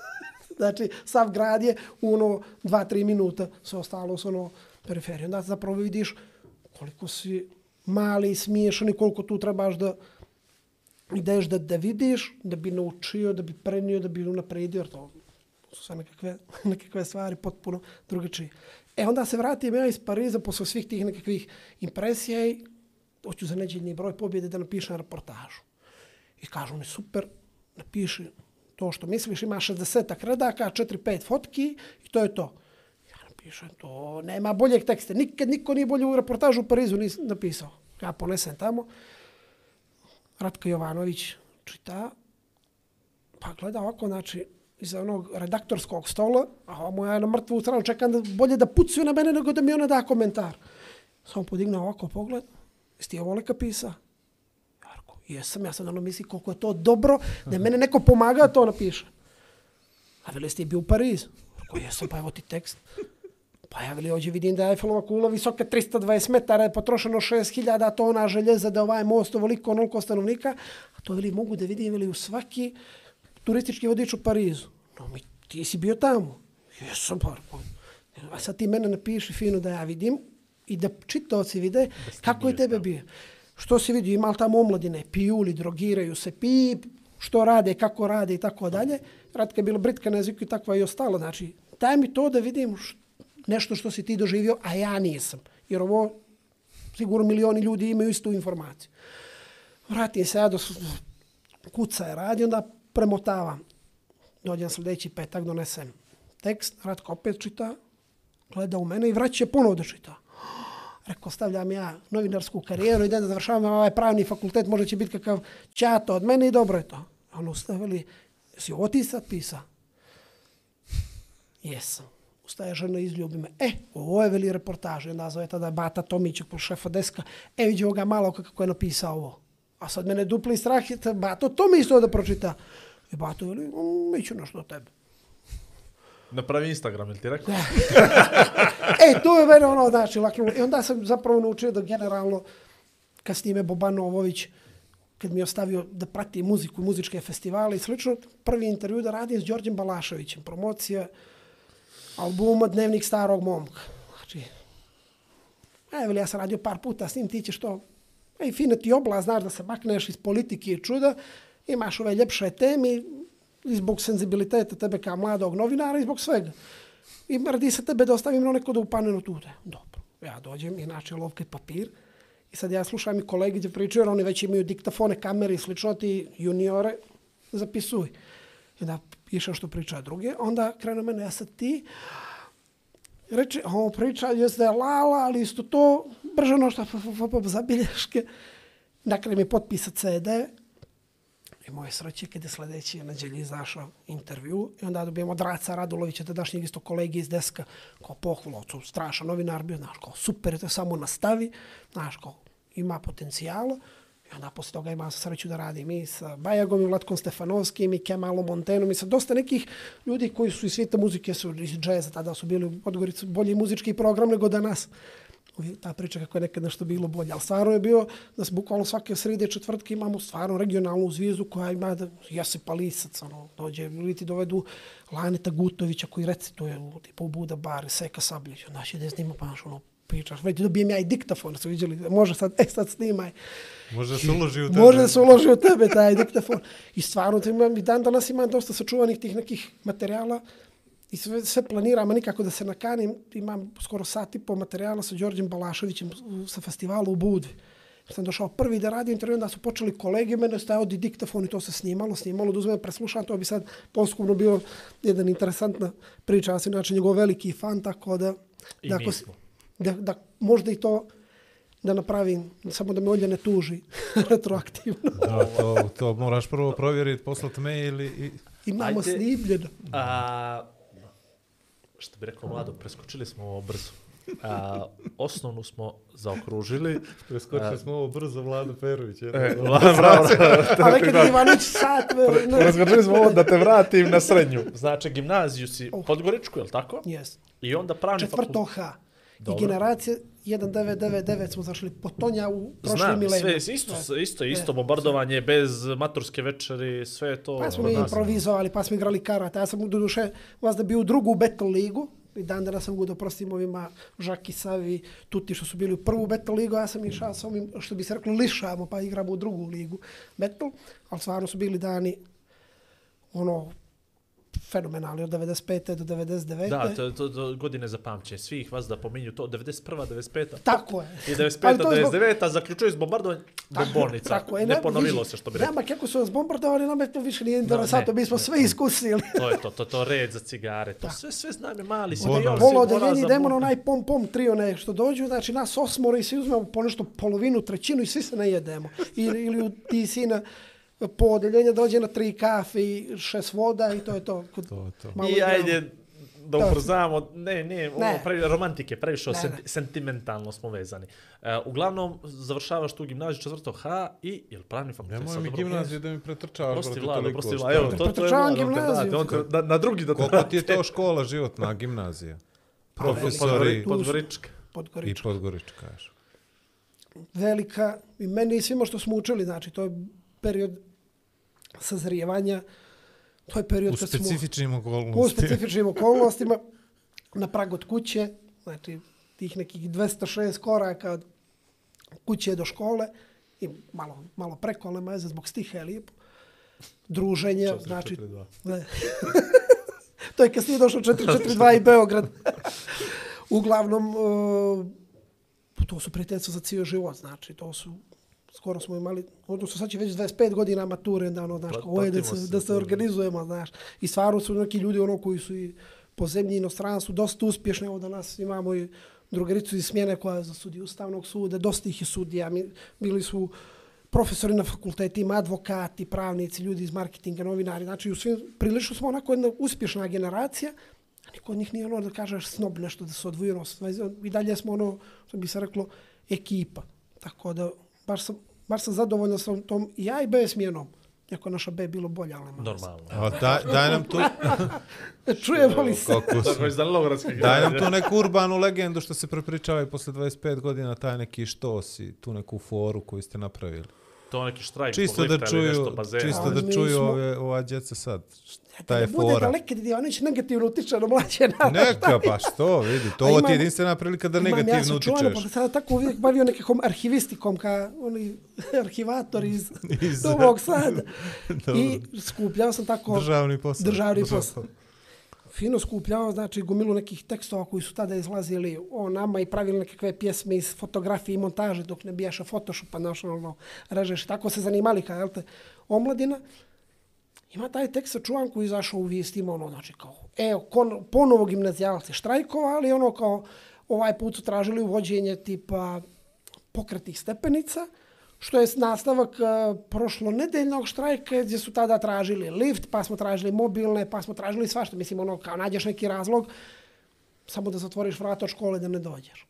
<laughs> znači, sav grad je u ono dva, tri minuta, sve ostalo su ono periferije. Onda zapravo vidiš koliko si mali i smiješan i koliko tu trebaš da ideš da, da vidiš, da bi naučio, da bi prenio, da bi unapredio, jer to su sve nekakve, <laughs> nekakve stvari potpuno drugačije. E onda se vratim ja iz Pariza posle svih tih nekakvih impresija i hoću za neđeljni broj pobjede da napišem reportažu. I kažu mi, super, napiši to što misliš, ima 60 redaka, 4-5 fotki i to je to. Ja napišem, to nema boljeg teksta. Nikad niko nije bolje u reportažu u Parizu nis napisao. Ja ponesem tamo. Ratko Jovanović čita, pa gleda ovako, znači, iza onog redaktorskog stola, a ovo ja na mrtvu stranu čekam da bolje da pucuju na mene nego da mi ona da komentar. Samo podigne ovako pogled, jesi ti ovo leka pisa? Jarko, jesam, ja sam ono misli koliko je to dobro, da je mene neko pomaga to napiše. A veli, jesi ti bio u Parizu? Jarko, jesam, pa evo ti tekst. Pa ja veli, ođe vidim da je Eiffelova kula visoka 320 metara, je potrošeno 6000 tona željeza da ovaj most ovoliko onoliko stanovnika, a to veli mogu da vidim veli u svaki turistički vodič u Parizu. No, mi, ti si bio tamo. Jesam, pa. A sad ti mene napiši fino da ja vidim i da čitaoci vide kako je tebe bio. Što si vidio, ima tamo omladine, piju li, drogiraju se, pi, što rade, kako rade i tako dalje. Ratka je bila britka na jeziku i takva i ostala. Znači, daj mi to da vidim š, nešto što si ti doživio, a ja nisam. Jer ovo, sigurno milioni ljudi imaju istu informaciju. Vratim se ja do kuca je radi, onda premotavam. Dođem sljedeći petak, donesem tekst, Ratko opet čita, gleda u mene i vraća ponovo da čita. Rekao, stavljam ja novinarsku karijeru, idem da završavam ovaj pravni fakultet, možda će biti kakav čato od mene i dobro je to. A ono stavili, si ovo ti sad pisa? Jesam. Ustaje žena i izljubi me. E, ovo je veli reportaž. I onda zove tada Bata Tomićek, po šefa deska. E, vidi ovoga malo kako je napisao ovo. A sad mene dupli strah, je, ta to mi da pročita. I Bato veli, mm, mi ću nešto od tebe. Napravi Instagram, ili ti rekao? <laughs> E, to je mene ono, znači, laknulo. I onda sam zapravo naučio da generalno, kad snime Boban Novović, kad mi je ostavio da prati muziku, muzičke festivale i slično, prvi intervju da radim s Đorđem Balaševićem, promocija albuma Dnevnik starog momka. Znači, evo ja sam radio par puta s njim, ti ćeš to, ej, fina ti obla, znaš da se makneš iz politike i čuda, imaš ove ljepše teme i zbog senzibiliteta tebe kao mladog novinara i zbog svega. I radi se tebe da ostavim na neko da upaneno tude. Dobro. Ja dođem, inače lovke papir. I sad ja slušam i kolege gdje pričaju, jer oni već imaju diktafone, kamere i slično, ti juniore zapisuj. I da piše što priča druge. Onda krenu mene, ja sad ti, reče, on priča, jeste lala, ali isto to, brže ono zabilješke. Dakle, mi potpisa CD, I moje sreće kada je sljedeći neđelji izašao intervju i onda dobijemo Draca Radulovića, tadašnjeg isto kolege iz deska, kao pohvala, ocu, strašan novinar bio, znaš, kao super, to samo nastavi, znaš, kao ima potencijala. I onda posle toga ima sreću da radim i sa Bajagom i Vlatkom Stefanovskim i Kemalom Montenom i sa dosta nekih ljudi koji su iz svijeta muzike, su iz džeza, tada su bili u Podgoricu bolji muzički program nego danas ta priča kako je nekad nešto bilo bolje. Ali stvarno je bio da se bukvalno svake srede četvrtke imamo stvarno regionalnu zvijezdu koja ima da Josipa Lisac, ono, dođe, ili ti dovedu Laneta Gutovića koji recituje u tipu Buda Bar, Seka Sablić, znači da snima pa ono, pričaš, već dobijem ja i diktafon, su vidjeli, može sad, e sad snimaj. Može se uloži u tebe. Može se uloži u tebe taj diktafon. I stvarno, imam, i dan danas imam dosta sačuvanih tih nekih materijala, I sve, sve planiram, a nikako da se nakanim. Imam skoro sat i po materijala sa Đorđem Balaševićem sa festivalu u Budvi. Sam došao prvi da radim intervju, onda su počeli kolege, mene stajao di diktafon i to se snimalo, snimalo, da uzmem preslušam, to bi sad poskupno bilo jedan interesantna priča, ja sam inače njegov veliki fan, tako da, I da, mi ako, da, da možda i to da napravim, samo da me Olja ne tuži <laughs> retroaktivno. Da, to, to moraš prvo provjeriti, poslati mail i... i... Imamo Ajde. snimljeno. A, što bi rekao mlado, preskočili smo ovo brzo. A, osnovnu smo zaokružili. Preskočili smo ovo brzo, Vlado Perović. E, bravo, <laughs> bravo. Ali kad Ivanić sat... Ne, Preskočili smo ovo da te vratim na srednju. Znači, gimnaziju si Oh. Podgoričku, je li tako? Yes. I onda pravni Četvrto fakultet. H. I Dobro. generacije 1999 smo zašli potonja u prošli Znam, milenij. sve isto, isto, isto, bombardovanje bez maturske večeri, sve je to... Pa smo mi improvizovali, pa smo igrali karate. Ja sam do duše vas da bio u drugu battle ligu. I dan danas sam gudo prostim ovima Žaki Savi, Tuti što su bili u prvu battle ligu, ja sam išao sa ovim, što bi se reklo, lišamo, pa igramo u drugu ligu battle. Ali stvarno su bili dani ono fenomenalni od 95. do 99. Da, to, to, to godine za pamćenje. Svih vas da pominju to. 91. 95. Tako je. I Ali 95. to je zbog- 99. zaključuju s bombardovanjem bombovnica. Tako je, ne ponovilo vidi, se što bi rekao. Nema kako su nas bombardovali, nama je to više nije ne, interesantno, mi smo ne, sve ne. iskusili. To je to, to, to red za cigare. To sve, sve znam je mali. si Ono- Polo odeljenje idemo na onaj pom pom trio ne, što dođu, znači nas osmoro i svi uzmemo po nešto polovinu, trećinu i svi se najedemo. Ili, ili ti sina po odeljenje dođe na tri kafe i šest voda i to je to. Kod, To to. malo I igramo. ajde da To- ubrzamo, ne, ne, ovo Ne. previ, romantike, previše Ne, sen, ne. sentimentalno smo vezani. Uh, uglavnom, završavaš tu gimnaziju četvrto H i, je li pravni fakultet? Nemoj mi gimnaziju da mi pretrčavaš, Prosti toliko. prosti šta? Vlado. Evo, to, to je Pretrčavam Vlado, on te gimnaziju. on te- na, na drugi da te Koliko ti je to škola životna, gimnazija? <laughs> Profesori Podgorička. i Podgorička. Podgorička, kažeš. Velika, i meni i svima što smo učili, znači to je period sazrijevanja, to je period U kad smo... specifičnim u okolnostima. specifičnim okolnostima na prag od kuće, znači tih nekih 206 koraka od kuće do škole i malo, malo preko, ali meze zbog stiha je lijepo. Druženje, znači... Ne. <laughs> to je kad si došao 442 i Beograd. Uglavnom, uh, to su prijateljstva za cijel život, znači to su skoro smo imali, odnosno sad će već 25 godina mature, da, ono, znaš, ovo je da se, da se organizujemo, znaš. I stvarno su neki ljudi ono koji su i po zemlji i inostranstvu dosta uspješni. Evo danas imamo i drugaricu iz smjene koja je za sudiju Ustavnog suda, dosta ih je sudija, mi, bili su profesori na fakultetima, advokati, pravnici, ljudi iz marketinga, novinari. Znači, u svim, prilično smo onako jedna uspješna generacija, a niko od njih nije ono da kažeš snob nešto, da se odvoji ono. I dalje smo ono, što bi se reklo, ekipa. Tako da, baš sam, baš sam zadovoljan sa tom, i ja i B smjenom. Iako naša B bilo bolja, ali veze. Normalno. A daj, daj nam tu, <laughs> Čujemo li se? kako Tako je za Lovratski Daj nam tu neku urbanu legendu što se prepričava i posle 25 godina taj neki što si, tu neku foru koju ste napravili. To neki štrajk Čisto da lifta ili čuju, nešto bazena. čisto da čuju smo- ove, ova djeca sad. Šta Da je ne bude fora? daleki Dionić negativno utiče na mlađe naraštaje. Neka, pa što, vidi, to ovo ti je jedinstvena prilika da Imam, ja negativno sam čuvano, utičeš. pa sada tako uvijek bavio nekakvom arhivistikom, ka oni <laughs> arhivator iz, Iz- Novog Sada. <laughs> I skupljao sam tako... Državni posao. Državni <laughs> posao. Fino skupljao, znači gomilu nekih tekstova koji su tada izlazili o nama i pravili nekakve pjesme iz fotografije i montaže dok ne bijaše Photoshopa, znaš, ono, režeš. Tako se zanimali, kao, jel te, omladina. Ima taj tekst sačuvan koji izašao u vijestima, ono, znači kao, evo, kon, ponovo gimnazijalci štrajkovali, ono kao, ovaj put su tražili uvođenje tipa pokretnih stepenica, što je nastavak e, uh, prošlo nedeljnog štrajka gdje su tada tražili lift, pa smo tražili mobilne, pa smo tražili svašta. Mislim, ono, kao nađeš neki razlog, samo da zatvoriš vrata od škole da ne dođeš.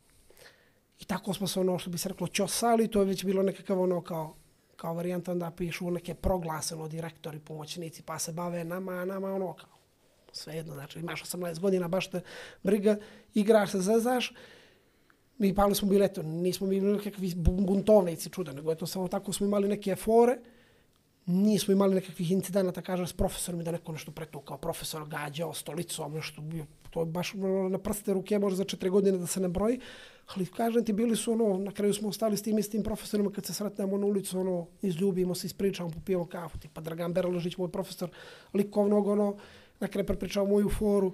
I tako smo se ono, što bi se reklo, čosali, to je već bilo nekakav ono kao, kao varijanta da pišu neke proglase, ono, direktori, pomoćnici, pa se bave nama, a nama ono kao, svejedno, znači imaš 18 godina, baš te briga, igraš se, zezaš, mi pali smo bili, eto, nismo mi bili nekakvi buntovnici čuda, nego eto, samo tako smo imali neke fore, nismo imali nekakvih incidenata, kažem, s profesorom da neko nešto pretukao, profesor gađao stolicom, nešto to je baš ono, na prste ruke, može za četiri godine da se ne broji, ali kažem ti, bili su ono, na kraju smo ostali s tim istim profesorima kad se sretnemo na ulicu, ono, izljubimo se, ispričamo, popijemo kafu, tipa Dragan Berložić, moj profesor likovnog, ono, na kraju prepričao moju foru,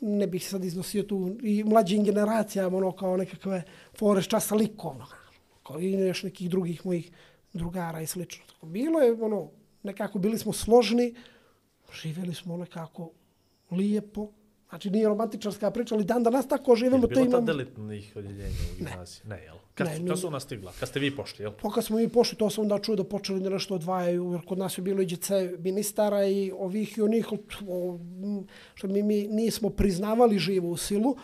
ne bih sad iznosio tu i mlađim generacijama, ono, kao nekakve fore časa likovnog, kao i još nekih drugih mojih drugara i slično. Tako, bilo je, ono, nekako bili smo složni, živjeli smo nekako lijepo, znači nije romantičarska priča, ali dan danas tako živimo, to Bilo tad imamo. delitnih odjeljenja u gimnaziji? Ne, jel? Kad, Ne, ne, kad su ona stigla? Kad ste vi pošli, jel? To kad smo mi pošli, to sam onda čuo da počeli da nešto odvajaju, jer kod nas je bilo i djece ministara i ovih i onih, što mi, mi nismo priznavali živu silu,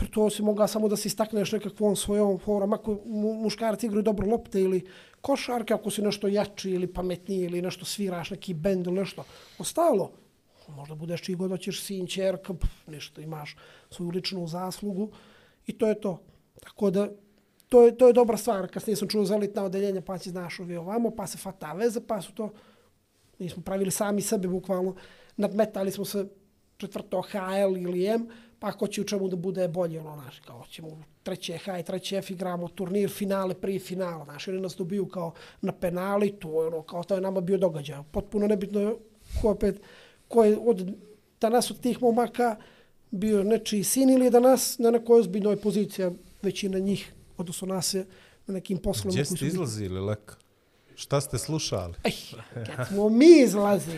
jer to si mogla samo da se istakneš nekakvom svojom forom, ako mu, muškarci igraju dobro lopte ili košarke, ako si nešto jači ili pametniji ili nešto sviraš, neki bend ili nešto. Ostalo, možda budeš čiji god hoćeš sin, čerka, pf, nešto imaš svoju ličnu zaslugu i to je to. Tako da, to je, to je dobra stvar. Kasnije sam čuo za elitna odeljenja, pa si znaš ovi ovamo, pa se fata veze, pa su to, mi smo pravili sami sebe bukvalno, nadmetali smo se četvrto HL ili M, pa ko će u čemu da bude bolje, ono, znaš, kao ćemo treće H i treće F igramo turnir, finale, prije finala, znaš, oni nas dobiju kao na penali, to je ono, kao to je nama bio događaj. Potpuno nebitno je ko opet, ko je od danas od tih momaka bio nečiji sin ili je danas na nekoj ozbiljnoj poziciji, a većina njih, odnosno nas je na nekim poslovima. Gdje ste izlazili, leka? Šta ste slušali? Ej, kad smo mi izlazili,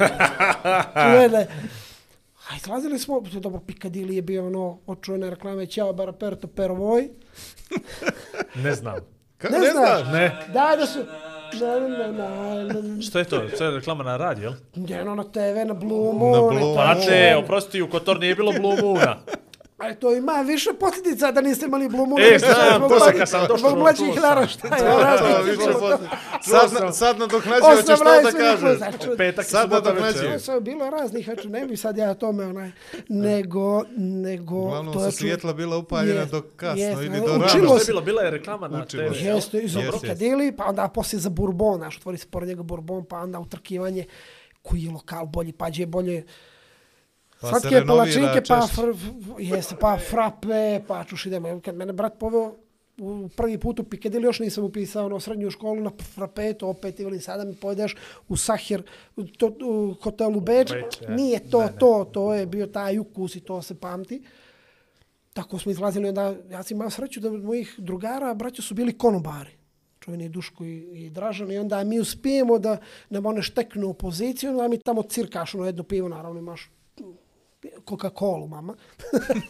čujene, a izlazili smo, dobro, Piccadilly je bio ono, očujene reklame, Ćao, Baraperto, Pervoj. <laughs> Ne znam. Ka, Ne, znaš? Ne. Da, da su... Na, na, na, na, na, Što je to? To je reklama na radiju, jel? Njeno na TV, na Blue Na Moon. Blue i Pa ne, oprosti, u Kotor nije bilo Blue Moona. Ali to ima više posljedica da niste imali Blue Moon. E, znam, to sam mlađih- kad sam došao, Zbog mlađih sam. naraštaja. To, raznih to, više sad, na- sad nadoknađivat ćeš to da kažeš. Znači, Petak i Sad subota večer. To sve bilo je raznih večer, ne bi sad ja o tome onaj, nego, nego... Uglavnom to je su svjetla bila upaljena do kasno ili do učilo rano. Je se- bilo? Bila je reklama na Učilo TV. Jeste, i za Jest, Brokadili, pa onda poslije za Bourbon, znaš, otvori se pored njega Bourbon, pa onda utrkivanje koji je lokal bolji, pa gdje je bolje Pa Slatke palačinke, pa, fr, jeste, pa frape, pa čuš idemo. Kad mene brat poveo u prvi put u Piccadilly, još nisam upisao ono srednju školu na frapetu, opet ili sada mi pojedeš u Sahir, u, to, u hotelu Beč. E. Nije to, Ne, ne. to, to je bio taj ukus i to se pamti. Tako smo izlazili, onda ja sam imao sreću da mojih drugara, braća su bili konobari čuveni Duško i, i Dražan i onda mi uspijemo da nam one šteknu u poziciju, onda mi tamo cirkaš ono jedno pivo, naravno imaš Coca-Cola, mama.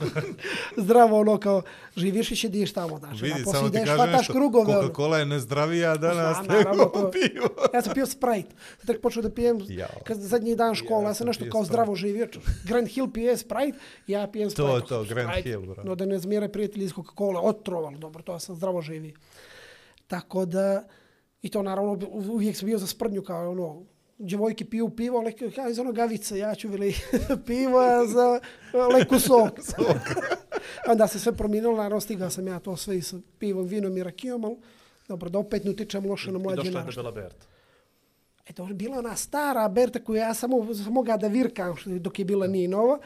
<laughs> Zdravo, ono kao, živiš i šediš tamo, znači. Vidi, samo ti kažem nešto, krugove. ono. Coca-Cola je nezdravija danas Znam, nego to- <laughs> pivo. Ja sam pio Sprite. Tek počeo da pijem Jao. kad zadnji dan škola. Ja, Ja sam nešto kao Sprite. zdravo živio. Grand Hill pije Sprite, ja pijem Sprite. To, to, Grand Sprite, Hill, bravo. No da ne zmire prijatelji iz Coca-Cola, otrovali, dobro, to ja sam zdravo živio. Tako da, i to naravno uvijek sam bio za sprdnju kao ono, djevojke piju pivo, ali ja iz onog gavice, ja ću veli <laughs> pivo a za leku sok. <laughs> <laughs> Onda se sve promijenilo, naravno stigao sam ja to sve i sa pivom, vinom i rakijom, ali dobro, da opet ne utičem loše na I mlađe došla je debela Berta. Eto, bila ona stara Berta koju ja samo sam mogao da virkam dok je bila nije nova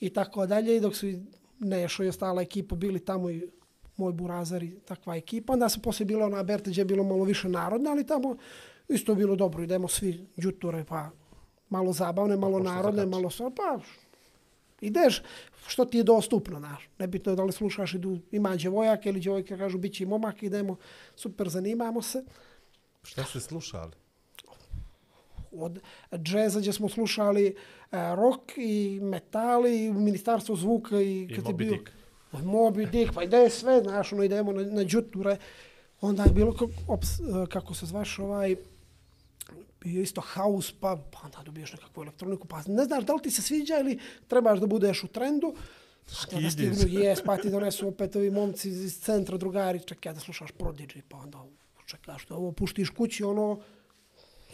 i tako dalje. I dok su i Nešo i ostala ekipa bili tamo i moj burazar i takva ekipa. Onda se poslije bila ona Berta gdje je bilo malo više narodna, ali tamo isto bilo dobro. Idemo svi džuture, pa malo zabavne, malo narodne, malo sve, pa ideš što ti je dostupno, znaš. Nebitno je da li slušaš, idu, ima djevojaka ili djevojka kažu bit će i momak, idemo, super, zanimamo se. Šta ste slušali? Od džeza gdje smo slušali e, rock i metal i ministarstvo zvuka i, I kad je Moby bio... Dick. Moby Dick, pa ide sve, znaš, ono idemo na, na džuture. Onda je bilo, kako, ops, e, kako se zvaš, ovaj, bio isto house, pa, pa onda dobiješ nekakvu elektroniku, pa ne znaš da li ti se sviđa ili trebaš da budeš u trendu. Stignu, jes, pa ti donesu opet ovi momci iz- centra, drugari, čekaj da slušaš Prodigy, pa onda čekaš da ovo puštiš kući, ono,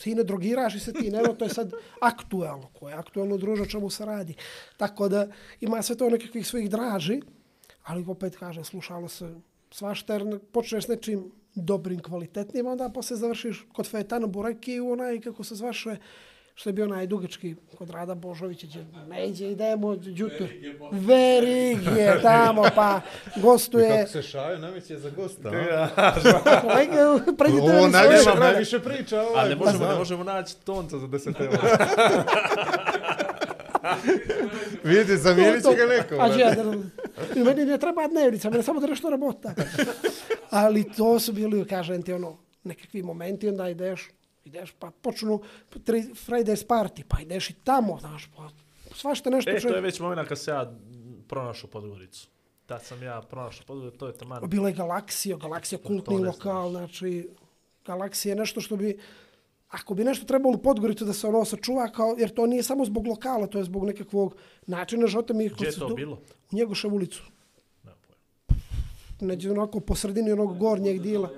ti ne drogiraš i se ti, ne, to je sad aktuelno, koje je aktuelno druže, o čemu se radi. Tako da ima sve to nekakvih svojih draži, ali opet kaže, slušalo se svašta, jer ne- počneš nečim dobrim, kvalitetnim, onda posle završiš kod Fetana Bureki u onaj, kako se zvaše, što je bio onaj dugački kod Rada Božovića, gdje neđe idemo, džutu. Verigje, tamo, pa gostuje. Kako se šaju, namiće za gosta, a? Kolega, pređite Ovo najviše, svoje. najviše priča. Ovaj, A ne pa možemo, ne možemo naći tonca za 10 eura. Vidi, zamijenit će ga neko. A brate. Da, i meni ne treba dnevnica, mene samo da nešto rabota. Ali to su bili, kažem ti, ono, nekakvi momenti, onda ideš, ideš, pa počnu Fridays party, pa ideš i tamo, znaš, pa svašta nešto. E, to je već moment kad se ja pronašao Podgoricu. Tad sam ja pronašao Podgoricu, to je taman. Bila je Galaksija, Galaksija kultni lokal, znači, Galaksija je nešto što bi, ako bi nešto trebalo u Podgoricu da se ono sačuva, kao, jer to nije samo zbog lokala, to je zbog nekakvog načina života. Mi, Gdje je to bilo? U Njegošev ulicu. Neđe onako po sredini onog gornjeg dila,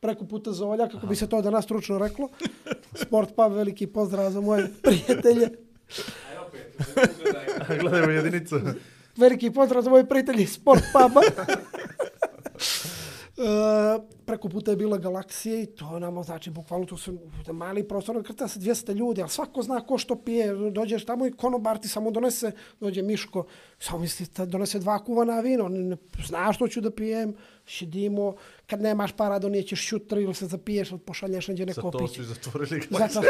preko puta Zolja, kako bi se to danas stručno reklo. Sport pub, veliki pozdrav za moje <laughs> prijatelje. Opet. <laughs> Gledajmo jedinicu. Veliki pozdrav za moje prijatelje Sport puba. <laughs> E, preko puta je bila galaksija i to nam znači bukvalno to su mali prostor krta se 200 ljudi, ali svako zna ko što pije, dođeš tamo i konobar ti samo donese, dođe Miško, samo misli da donese dva kuvana vino, ne, ne, zna što ću da pijem, šedimo, kad nemaš para donijećeš šutr ili se zapiješ, pošalješ neđe Za neko to piće. su i zatvorili <laughs> Zato,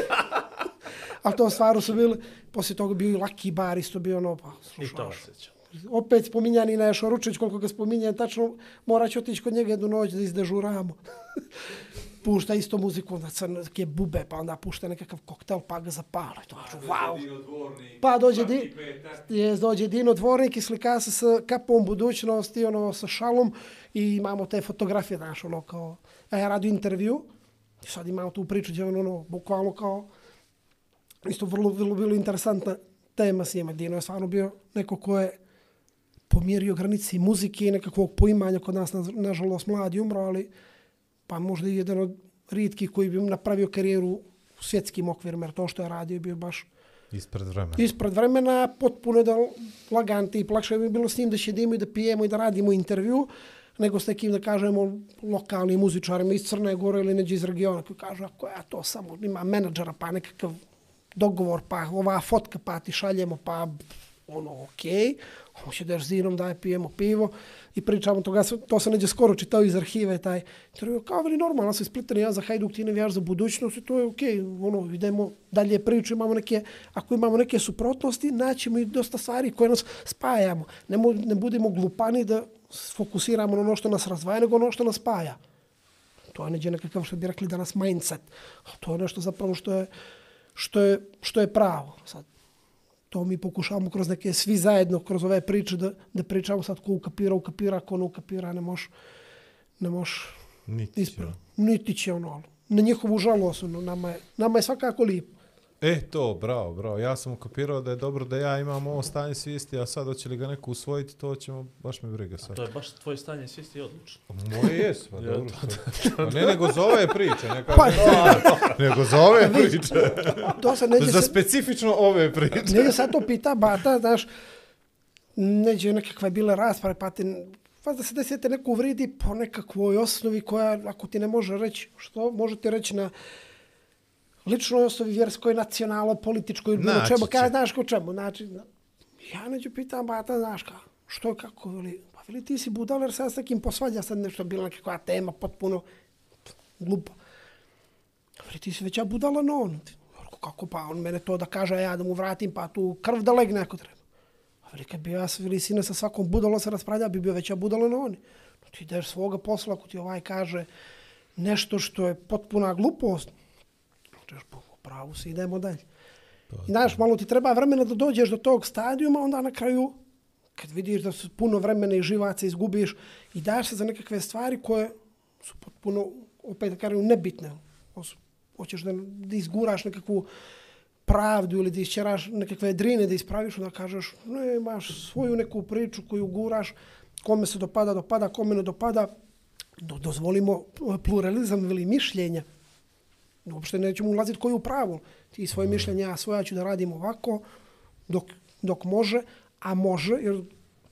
ali <laughs> to stvarno su bili, poslije toga bio i laki bar, isto bio ono, pa I to osjećam. Opet spominjani Nešo Ručić, koliko ga spominjem, tačno morat ću otići kod njega jednu noć da izdežuramo. <laughs> pušta isto muziku, onda crnke bube, pa onda pušta nekakav koktel, pa ga zapala. I to kažu, wow. Dinodvornik, Pa dođe di, je, dođe Dino Dvornik i slika se sa kapom budućnosti, ono, sa šalom i imamo te fotografije, znaš, ono, kao, a ja radio intervju, i sad imamo tu priču gdje on, ono, bukvalno kao, isto vrlo, vrlo, vrlo interesantna tema s njima. Dino je stvarno bio neko ko je pomjerio granici muzike i nekakvog poimanja kod nas, na- nažalost, mladi umro, ali pa možda i jedan od rijetkih koji bi napravio karijeru u svjetskim okvirima, jer to što je radio je bio baš Ispred vremena. ispred vremena, potpuno da lagan tip. Lakše bi bilo s njim da šedimo i da pijemo i da radimo intervju, nego s nekim, da kažemo, lokalnim muzičarima iz Crne Gore ili neđe iz regiona koji kažu, ako ja to samo ima menadžera, pa nekakav dogovor, pa ova fotka, pa ti šaljemo, pa ono, okej, okay hoće da zinom daj pijemo pivo i pričamo toga, to se neđe skoro čitao iz arhive, taj intervju, kao veli normalno, se splitani ja za Hajduk, ti navijaš za budućnost i to je okej, okay. ono, idemo dalje priču, imamo neke, ako imamo neke suprotnosti, naćemo i dosta stvari koje nas spajamo. Ne, mo, ne budemo glupani da fokusiramo na ono što nas razvaja, nego ono što nas spaja. To je neđe nekakav, što bi rekli danas, mindset. To je nešto zapravo što je, što je, što je pravo. Sad, to mi pokušavamo kroz neke, svi zajedno, kroz ove priče, da, da pričamo sad ko ukapira, ukapira, ko ne ukapira, ne moš, ne moš Niti će. Niti će ono, na njihovu žalost, ono, nama je, nama je svakako lijepo. E, to, bravo, bravo. Ja sam ukapirao da je dobro da ja imam ovo stanje svijesti, a sad hoće li ga neko usvojiti, to ćemo, baš me briga sad. To je baš tvoje stanje svijesti je odlično. Moje jes, pa <laughs> Ja, dobro. to- sad. Pa ne, nego za ove priče, ne Pa, kažem, nego za ove priče. to se neđe Za se, specifično ove priče. neđe sad to pita Bata, znaš, neđe nekakve bile rasprave, pa ti, pa da se desete neko uvridi po nekakvoj osnovi koja, ako ti ne može reći, što može ti reći na ličnoj osnovi, vjerskoj, nacionalo, političkoj, bilo čemu, kada znaš ko čemu, znači, ja neću pitam, bata, znaš ka, što, kako, veli, pa veli, ti si budal, jer sad s nekim posvađa, sad nešto bila nekakva tema, potpuno glupa. Veli, ti si veća budala no on. Kako pa, on mene to da kaže, a ja da mu vratim, pa tu krv da legne ako treba. A veli, kad bi ja s- veli, sine sa svakom budalom se raspravlja, bi bio veća budala no oni. No, ti ideš svoga posla, ako ti ovaj kaže nešto što je potpuna glupost, pravu si, idemo dalje. I znaš, malo ti treba vremena da dođeš do tog stadijuma, onda na kraju, kad vidiš da su puno vremena i živaca izgubiš i daš se za nekakve stvari koje su potpuno, opet da kažem, nebitne. Osu- Hoćeš da, da izguraš nekakvu pravdu ili da isćeraš nekakve drine da ispraviš, onda kažeš, ne, imaš svoju neku priču koju guraš, kome se dopada, dopada, kome ne dopada, do, dozvolimo pluralizam ili mišljenja. Uopšte nećemo ulaziti koji je u pravu. Ti svoje mišljenje, ja svoja ću da radim ovako, dok, dok može, a može, jer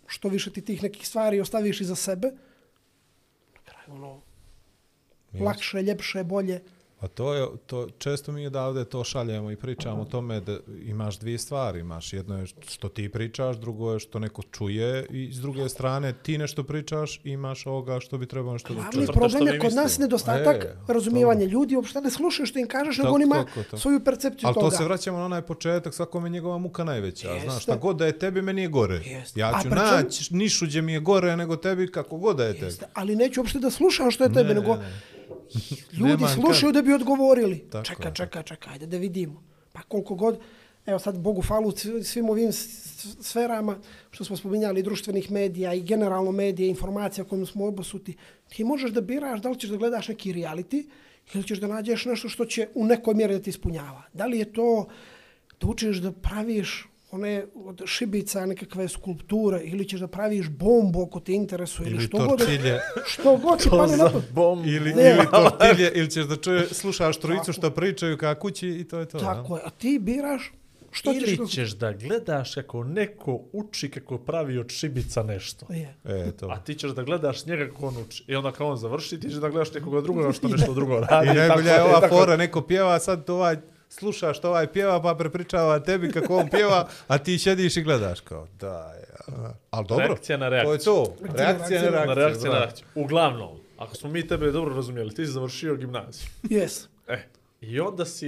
što više ti tih nekih stvari ostaviš iza sebe, na kraju ono, lakše, ljepše, bolje. A to je, to, često mi odavde to šaljemo i pričamo o tome da imaš dvije stvari. Imaš jedno je što ti pričaš, drugo je što neko čuje i s druge strane ti nešto pričaš i imaš ovoga što bi trebao nešto da čuje. Problem je kod nas nedostatak E, razumijevanja ljudi, uopšte ne slušaju što im kažeš, nego on ima tako, tako. svoju percepciju Ali toga. to se vraćamo na onaj početak, svakome je njegova muka najveća. Jeste. Znaš, šta god da je tebi, meni je gore. Jeste. Ja ću naći nišu gdje mi je gore nego tebi kako god da je tebi. Jeste, ali neću uopšte da slušam što je tebe, Ne, nego ne, ne. Ljudi Nemam slušaju da bi odgovorili. Tako čeka, je. čeka, čeka, ajde da vidimo. Pa koliko god, evo sad Bogu falu sv- svim ovim sferama što smo spominjali društvenih medija i generalno medije, informacija kojim smo obosuti, ti možeš da biraš da li ćeš da gledaš neki reality ili ćeš da nađeš nešto što će u nekoj mjeri da ti ispunjava. Da li je to da učiš da praviš one od šibica nekakve skulpture ili ćeš da praviš bombu ako te interesuje ili, Ili što god, što god ti padne na to. Ili, Ne. ili tortilje, ili ćeš da čuje, slušaš trojicu što pričaju ka kući i to je to. Tako je, a ti biraš što ćeš... Ili ćeš da gledaš kako neko uči kako pravi od šibica nešto. Je. E, to. A ti ćeš da gledaš njega kako on uči. I onda kao on završi, ti ćeš da gledaš nekoga drugoga <laughs> što nešto drugo radi. I najbolja je ova tako- fora, neko pjeva, sad to ovaj, slušaš što ovaj pjeva, pa prepričava tebi kako on pjeva, a ti šediš i gledaš kao, da, ja. Ali dobro, Reakcija na to je reakciju. to. Reakcija na reakciju. Na reakciju na reakciju. Uglavnom, ako smo mi tebe dobro razumjeli, ti si završio gimnaziju. Yes, E, i onda si,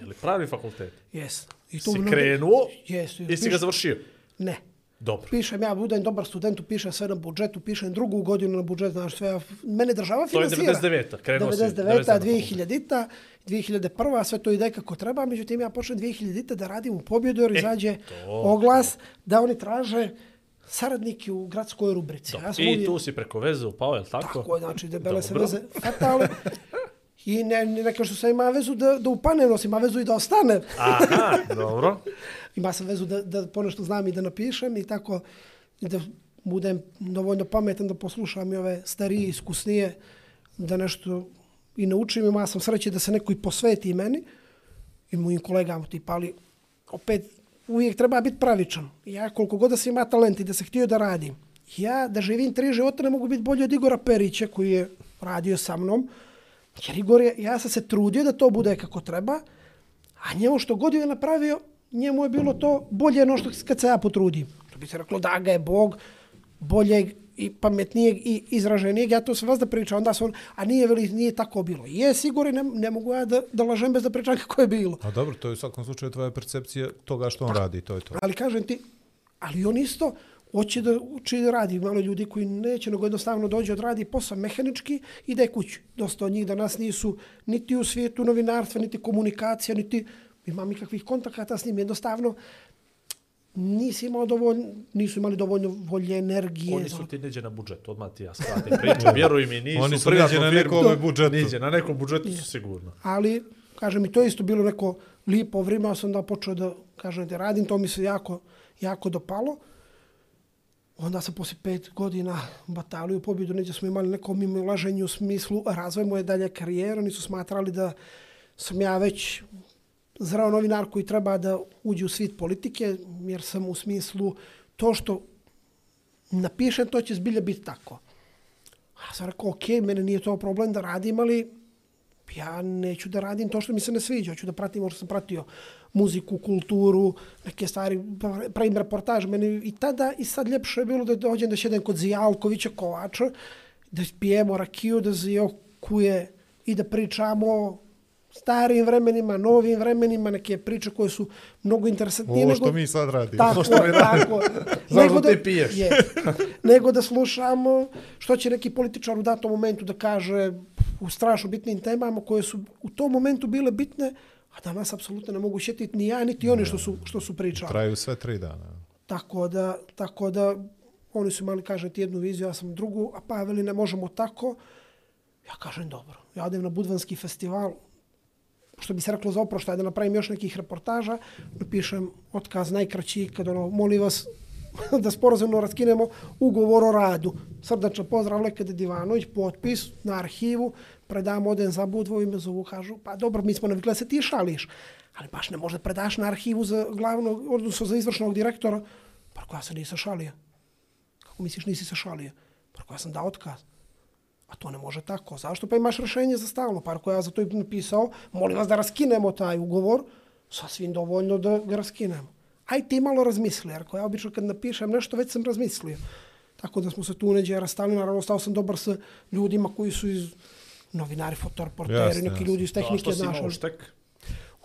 je li pravi fakultet? yes. I Si mnogo- krenuo Yes, i si ga završio? Ne. Dobro. Pišem ja, budem dobar student, upišem sve na budžetu, pišem drugu godinu na budžet, znaš sve, mene država To je finansira. 99-a, krenuo si 99-a, 97-a. 2000-ta, 2001-a, sve to ide kako treba, međutim ja počnem 2000-ta da radim u pobjedu jer izađe E, to. oglas da oni traže saradnike u gradskoj rubrici. Ja I uvijek- tu si preko veze upao, je li tako? Tako je, znači debele se veze fatale. <laughs> I ne, ne, neka što sam ima vezu da, da upanem, nosim ima vezu i da ostane. Aha, dobro. <laughs> Ima sam vezu da, da ponešto znam i da napišem i tako i da budem dovoljno pametan da poslušam i ove starije, iskusnije, da nešto i naučim. Ima sam sreće da se neko i posveti meni i mojim kolegama tipa, ali opet uvijek treba biti pravičan. Ja koliko god da sam ima talent i da se htio da radim, ja da živim tri života ne mogu biti bolji od Igora Perića koji je radio sa mnom, jer Igor je, ja sam se trudio da to bude kako treba, a njemu što god je napravio, njemu je bilo to bolje no što kad se ja potrudim. To bi se reklo da ga je Bog boljeg i pametnijeg i izraženijeg, ja to sve vas da pričam, onda on, a nije, veli, nije tako bilo. Je, sigurno, ne, ne mogu ja da, da lažem bez da pričam kako je bilo. A dobro, to je u svakom slučaju tvoja percepcija toga što on radi, to je to. Ali kažem ti, ali on isto hoće da uči da radi. Malo ljudi koji neće, nego jednostavno dođe odradi posao mehanički i da je kući. Dosta od njih danas nisu niti u svijetu novinarstva, niti komunikacija, niti imam nikakvih kontakata s njim. Jednostavno nisi imao dovoljno, nisu imali dovoljno volje, energije. Oni su ti neđe na budžet, odmah ti ja skratim <laughs> priču. Vjeruj mi, nisu Oni su neđe na firmu. nekome budžetu. Niđe, na nekom budžetu su sigurno. ali kažem mi to je isto bilo neko lipo vrijeme, ja sam da počeo da kažem da radim, to mi se jako, jako dopalo. Onda sam poslije pet godina bataliju pobjedu, neđe smo imali neko mimolaženje u smislu razvoj moje dalje karijere, oni su smatrali da sam ja već zrao novinar koji treba da uđe u svit politike, jer sam u smislu to što napišem, to će zbilja biti tako. A sam rekao, ok, mene nije to problem da radim, ali Ja neću da radim to što mi se ne sviđa, hoću da pratim, ono možda sam pratio muziku, kulturu, neke stvari, pravim reportaž. Meni i tada i sad ljepše je bilo da dođem da sjedem kod Zijalkovića Kovača, da pijemo rakiju, da Zijokuje i da pričamo starim vremenima, novim vremenima, neke priče koje su mnogo interesantnije. Ovo nego- što mi sad radimo. Tako, što mi tako. Zašto ti piješ? Je, <laughs> nego da slušamo što će neki političar u datom momentu da kaže u strašno bitnim temama koje su u tom momentu bile bitne, a danas apsolutno ne mogu šetiti ni ja, niti oni što su, što su pričali. Traju sve tri dana. Tako da, tako da oni su imali, kažete, jednu viziju, ja sam drugu, a pa veli ne možemo tako. Ja kažem, dobro, ja odem na Budvanski festival, što bi se reklo za oproštaj, da napravim još nekih reportaža, napišem otkaz najkraći, kad ono, molim vas <laughs> da sporazumno raskinemo ugovor o radu. Srdačan pozdrav Lekade Divanović, potpis na arhivu, predam, odem za Budvo i me zovu, kažu, pa dobro, mi smo navikli da se ti šališ, ali baš ne možda predaš na arhivu za glavnog, odnosno za izvršnog direktora, pa ako ja se nisam šalio. Kako misliš nisi se šalio? Pa ja sam dao otkaz. A to ne može tako. Zašto? Pa imaš rešenje za stalno. Pa ako ja za to i napisao, molim vas da raskinemo taj ugovor, sasvim dovoljno da ga raskinemo. Aj ti malo razmisli, jer ako ja obično kad napišem nešto, već sam razmislio. Tako da smo se tu neđe rastali, naravno stao sam dobar sa ljudima koji su iz novinari, fotoreporteri, neki jasne. ljudi iz Da, tehnike. što si imao štek?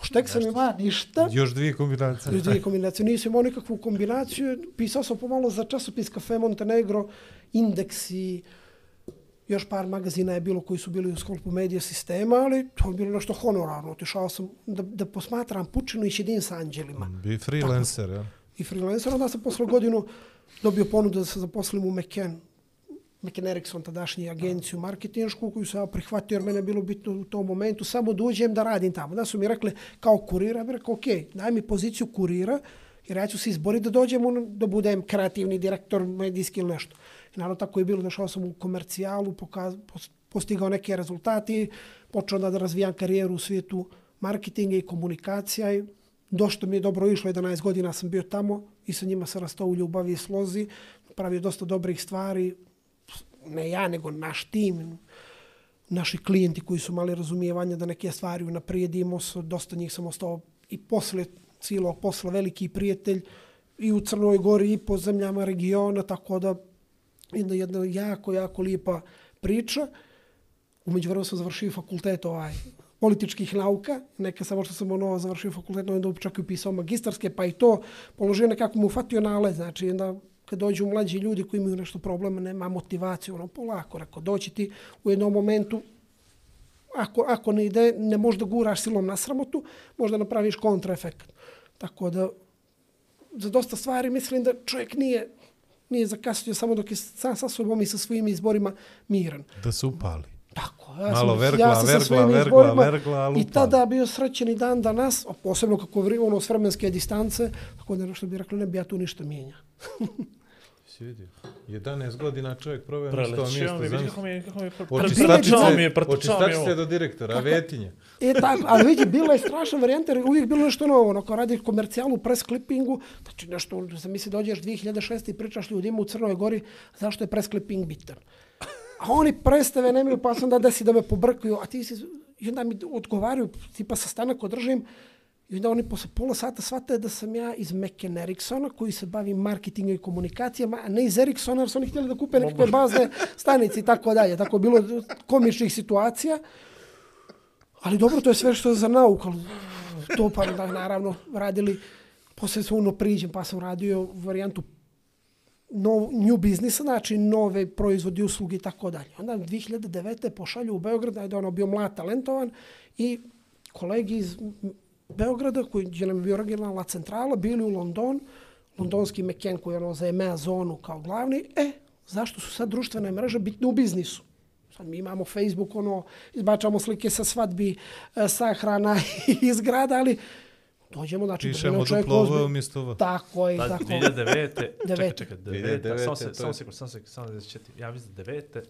U štek sam ima ništa. Još dvije kombinacije. Još dvije kombinacije. Nisam imao nikakvu kombinaciju. Pisao sam pomalo za časopis Cafe Montenegro, Indeks i još par magazina je bilo koji su bili u sklopu medija sistema, ali to je bilo nešto honorarno. Otišao sam da, da posmatram Pučinu i Šedin sa anđelima Bi freelancer, ja. i freelancer. Onda sam posle godinu dobio ponudu da se zaposlim u McCann. McCann Erickson, tadašnji agenciju marketinšku koju sam ja prihvatio jer mene je bilo bitno u tom momentu samo da uđem da radim tamo. Da su mi rekli kao kurira, bih rekao ok, daj mi poziciju kurira jer ja ću se izboriti da dođem da budem kreativni direktor medijski ili nešto. I naravno tako je bilo, došao sam u komercijalu, pokaz, postigao neke rezultati, počeo da razvijam karijeru u svijetu marketinga i komunikacija i došto mi je dobro. Išlo, 11 godina sam bio tamo i sa njima se rastao u ljubavi i slozi, pravio dosta dobrih stvari, ne ja, nego naš tim, naši klijenti koji su mali razumijevanja da neke stvari unaprijedimo, dosta njih sam ostao i posle cijelog posla veliki prijatelj i u Crnoj Gori i po zemljama regiona, tako da jedna, jedna jako, jako lijepa priča. Umeđu vremena sam završio fakultet ovaj, političkih nauka, neka samo što sam ono završio fakultet, onda čak i upisao magistarske, pa i to položio nekako mu ufatio nalaz, znači onda kad dođu mlađi ljudi koji imaju nešto problema, nema motivaciju, ono polako, rekao, doći ti u jednom momentu, ako, ako ne ide, ne možda guraš silom na sramotu, možda napraviš kontraefekt. Tako da, za dosta stvari mislim da čovjek nije, nije zakasnio samo dok je sam sa sobom i sa svojim izborima miran. Da se upali. Tako, ja Malo sam, vergla, ja sam sa vergla, svojim vergla, izborima vergla, ali I tada bio srećen i dan danas, a posebno kako vri, ono s vremenske distance, tako da nešto bi rekli, ne bi ja tu ništa mijenja. <laughs> Si vidio? 11 godina čovjek proveo na 100 Preletio mjesta. mi, vidi zamisli. kako mi je, kako mi je, mi je, mi je ovo. do direktora, Vetinje. E tako, ali vidi, bila je strašna varijanta jer uvijek bilo nešto novo. Ono, kao radiš komercijalu, press clippingu, znači nešto, se misli dođeš 2006. i pričaš ljudima u Crnoj Gori zašto je press clipping bitan. A oni predstave nemaju, pa se onda desi da me pobrkaju, a ti si, i onda mi odgovaraju, tipa sastanak održim, i onda oni posle pola sata shvate da sam ja iz McKen Ericssona koji se bavi marketingom i komunikacijama, a ne iz Ericssona jer su oni htjeli da kupe nekakve bazne stanice i tako dalje. Tako bilo komičnih situacija. Ali dobro, to je sve što je za nauku. ali To pa da, naravno radili, posle se uno priđem, pa sam radio varijantu nov, new business, znači nove proizvodi, usluge i tako dalje. Onda 2009. pošalju u Beograd, da je ono bio mlad, talentovan i kolegi iz Beograda, koji je nam bio regionalna centrala, bili u London, londonski McKen koji je ono za EMEA zonu kao glavni, e, zašto su sad društvene mreže bitne u biznisu? Sad mi imamo Facebook, ono, izbačamo slike sa svadbi, e, sahrana <laughs> iz grada, ali dođemo, znači, Pišemo duplo ozbilj- umjesto V. Tako je, Pa, tako. 2009. čekaj, čekaj, 2009, 2009. Samo to se, je- samo sekund, samo sekund, samo da četi. Ja mislim 9.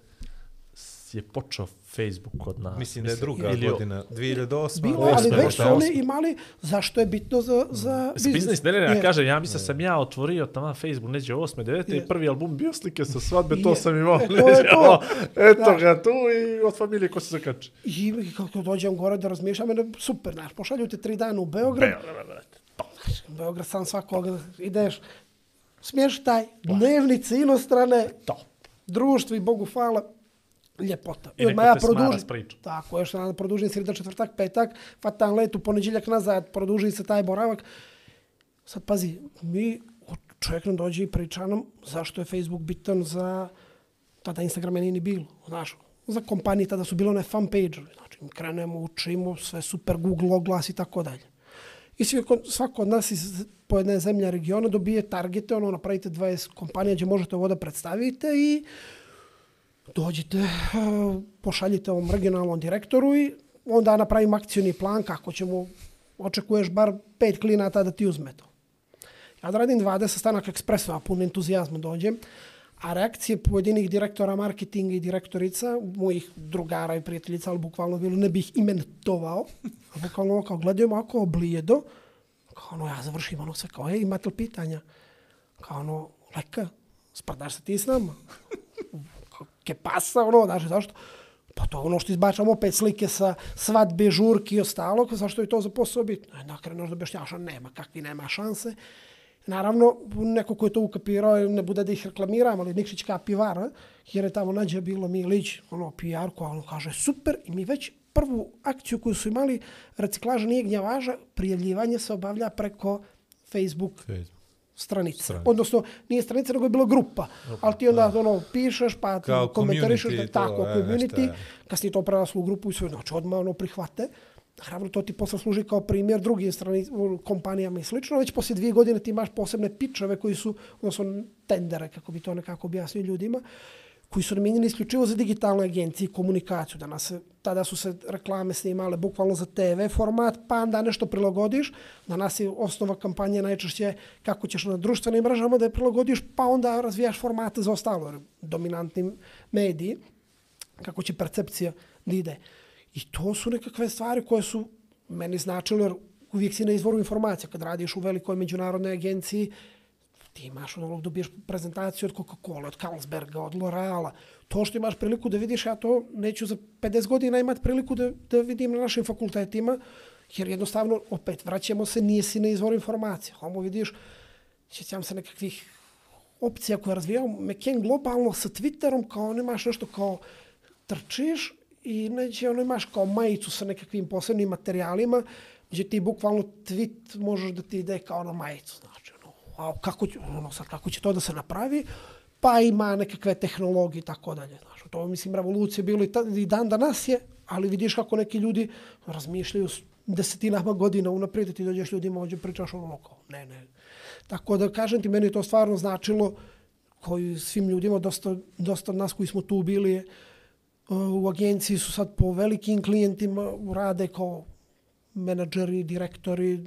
Je počeo Facebook kod nas. Mislim da je druga ili- godina, 2008. Bilo, osme, ali već su oni imali, zašto je bitno za, za S biznis, ne, ne, ne, ja Jer- kažem, ja mislim da sam ja otvorio tamo Facebook neđe 8. 9. i Je. prvi album bio slike sa svadbe, to Je. sam imao. E, <laughs> to je to. Eto Da. ga tu i od familije ko se zakači. I kako dođem gore da razmišljam, mene super, znaš, pošalju te tri dana u Beograd, Beograd sam svakog ideš, smještaj, dnevnice inostrane, Top. društvo i Bogu hvala, ljepota. I odmah te smara s pričom. Tako, još nam produžim sreda četvrtak, petak, fatan let u ponedjeljak nazad, produži se taj boravak. Sad pazi, mi, čovjek nam dođe i priča nam zašto je Facebook bitan za, tada Instagrama nije ni bilo, znaš, za kompanije tada su bile one fan page znači mi krenemo, učimo, sve super, Google oglas i tako dalje. I svi, svako od nas iz pojedne zemlje regiona dobije targete, ono, napravite 20 kompanija gdje možete ovo da predstavite i dođite, eh, pošaljite ovom regionalnom direktoru i onda napravim akcijni plan kako ćemo, očekuješ bar pet klinata da ti uzme to. Ja da radim 20 stanak ekspresova, pun entuzijazma dođem, a reakcije pojedinih direktora marketinga i direktorica, mojih drugara i prijateljica, ali bukvalno bilo, ne bih imenovao, a bukvalno ono kao gledaju ako oblijedo, kao ono, ja završim ono sve, kao, ej, imate li pitanja? Kao ono, leka, sprdaš se ti s nama? Ke pasa, ono, znaš, zašto? Pa to je ono što izbačamo opet slike sa svadbe, žurki i ostalo, zašto je to za posao bitno? E, na kraju da objašnjavaš, nema, kakvi nema šanse. Naravno, neko ko je to ukapirao, ne bude da ih reklamiram, ali Nikšić kao pivara, eh, jer je tamo nađe bilo Milić, ono, PR, koja ono kaže, super, i mi već prvu akciju koju su imali, reciklaža nije gnjavaža, prijavljivanje se obavlja preko Facebook Facebook stranica. Stranica. Odnosno, nije stranica, nego je bila grupa. Ali ti onda ono, pišeš, pa Kao komentarišeš, da, to, tako, e, community, je. kasnije to preraslo u grupu i sve, znači odmah ono prihvate. Naravno, to ti posle služi kao primjer drugim strani, kompanijama i slično. Već poslije dvije godine ti imaš posebne pičeve koji su, odnosno tendere, kako bi to nekako objasnio ljudima, koji su namenjeni isključivo za digitalne agencije i komunikaciju. Danas tada su se reklame snimale bukvalno za TV format, pa onda nešto prilagodiš. Danas je osnova kampanje najčešće kako ćeš na društvenim mrežama da je prilagodiš, pa onda razvijaš formate za ostalo, dominantni mediji, kako će percepcija da ide. I to su nekakve stvari koje su meni značile, jer uvijek si na izvoru informacija. Kad radiš u velikoj međunarodnoj agenciji, ti imaš ono, dobiješ prezentaciju od Coca-Cola, od Carlsberga, od L'Oreala. To što imaš priliku da vidiš, ja to neću za 50 godina imati priliku da, da vidim na našim fakultetima, jer jednostavno, opet, vraćamo se, nije si na izvor informacija. Homo vidiš, sjećam se nekakvih opcija koje je razvijao McCain globalno sa Twitterom, kao on imaš nešto kao trčiš i neće ono imaš kao majicu sa nekakvim posebnim materijalima, gdje ti bukvalno tweet možeš da ti ide kao na majicu. znaš a kako, će, ono, sad, kako će to da se napravi? Pa ima nekakve tehnologije i tako dalje. Znaš, to mislim revolucija bilo i, ta, i dan danas je, ali vidiš kako neki ljudi razmišljaju desetinama godina unaprijed, ti dođeš ljudima, ovdje pričaš ono kao, ne, ne. Tako da kažem ti, meni je to stvarno značilo koji svim ljudima, dosta, dosta nas koji smo tu bili, je, u agenciji su sad po velikim klijentima rade kao menadžeri, direktori.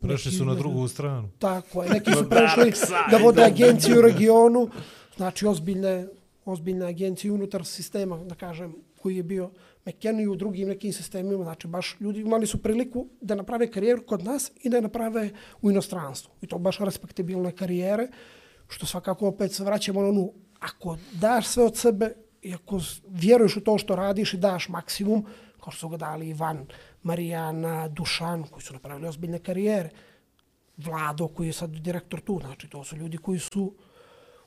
Prešli su na drugu stranu. Tako je, neki su <laughs> prešli da vode agenciju u regionu, znači ozbiljne, ozbiljne agencije unutar sistema, da kažem, koji je bio McKenny u drugim nekim sistemima, znači baš ljudi imali su priliku da naprave karijeru kod nas i da je naprave u inostranstvu. I to baš respektabilne karijere, što svakako opet se vraćamo na onu, ako daš sve od sebe i ako vjeruješ u to što radiš i daš maksimum, kao što su ga dali Ivan, Marijana, Dušan, koji su napravili ozbiljne karijere, Vlado koji je sad direktor tu, znači to su ljudi koji su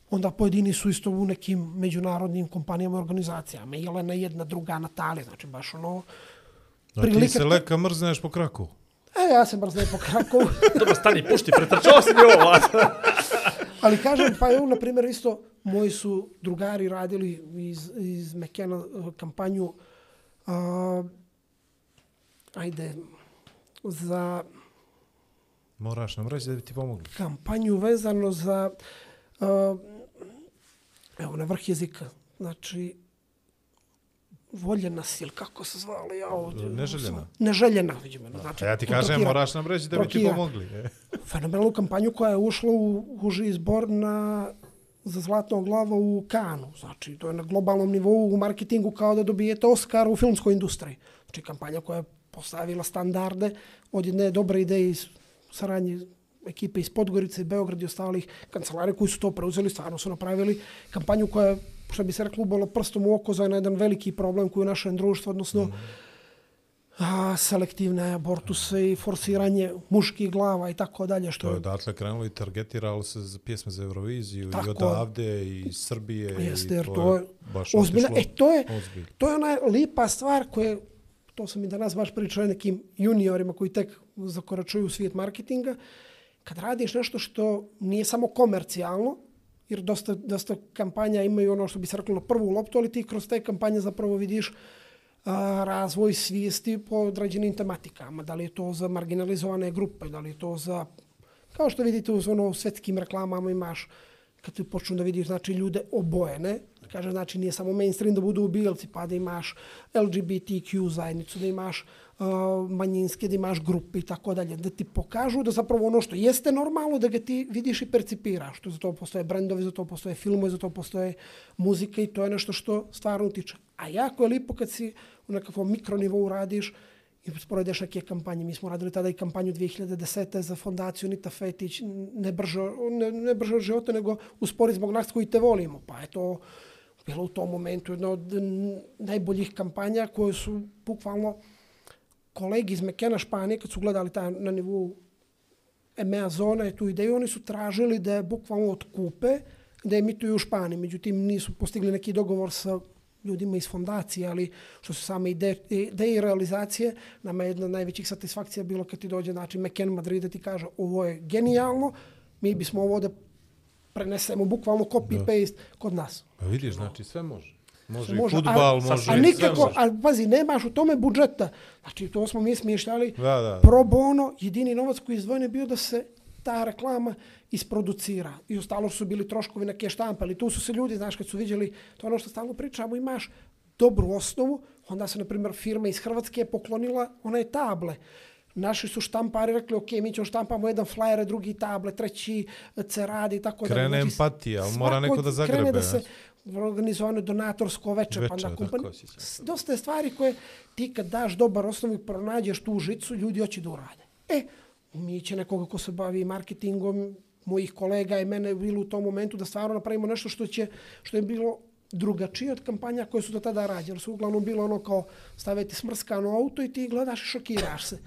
onda pojedini su isto u nekim međunarodnim kompanijama i organizacijama. Jelena jedna, druga, Natalija, znači baš ono... A ti se leka mrzneš po kraku. E, ja se brzne po Krakovu. <laughs> Dobro, stani, pušti, pretrčao si mi ovo. <laughs> Ali kažem, pa evo, na primjer, isto moji su drugari radili iz, iz Mekena kampanju a, ajde, za Moraš nam reći da bi ti pomogli. kampanju vezano za a, evo, na vrh jezika. Znači, voljena si, ili kako se zvali? Ja, ovdje, Neželjena. Neželjena, vidimo. Znači, A ja ti kažem, trokira. moraš nam reći da bi ti Trokira. pomogli. E. fenomenalnu kampanju koja je ušla u uži izbor na za zlatnog glava u Kanu. Znači, to je na globalnom nivou u marketingu kao da dobijete Oscar u filmskoj industriji. Znači, kampanja koja je postavila standarde od jedne dobre ideje iz saradnje ekipe iz Podgorice, Beograd i ostalih kancelare koji su to preuzeli, stvarno su napravili kampanju koja je, što bi se reklo, ubala prstom u oko za jedan veliki problem koji je u našem društvu, odnosno mm a, selektivne abortuse i forsiranje muških glava i tako dalje. Što To je odatle krenulo i targetiralo se za pjesme za Euroviziju Tako i odavde i iz Srbije. Jeste, i jer to je baš ozbiljno. E, to je, ozbiljno. to je ona lipa stvar koja, to sam i danas baš pričao nekim juniorima koji tek zakoračuju u svijet marketinga, kad radiš nešto što nije samo komercijalno, jer dosta, dosta kampanja imaju ono što bi se reklo na prvu loptu, ali ti kroz te kampanje zapravo vidiš a, razvoj svijesti po određenim tematikama. Da li je to za marginalizovane grupe, da li je to za... Kao što vidite ono u ono, svetskim reklamama imaš kad ti počnu da vidiš znači, ljude obojene, kaže znači nije samo mainstream da budu ubijelci, pa da imaš LGBTQ zajednicu, da imaš uh, manjinske, da imaš grupe i tako dalje, da ti pokažu da zapravo ono što jeste normalno, da ga ti vidiš i percipiraš. To za to postoje brendovi, za to postoje filmovi, za to postoje muzika i to je nešto što stvarno utiče. A jako je lipo kad si u nekakvom mikronivou radiš i sporedeš šake kampanje. Mi smo radili tada i kampanju 2010. za fondaciju Nita Fetić, ne brže, ne, ne brže života, nego uspori zbog nas koji te volimo. Pa je to bilo u tom momentu jedna od najboljih kampanja koje su bukvalno kolegi iz Mekena Španije, kad su gledali taj na nivou EMEA zona je tu ideju, oni su tražili da je bukvalno otkupe, da emituju u Španiji. Međutim, nisu postigli neki dogovor sa ljudima iz fondacije, ali što su same ide, ideje i realizacije, nama je jedna od najvećih satisfakcija bilo kad ti dođe znači Meken Madrid ti kaže ovo je genijalno, mi bismo ovo da prenesemo bukvalno copy-paste kod nas. Pa vidiš, znači sve može. Može, Može, i futbal, a, može a i nikako, sve može. a pazi, nemaš u tome budžeta. Znači, to smo mi smješljali Da, da, da. pro bono, jedini novac koji je izdvojen je bio da se ta reklama isproducira. I ostalo su bili troškovi neke štampe, ali tu su se ljudi, znaš, kad su vidjeli, to ono što stalno pričamo, imaš dobru osnovu, onda se, na primjer, firma iz Hrvatske je poklonila one table. Naši su štampari rekli, ok, mi ćemo štampamo jedan flyer, drugi table, treći ceradi i tako Krene dalje. empatija, ali mora neko da Krene zagrebe, da se organizovano donatorsko veče, pa pa, se. s- dosta je stvari koje ti kad daš dobar osnovu i pronađeš tu žicu, ljudi hoće da urade. E, mi nekoga ko se bavi marketingom, mojih kolega i mene bilo u tom momentu da stvarno napravimo nešto što će što je bilo drugačije od kampanja koje su do tada rađene. Su uglavnom bilo ono kao staviti smrskano auto i ti gledaš i šokiraš se.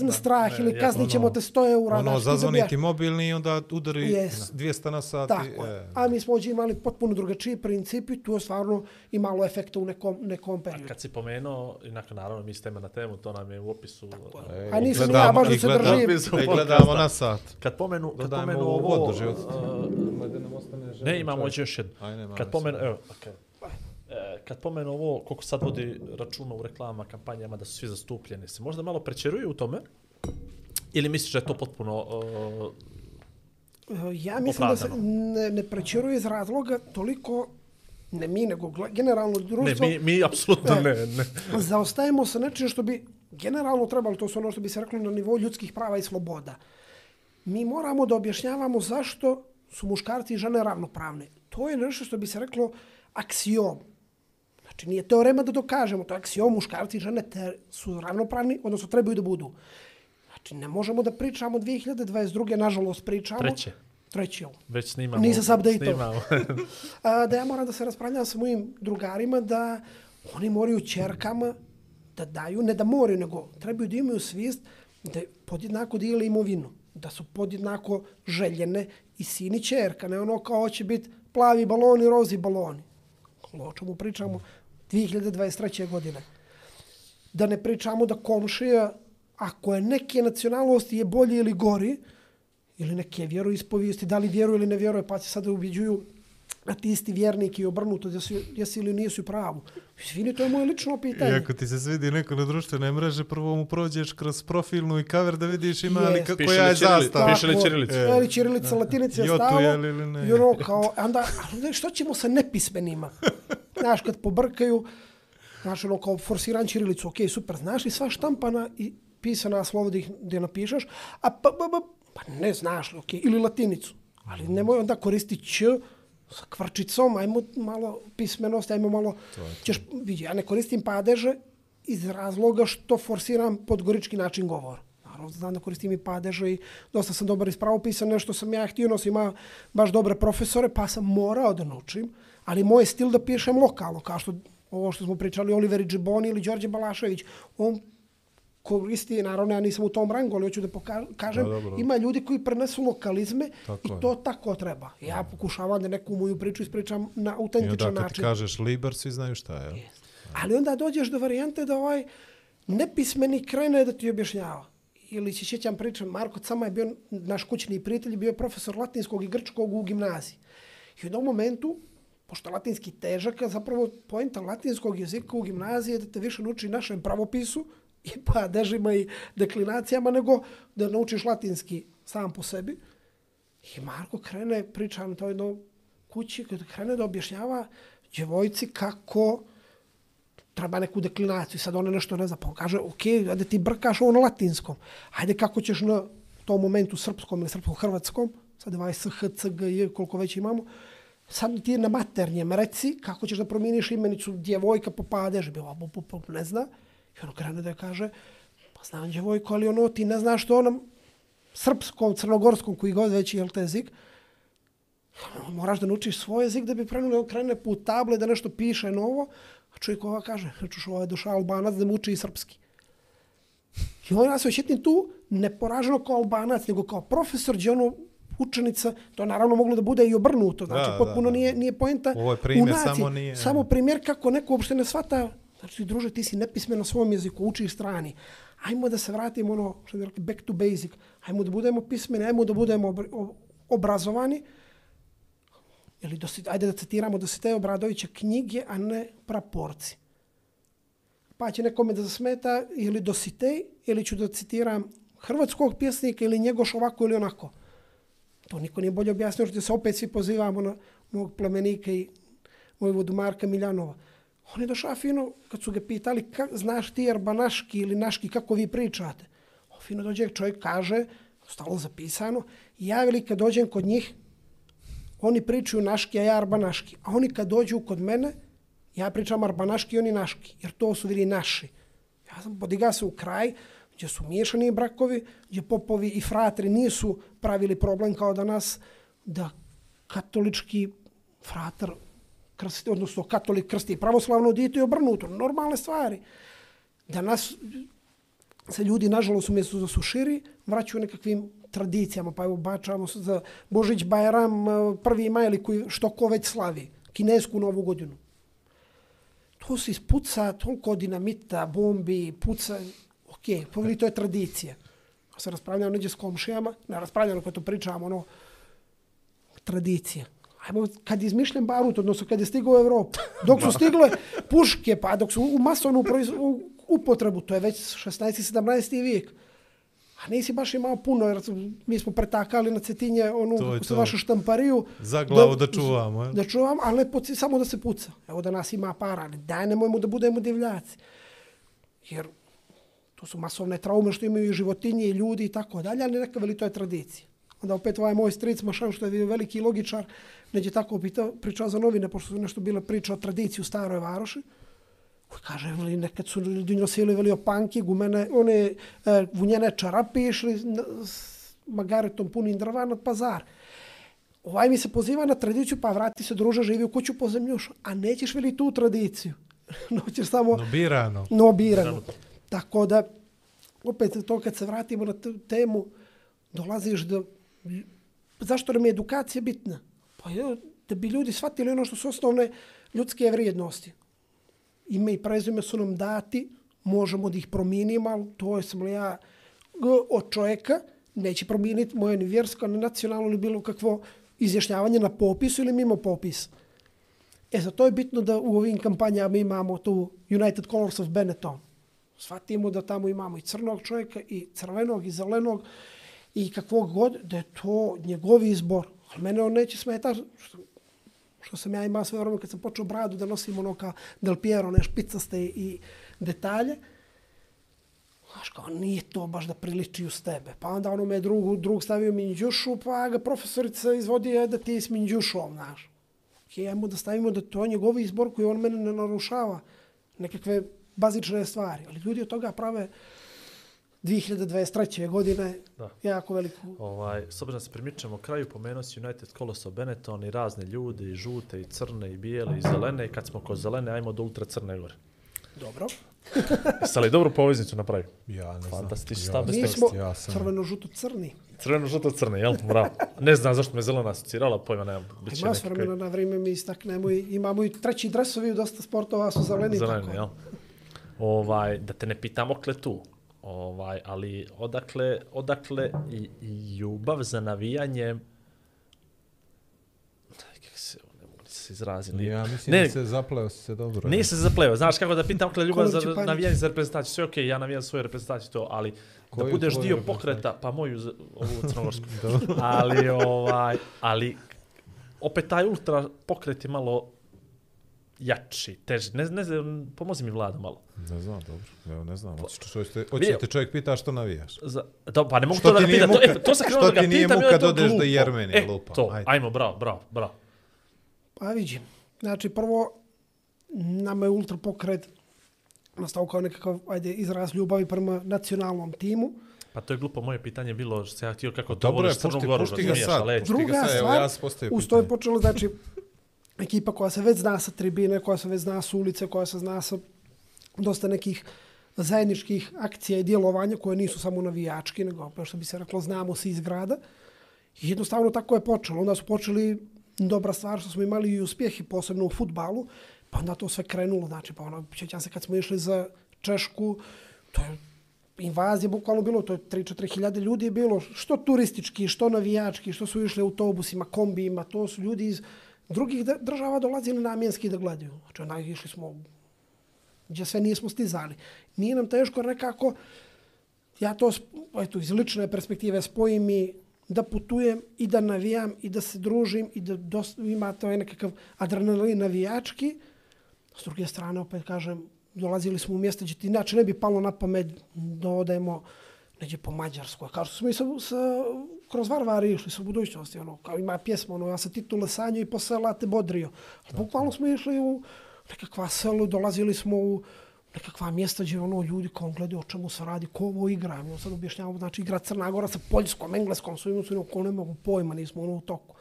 Na strah ili ja, kaznit ćemo ono- te 100 eura. Ono, znaš, ti zazvoni dobijaš- ti mobilni i onda udari Yes. 200 na sati. Tako je. e. A mi smo ovdje imali potpuno drugačiji princip i tu je stvarno imalo efekta u nekom, nekom periodu. Kad si pomenuo, inako naravno mi s tema na temu, to nam je u opisu. E, A i nisam gledamo- ja baš da i se gledamo- držim. i gledamo na sat. Kad pomenu, kad pomenu ovo... vodu, život. uh, ne, imamo još nema Kad pomenu, evo, okay. E, kad pomenu ovo, koliko sad vodi računa u reklama, kampanjama, da su svi zastupljeni, se možda malo prečeruju u tome? Ili misliš da je to potpuno... Uh, E, Ja mislim da se Opravdano. ne, ne prećeruje iz razloga toliko, ne mi, nego generalno ne, društvo, mi, mi apsolutno ne, ne. zaostajemo sa nečim što bi generalno trebalo, to su ono što bi se reklo na nivou ljudskih prava i sloboda. Mi moramo da objašnjavamo zašto su muškarci i žene ravnopravne. To je nešto što bi se reklo aksiom. Znači, nije teorema da dokažemo, to je aksiom, muškarci i žene te su ravnopravni, odnosno trebaju da budu. Znači, ne možemo da pričamo 2022. nažalost pričamo. Treće. Treće. ovo. Već snimamo. Nisam se updateao. snimamo. <laughs> Da ja moram da se raspravljam sa mojim drugarima da oni moraju čerkama da daju, ne da moraju, nego trebaju da imaju svijest da podjednako dijele imovinu, da su podjednako željene i sin i čerka, ne ono kao će biti plavi baloni, rozi baloni. O čemu pričamo 2023. godine. Da ne pričamo da komšija, ako je neke nacionalnosti je bolji ili gori, ili neke vjeroispovijesti, da li vjeruje ili ne vjeruje, pa se sada ubjeđuju a ti isti vjernik i obrnuto, da si, jesi ili nisi u pravu. Izvini, to je moje lično pitanje. I ako ti se svidi neko na društvene mreže, prvo mu prođeš kroz profilnu i cover da vidiš ima li Jest. ka- Piše koja li je zastava. piše li ćirilicu? Je li ćirilica, latinica je Jotu stalo. je li ili ne? I ono kao, onda, ali što ćemo sa nepismenima? Znaš, kad pobrkaju, znaš, ono kao forsiran ćirilicu, ok, super, znaš li sva štampana i pisana slova gdje napišeš, a pa, pa, pa, pa ne znaš li, ok, ili latinicu. Ali nemoj onda koristiti ć sa kvrčicom, ajmo malo pismenost, ajmo malo, ćeš, vidi, ja ne koristim padeže iz razloga što forsiram podgorički način govora. Naravno, znam da koristim i padeže i dosta sam dobar iz pravopisa, nešto sam ja htio, nosim ima baš dobre profesore, pa sam morao da naučim, ali moj stil da pišem lokalno, kao što ovo što smo pričali, Oliver Džiboni ili Đorđe Balašević, on koristi, naravno ja nisam u tom rangu, ali hoću da pokažem, Da, dobro. ima ljudi koji prenesu lokalizme Tako i je. to tako treba. Ja pokušavam da neku moju priču ispričam na I autentičan onda kad ti način. kažeš liber, svi znaju šta je. jel? Ali onda dođeš do varijante da ovaj nepismeni krene da ti objašnjava. Ili se sjećam pričam, Marko Cama je bio naš kućni prijatelj, bio je profesor latinskog i grčkog u gimnaziji. I u jednom momentu, pošto je latinski težak, a zapravo poenta latinskog jezika u gimnaziji je da te više nauči našem pravopisu i padežima i deklinacijama, nego da naučiš latinski sam po sebi. I Marko krene, priča na toj jednoj kući, krene da objašnjava djevojci kako treba neku deklinaciju. Sad ona nešto ne zna, pa on kaže, ok, ajde ti brkaš ovo na latinskom. Ajde kako ćeš na tom momentu srpskom ili srpsko-hrvatskom, sad ovaj SH, CG, koliko već imamo, sad ti na maternjem reci kako ćeš da promijeniš imenicu djevojka po padeži, bilo bo, bo, ne zna. I ono krene da kaže, pa znam djevojko, ali ono ti ne znaš što onom srpskom, crnogorskom, koji god već je te jezik, moraš da naučiš svoj jezik da bi prenuli, on krene put table da nešto piše novo, a čovjek ova kaže, čuš, ovo je došao albanac da mu uči i srpski. I on nas osjetim tu neporaženo kao albanac, nego kao profesor, gdje ono učenica, to naravno moglo da bude i obrnuto, znači Da, potpuno da, da. Nije, nije poenta Ovo je primjer, samo nije- Samo primjer kako neko uopšte ne shvata, znači druže, ti si nepismen na svom jeziku, učiš strani. Ajmo da se vratimo ono, što je rekli, back to basic. Ajmo da budemo pismeni, ajmo da budemo obrazovani, ili dosi, ajde da citiramo Dositeja Obradovića knjige, a ne praporci. Pa će nekome da zasmeta ili Dositej, ili ću da citiram hrvatskog pjesnika ili Njegoš ovako ili onako. To niko nije bolje objasnio, što se opet svi pozivamo na mog plemenika i vojvodu Marka Miljanova. On je došao fino, kad su ga pitali, ka, znaš ti arbanaški ili naški, kako vi pričate? On fino dođe, čovjek kaže, stalo zapisano, ja veli kad dođem kod njih, oni pričaju naški, a ja arbanaški. A oni kad dođu kod mene, ja pričam arbanaški i oni naški, jer to su bili naši. Ja sam podigao se u kraj, gdje su miješani brakovi, gdje popovi i fratri nisu pravili problem kao danas, da katolički fratar krsti, odnosno katolik krsti pravoslavno dite i obrnuto. Normalne stvari. Danas se ljudi, nažalost, umjesto da su širi, vraćaju nekakvim tradicijama. Pa evo, bačamo se za Božić, Bajram, eh, prvi maj ili koji, što ko već slavi. Kinesku novu godinu. To se ispuca toliko dinamita, bombi, puca. Ok, poveli, to je tradicija. A se raspravljamo neđe s komšijama, ne raspravljamo kada to pričamo, ono, tradicija. Ajmo, kad je izmišljen barut, odnosno kad je stigao u Evropu, dok su stigle puške, pa dok su u masovnu u upotrebu, to je već 16. i 17. vijek. A nisi baš imao puno, jer mi smo pretakali na cetinje onu, To je kako se vašu štampariju. Za glavu da čuvamo, jel? Da čuvam, ali ne poci, samo da se puca. Evo da nas ima para, ali daj nemojmo da budemo divljaci. Jer to su masovne traume što imaju i životinje i ljudi i tako dalje, ali neka veli to je tradicija. Onda opet ovaj moj stric Mašan što je bio veliki logičar, neđe tako pitao, pričao za novine, pošto su nešto bile priča o tradiciji u Staroj Varoši. Koji kaže, veli, nekad su ljudi nosili veli opanke, gumene, one e, vunjene čarape i išli na, s magaretom punim drva na pazar. Ovaj mi se poziva na tradiciju, pa vrati se druže, živi u kuću po zemljušu. A nećeš veli tu tradiciju. <laughs> Noćeš samo No, birano. no birano. Tako da, opet to kad se vratimo na temu, dolaziš do... Zašto nam je edukacija bitna? Pa je, da bi ljudi shvatili ono što su osnovne ljudske vrijednosti. Ime i prezime su nam dati, možemo da ih promijenimo, ali to je sam li ja g, od čovjeka, neće promijeniti moje ni vjersko, ni nacionalno, ni bilo kakvo izjašnjavanje na popisu ili mimo popisa. E, zato je bitno da u ovim kampanjama imamo tu United Colors of Benetton. Svatimo da tamo imamo i crnog čovjeka, i crvenog, i zelenog, i kakvog god, da je to njegov izbor. Ali mene on neće smetati, što, što sam ja imao sve vreme kad sam počeo bradu da nosim ono ka Del Piero, one špicaste i detalje. Znaš, kao nije to baš da priliči uz tebe. Pa onda ono me drug, drug stavio minđušu, pa ga profesorica izvodi e, da ti je s minđušom, znaš. Ok, ajmo da stavimo da to je njegov izbor koji on mene ne narušava nekakve bazične stvari. Ali ljudi od toga prave 2023. godine Da. jako veliku Ovaj, s obzirom da se primičemo kraju, pomenuo si United Colosso Benetton i razne ljude, i žute, i crne, i bijele, i zelene. I kad smo kod zelene, ajmo do ultra crne gore. dobro. <laughs> Jeste li dobru poveznicu napravio? Ja ne znam. Fantastični Ja stav bez Mi teksta. smo ja sam- crveno-žuto-crni. Crveno, žuto, crne, jel? Bravo. Ne znam zašto me zelena asocirala, pojma nemam. Biće Ima s vremena na vrijeme mi istaknemo i imamo i treći dresovi u dosta sportova su zeleni. zelene, tako. jel? Ovaj, da te ne pitam okle tu. Ovaj, ali odakle, odakle i, i ljubav za navijanjem kako se, ne mogu da se izrazim. Ja mislim Ne. da se zapleo si se dobro. Nije se zapleo. Znaš kako da pitam kada ljubav za panić. navijanje za reprezentaciju. Sve okej, ja navijam svoju reprezentaciju to, ali da Koju budeš tvoju dio pokreta, pa moju za- ovu <laughs> crnogorsku. ali ovaj, ali opet taj ultra pokret je malo jači, teži. Ne, ne znam, pomozi mi vlada malo. Ne znam, dobro. Evo, ne znam. Što Vidio. hoćeš da te čovjek pita što navijaš? Za, da, pa ne mogu Što to da ti ga nije pitam. To, muka- e, to sam krenuo što da ga ti nije pitam i muka je to da odeš do glupo. Jermenije, e, lupa. To, Ajde. ajmo, bravo, bravo, bravo. Pa vidi, znači prvo, nama je ultra pokret nastao kao nekakav ajde, izraz ljubavi prema nacionalnom timu. Pa to je glupo moje pitanje bilo što se ja htio kako to Dobro je, voliš Crnu Goru, razumiješ, ali ej, pušti ga Druga sad, evo, stvar, ja uz to je počelo, znači, ekipa koja se već zna sa tribine, koja se već zna sa ulice, koja se zna sa dosta nekih zajedničkih akcija i djelovanja koje nisu samo navijački, nego, opet što bi se reklo, znamo se iz grada. I jednostavno tako je počelo. Onda su počeli dobra stvar što smo imali i uspjehi, posebno u futbalu, pa onda to sve krenulo. Znači, pa ono, sjećam se kad smo išli za Češku, to je invazija bukvalno bilo, to je 3-4 hiljade ljudi je bilo, što turistički, što navijački, što su išli autobusima, kombijima, to su ljudi iz drugih država dolazili namjenski da gledaju. Znači, onaj išli smo gdje sve nismo stizali. Nije nam teško nekako, ja to eto, iz lične perspektive spojim i da putujem i da navijam i da se družim i da dost, ima to je nekakav adrenalin navijački. S druge strane, opet kažem, dolazili smo u mjesta gdje ti inače ne bi palo na pamet da odajemo neđe po Mađarskoj. Kao što smo i sa, sa, kroz Varvari išli sa budućnosti. Ono, kao ima pjesma, ono, ja sam titule sanju i po te bodrio. Ali bukvalno smo išli u nekakva selu, dolazili smo u nekakva mjesta gdje ono ljudi kao gledaju o čemu se radi, ko ovo igra. Mi ono, sad objašnjavamo, znači igra Crna Gora sa Poljskom, Engleskom, su imali su ko mogu pojma, nismo ono u toku.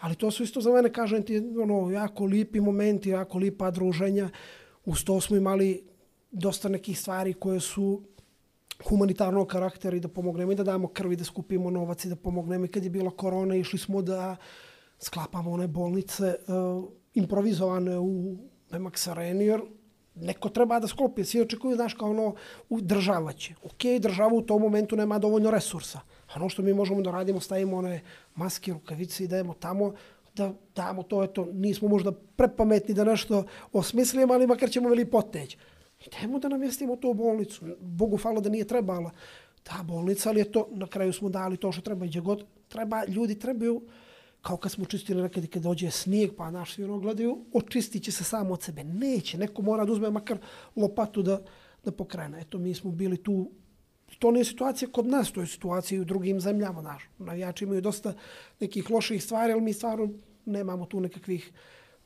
Ali to su isto za mene, kažem ti, ono, jako lipi momenti, jako lipa druženja. Uz to smo imali dosta nekih stvari koje su humanitarnog karaktera i da pomognemo i da damo krvi, da skupimo novac i da pomognemo. I kad je bila korona, išli smo da sklapamo one bolnice uh, improvizovane u Memax Areni, jer neko treba da sklopi. Svi očekuju, znaš, kao ono, u država će. Ok, država u tom momentu nema dovoljno resursa. A ono što mi možemo da radimo, stavimo one maske, rukavice i dajemo tamo, da damo to, eto, nismo možda prepametni da nešto osmislimo, ali makar ćemo veli poteći idemo da namjestimo to u bolnicu. Bogu hvala da nije trebala ta bolnica, ali je to, na kraju smo dali to što treba. Gdje god treba, ljudi trebaju, kao kad smo čistili nekad kad dođe snijeg, pa naš svi ono gledaju, očistit će se samo od sebe. Neće, neko mora da uzme makar lopatu da, da pokrene. Eto, mi smo bili tu to nije situacija kod nas, to je situacija i u drugim zemljama. Naš. Navijači imaju dosta nekih loših stvari, ali mi stvarno nemamo tu nekakvih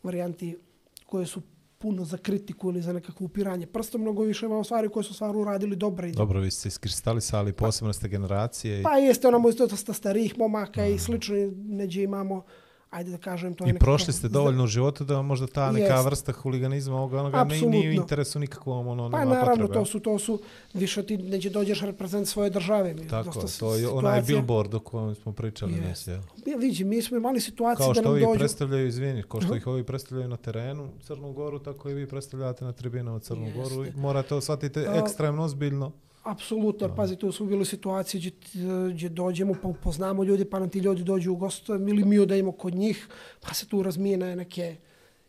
varijanti koje su puno za kritiku ili za nekakvo upiranje prstom, mnogo više imamo stvari koje su stvarno uradili dobre. i Dobro, vi ste iskristalisali posebno ste generacije. i- Pa jeste ono isto dosta starijih momaka i slično, neđe imamo, ajde da kažem, to je I nekako- prošli ste dovoljno u životu da vam možda ta neka Jest. vrsta huliganizma ovoga onoga ne, nije u interesu nikakvom, ono, Pa naravno, potrebe. to su, to su, više ti neđe dođeš reprezent svoje države. Mi Tako, dosta to je onaj situacija- billboard o kojem smo pričali. Yes. Ja, vidi, mi smo imali situaciju Kao da što nam ovi dođu... predstavljaju, izvini, kao što ih ovi predstavljaju na terenu Crnu Goru, tako i vi predstavljate na tribinama Crnu Jeste. Goru. Morate to shvatiti A- ekstremno ozbiljno. Apsolutno, jer pazi, tu su bili situacije gdje, gdje dođemo, pa upoznamo ljudi, pa nam ti ljudi dođu u gostu, ili mi odajemo kod njih, pa se tu razmijene neke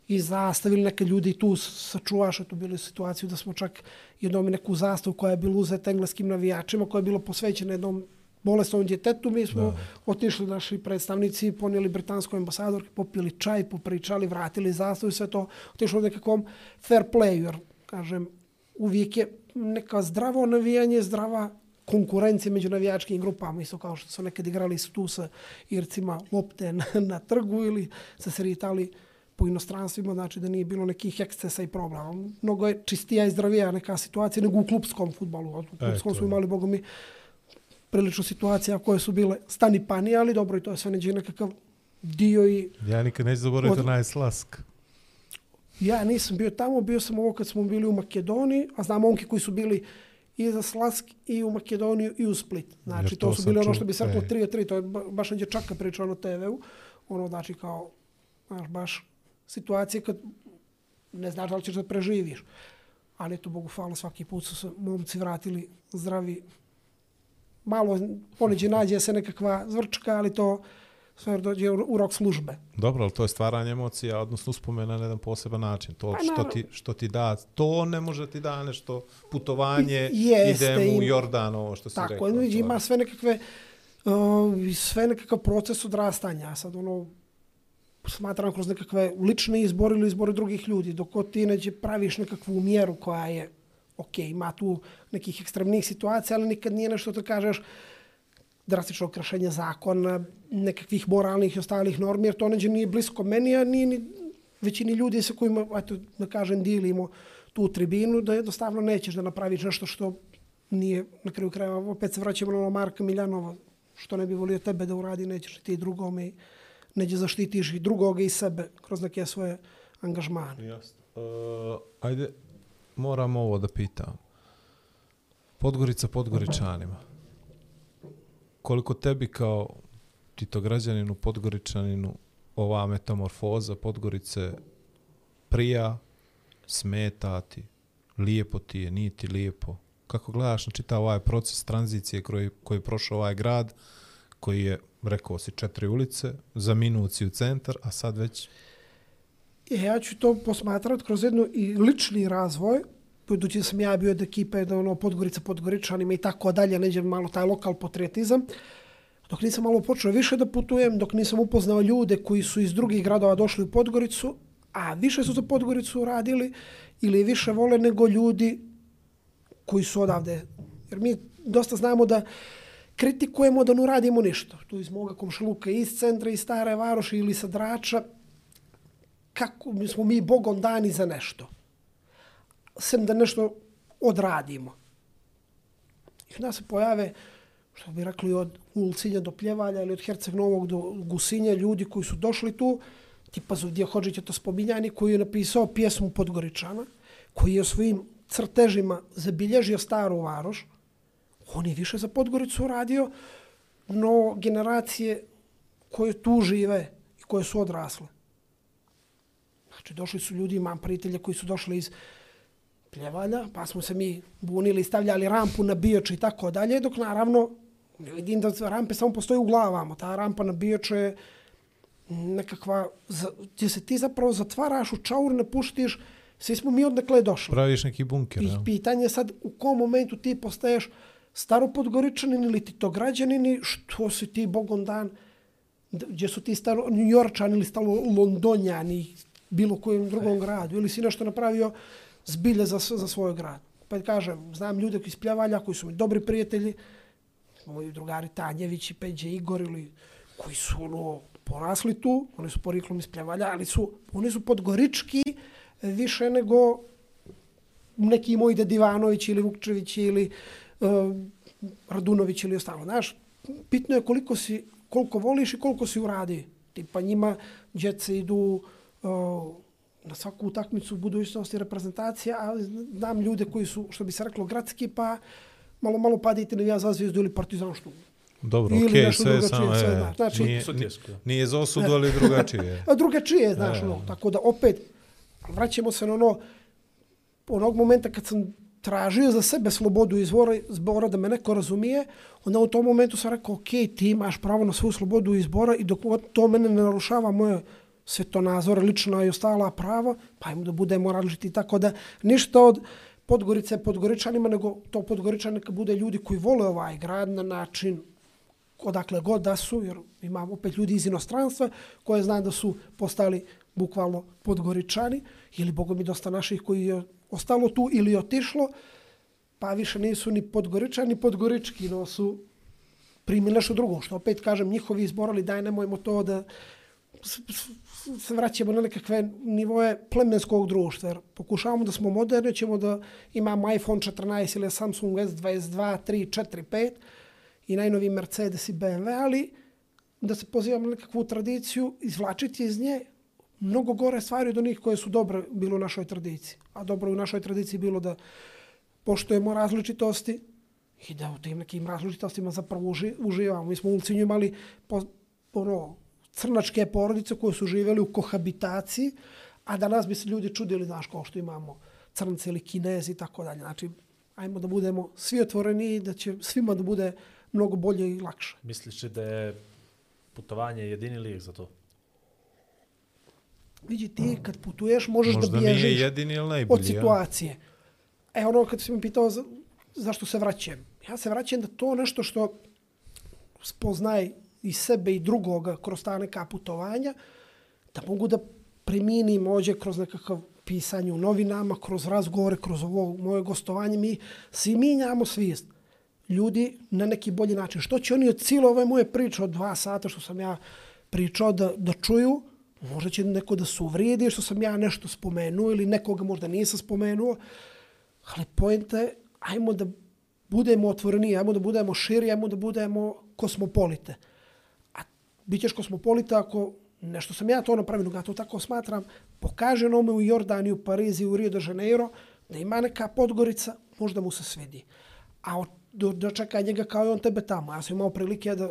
i zastavili neke ljudi i tu sačuvaš, tu bili situaciju da smo čak jednom neku zastavu koja je bila uzeta engleskim navijačima, koja je bila posvećena jednom bolestnom djetetu, mi smo da. otišli naši predstavnici, ponijeli britanskoj ambasadorki, popili čaj, popričali, vratili zastavu i sve to, otišlo u nekakvom fair play, jer, kažem, uvijek je neka zdravo navijanje, zdrava konkurencija među navijačkim grupama, isto kao što su nekad igrali su tu sa Ircima lopte na, na trgu ili se sretali po inostranstvima, znači da nije bilo nekih ekscesa i problema. Mnogo je čistija i zdravija neka situacija nego u klubskom futbalu. U klubskom to smo je. imali, boga mi, prilično situacija koje su bile stani pani, ali dobro, i to je sve neđe nekakav dio i Ja nikad neću zaboraviti Od- onaj slask. Ja nisam bio tamo, bio sam ovo kad smo bili u Makedoniji, a znam momke koji su bili i za Slask i u Makedoniju i u Split. Znači, to, to su bili ono što bi se reklo e. 3 od 3, to je ba- baš neđe čaka pričao na TV-u. Ono, znači, kao, znaš, baš situacije kad ne znaš da li ćeš da preživiš. Ali eto, Bogu hvala, svaki put su se momci vratili zdravi. Malo poneđe nađe se nekakva zvrčka, ali to sve dođe u u rok službe. Dobro, ali to je stvaranje emocija, odnosno uspomena na jedan poseban način. To Pa što ti, što ti da, to ne može ti da nešto putovanje, Jeste, idem u Jordan, ovo što si Tako, rekao. vidi, je- ima sve nekakve, uh, sve nekakav proces odrastanja. Sad ono, smatram kroz nekakve lične izbore ili izbore drugih ljudi, dok ti neđe praviš nekakvu mjeru koja je, ok, ima tu nekih ekstremnih situacija, ali nikad nije nešto da kažeš drastično krašenja zakona, nekakvih moralnih i ostalih normi, jer to neđe nije blisko meni, a nije ni većini ljudi sa kojima, eto, da kažem, dilimo tu tribinu, da jednostavno nećeš da napraviš nešto što nije, na kraju krajeva, opet se vraćamo na ono Marka Miljanova, što ne bi volio tebe da uradi, nećeš ti drugome i neđe zaštitiš i drugoga i sebe kroz neke svoje angažmane. Jasno. Uh, ajde, moram ovo da pitam. Podgorica Podgoričanima. Koliko tebi kao titograđaninu, Podgoričaninu, ova metamorfoza Podgorice prija, smeta ti, lijepo ti je, nije ti lijepo? Kako gledaš na čitav ovaj proces tranzicije koji, koji je prošao ovaj grad, koji je, rekao si, četiri ulice, za minut si u centar, a sad već e, ja ću to posmatrati kroz jednu i lični razvoj, budući da sam ja bio od ekipe da ono Podgorica Podgoričanima i tako dalje, neđe malo taj lokal patriotizam. Dok nisam malo počeo više da putujem, dok nisam upoznao ljude koji su iz drugih gradova došli u Podgoricu, a više su za Podgoricu radili ili više vole nego ljudi koji su odavde. Jer mi dosta znamo da kritikujemo da ne radimo ništa. Tu iz moga komšluka, iz centra, iz stare varoši ili sa drača, kako mi smo mi bogom dani za nešto. Sem da nešto odradimo. I onda se pojave, što bi rekli, od Ulcinja do Pljevalja ili od Herceg Novog do Gusinja, ljudi koji su došli tu, tipa Zuvdija Hođić je to spominjani, koji je napisao pjesmu Podgoričana, koji je svojim crtežima zabilježio staru varoš, on je više za Podgoricu radio, no generacije koje tu žive i koje su odrasle. Znači, došli su ljudi, imam prijatelja koji su došli iz pljevalja, pa smo se mi bunili, stavljali rampu na bioče i tako dalje, dok naravno vidim da rampe samo postoje u glavama. Ta rampa na bioče je nekakva, gdje se ti zapravo zatvaraš u čaur, ne puštiš, svi smo mi odnekle došli. praviš neki bunker. I jel? pitanje je sad u kom momentu ti postaješ staropodgoričanin ili ti to građanin što si ti bogom dan, gdje su ti staro Njorčan ili stalo Londonjani, bilo kojem drugom gradu, ili si nešto napravio zbilje za, za svoj grad. Pa kažem, znam ljude koji iz Pljevalja, koji su mi dobri prijatelji, moji drugari Tanjević i Peđe Igor, ili koji su ono, porasli tu, oni su poriklom iz Pljevalja, ali su, oni su podgorički više nego neki moji Dedivanović ili Vukčević ili uh, Radunović ili ostalo. Znaš, bitno je koliko si, koliko voliš i koliko si uradi. Tipa njima djece idu uh, na svaku utakmicu u budućnosti reprezentacija, a znam ljude koji su, što bi se reklo, gradski, pa malo, malo padite na ja za zvijezdu ili partizan što. Dobro, Ili okej, nešto sve drugačije, samo, sve e, znaš. Znači- nije, nije za osudu, ali drugačije. <laughs> A drugačije, znaš, E. ono, tako da opet, vraćamo se na ono, onog momenta kad sam tražio za sebe slobodu izbora, izbora da me neko razumije, onda u tom momentu sam rekao, ok, ti imaš pravo na svoju slobodu izbora i dok to mene ne narušava moje svetonazor, lična i ostala prava, pa ajmo da budemo različiti. Tako da ništa od Podgorice Podgoričanima, nego to Podgoričan neka bude ljudi koji vole ovaj grad na način odakle god da su, jer imamo opet ljudi iz inostranstva koje znam da su postali bukvalno podgoričani, ili bogo mi dosta naših koji je ostalo tu ili otišlo, pa više nisu ni podgoričani, ni podgorički, no su primili nešto drugo, što opet kažem, njihovi izborali, daj nemojmo to da se vraćamo na nekakve nivoje plemenskog društva. Jer pokušavamo da smo moderni, ćemo da imamo iPhone 14 ili Samsung S22, 3, 4, 5 i najnovi Mercedes i BMW, ali da se pozivamo na nekakvu tradiciju, izvlačiti iz nje mnogo gore stvari od onih koje su dobre bilo u našoj tradiciji. A dobro u našoj tradiciji bilo da poštojemo različitosti i da u tim nekim različitostima zapravo uži, uživamo. Mi smo u Ulcinju imali po, ono, crnačke porodice koje su živjeli u kohabitaciji, a danas bi se ljudi čudili, znaš, kao što imamo crnce ili kinezi i tako dalje. Znači, ajmo da budemo svi otvoreni da će svima da bude mnogo bolje i lakše. Misliš li da je putovanje jedini lijek za to? Vidi ti, kad putuješ, možeš Možda da nije bježiš jedini ili najbolji. od situacije. E, ono, kad si mi pitao za, zašto se vraćam. Ja se vraćam da to nešto što spoznaj i sebe i drugoga kroz ta neka putovanja, da mogu da preminim ođe kroz nekakav pisanje u novinama, kroz razgovore, kroz ovo moje gostovanje, mi svi minjamo svijest ljudi na neki bolji način. Što će oni od cijelo ove moje priče od dva sata što sam ja pričao da, da čuju, možda će neko da se uvrijedi što sam ja nešto spomenuo ili nekoga možda nisam spomenuo, ali pojenta je, ajmo da budemo otvoreni, ajmo da budemo širi, ajmo da budemo kosmopolite. A bit ćeš kosmopolita ako nešto sam ja to napravio, ja to tako smatram, pokaže onome u Jordaniju, Parizi, u Rio de Janeiro, da ima neka Podgorica, možda mu se svidi. A od, do, dočeka njega kao i on tebe tamo. Ja sam imao prilike da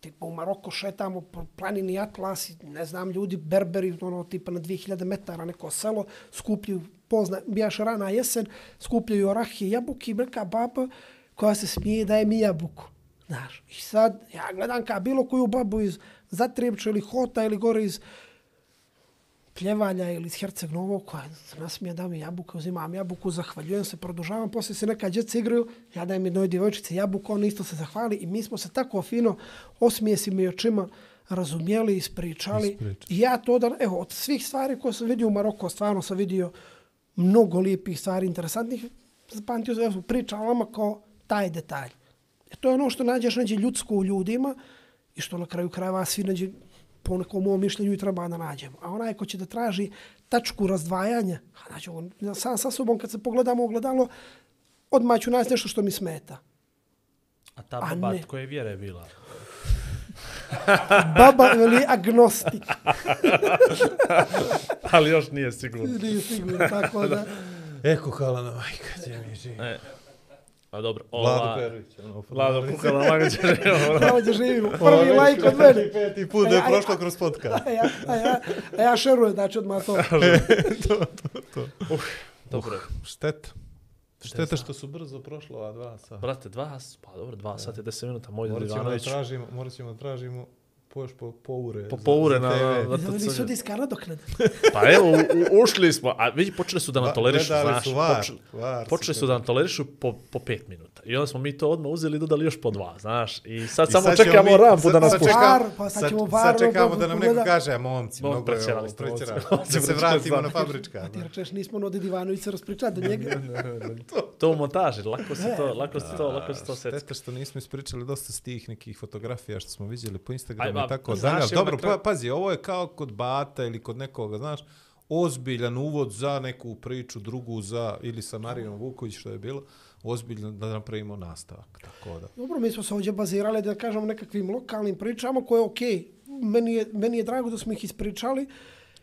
tipa u Maroko šetamo po planini Atlas, i ne znam, ljudi, berberi, ono, tipa na 2000 metara neko selo, skupljaju, pozna, bijaš rana jesen, skupljaju orahe i jabuke neka baba koja se smije da je mi jabuku. Znaš, i sad ja gledam ka bilo koju babu iz Zatrijepča ili Hota ili gore iz Pljevalja ili iz Herceg Novog, koja se nasmije da mi jabuke, uzimam jabuku, zahvaljujem se, produžavam, poslije se neka djeca igraju, ja dajem jednoj djevojčici jabuku, on isto se zahvali i mi smo se tako fino osmijesima i očima razumijeli, ispričali. Ispričali. I ja to da, evo, od svih stvari koje sam vidio u Maroko, stvarno sam vidio mnogo lijepih stvari, interesantnih, zapamtio sam, evo, pričao vama kao taj detalj. E, to je ono što nađeš neđe ljudsko u ljudima i što na kraju krajeva svi neđe po nekom mom mišljenju i treba da nađemo. A onaj ko će da traži tačku razdvajanja, a znači on sam sa sobom kad se pogledamo u ogledalo, odmah ću naći nešto što mi smeta. A ta A baba ne. koje vjere je bila? <laughs> Baba veli agnostik. <laughs> Ali još nije sigurno. Nije sigurno, tako da. Eko halana majka, gdje mi živi. A dobro, Vlado ova... Perović. Ono, Vlado Kukala Magađe. <laughs> <laughs> Ovdje živimo. Prvi lajk od mene. Peti put da je prošlo kroz podcast. A ja, a ja, a ja šerujem, znači odmah to. Dobro. Šteta. Šteta što su brzo prošlo ova dva sata. Brate, dva, s- pa dobro, dva sata i deset minuta, moj Morat ćemo da Ivanović. tražimo, morat ćemo da tražimo po još po, po ure. Po za- po ure za na- TV. na- Za oni sudijska nadoknada. <laughs> Pa evo, u, ušli smo, a vidi, počeli su da nam tolerišu, gledali znaš, su var, počeli, var su počeli su da nam tolerišu po, po pet minuta. I onda smo mi to odmah uzeli i dodali još po dva, znaš. I sad I samo sad čekamo mi- rampu sad- da nas sad pušta. čekamo- Var, pa sad ćemo var, Sad čekamo da nam neko kaže, a momci, Mo, mnogo je prećerali ovo, ste, prećerali. momci. Da se vratimo na fabrička. Ti rečeš, nismo od Ivanovića raspričati do njega. <laughs> To u montaži, lako se to, lako se to, lako se to secka. Šteta što nismo ispričali dosta s tih nekih fotografija što smo vidjeli po Instagramu i tako znaš, dalje. Dobro, pa, pazi, ovo je kao kod Bata ili kod nekoga, znaš, ozbiljan uvod za neku priču drugu za, ili sa Marijom Vuković što je bilo, ozbiljno da napravimo nastavak. Tako da. Dobro, mi smo se ovdje bazirali da kažemo nekakvim lokalnim pričama koje je okej. Meni, je, meni je drago da smo ih ispričali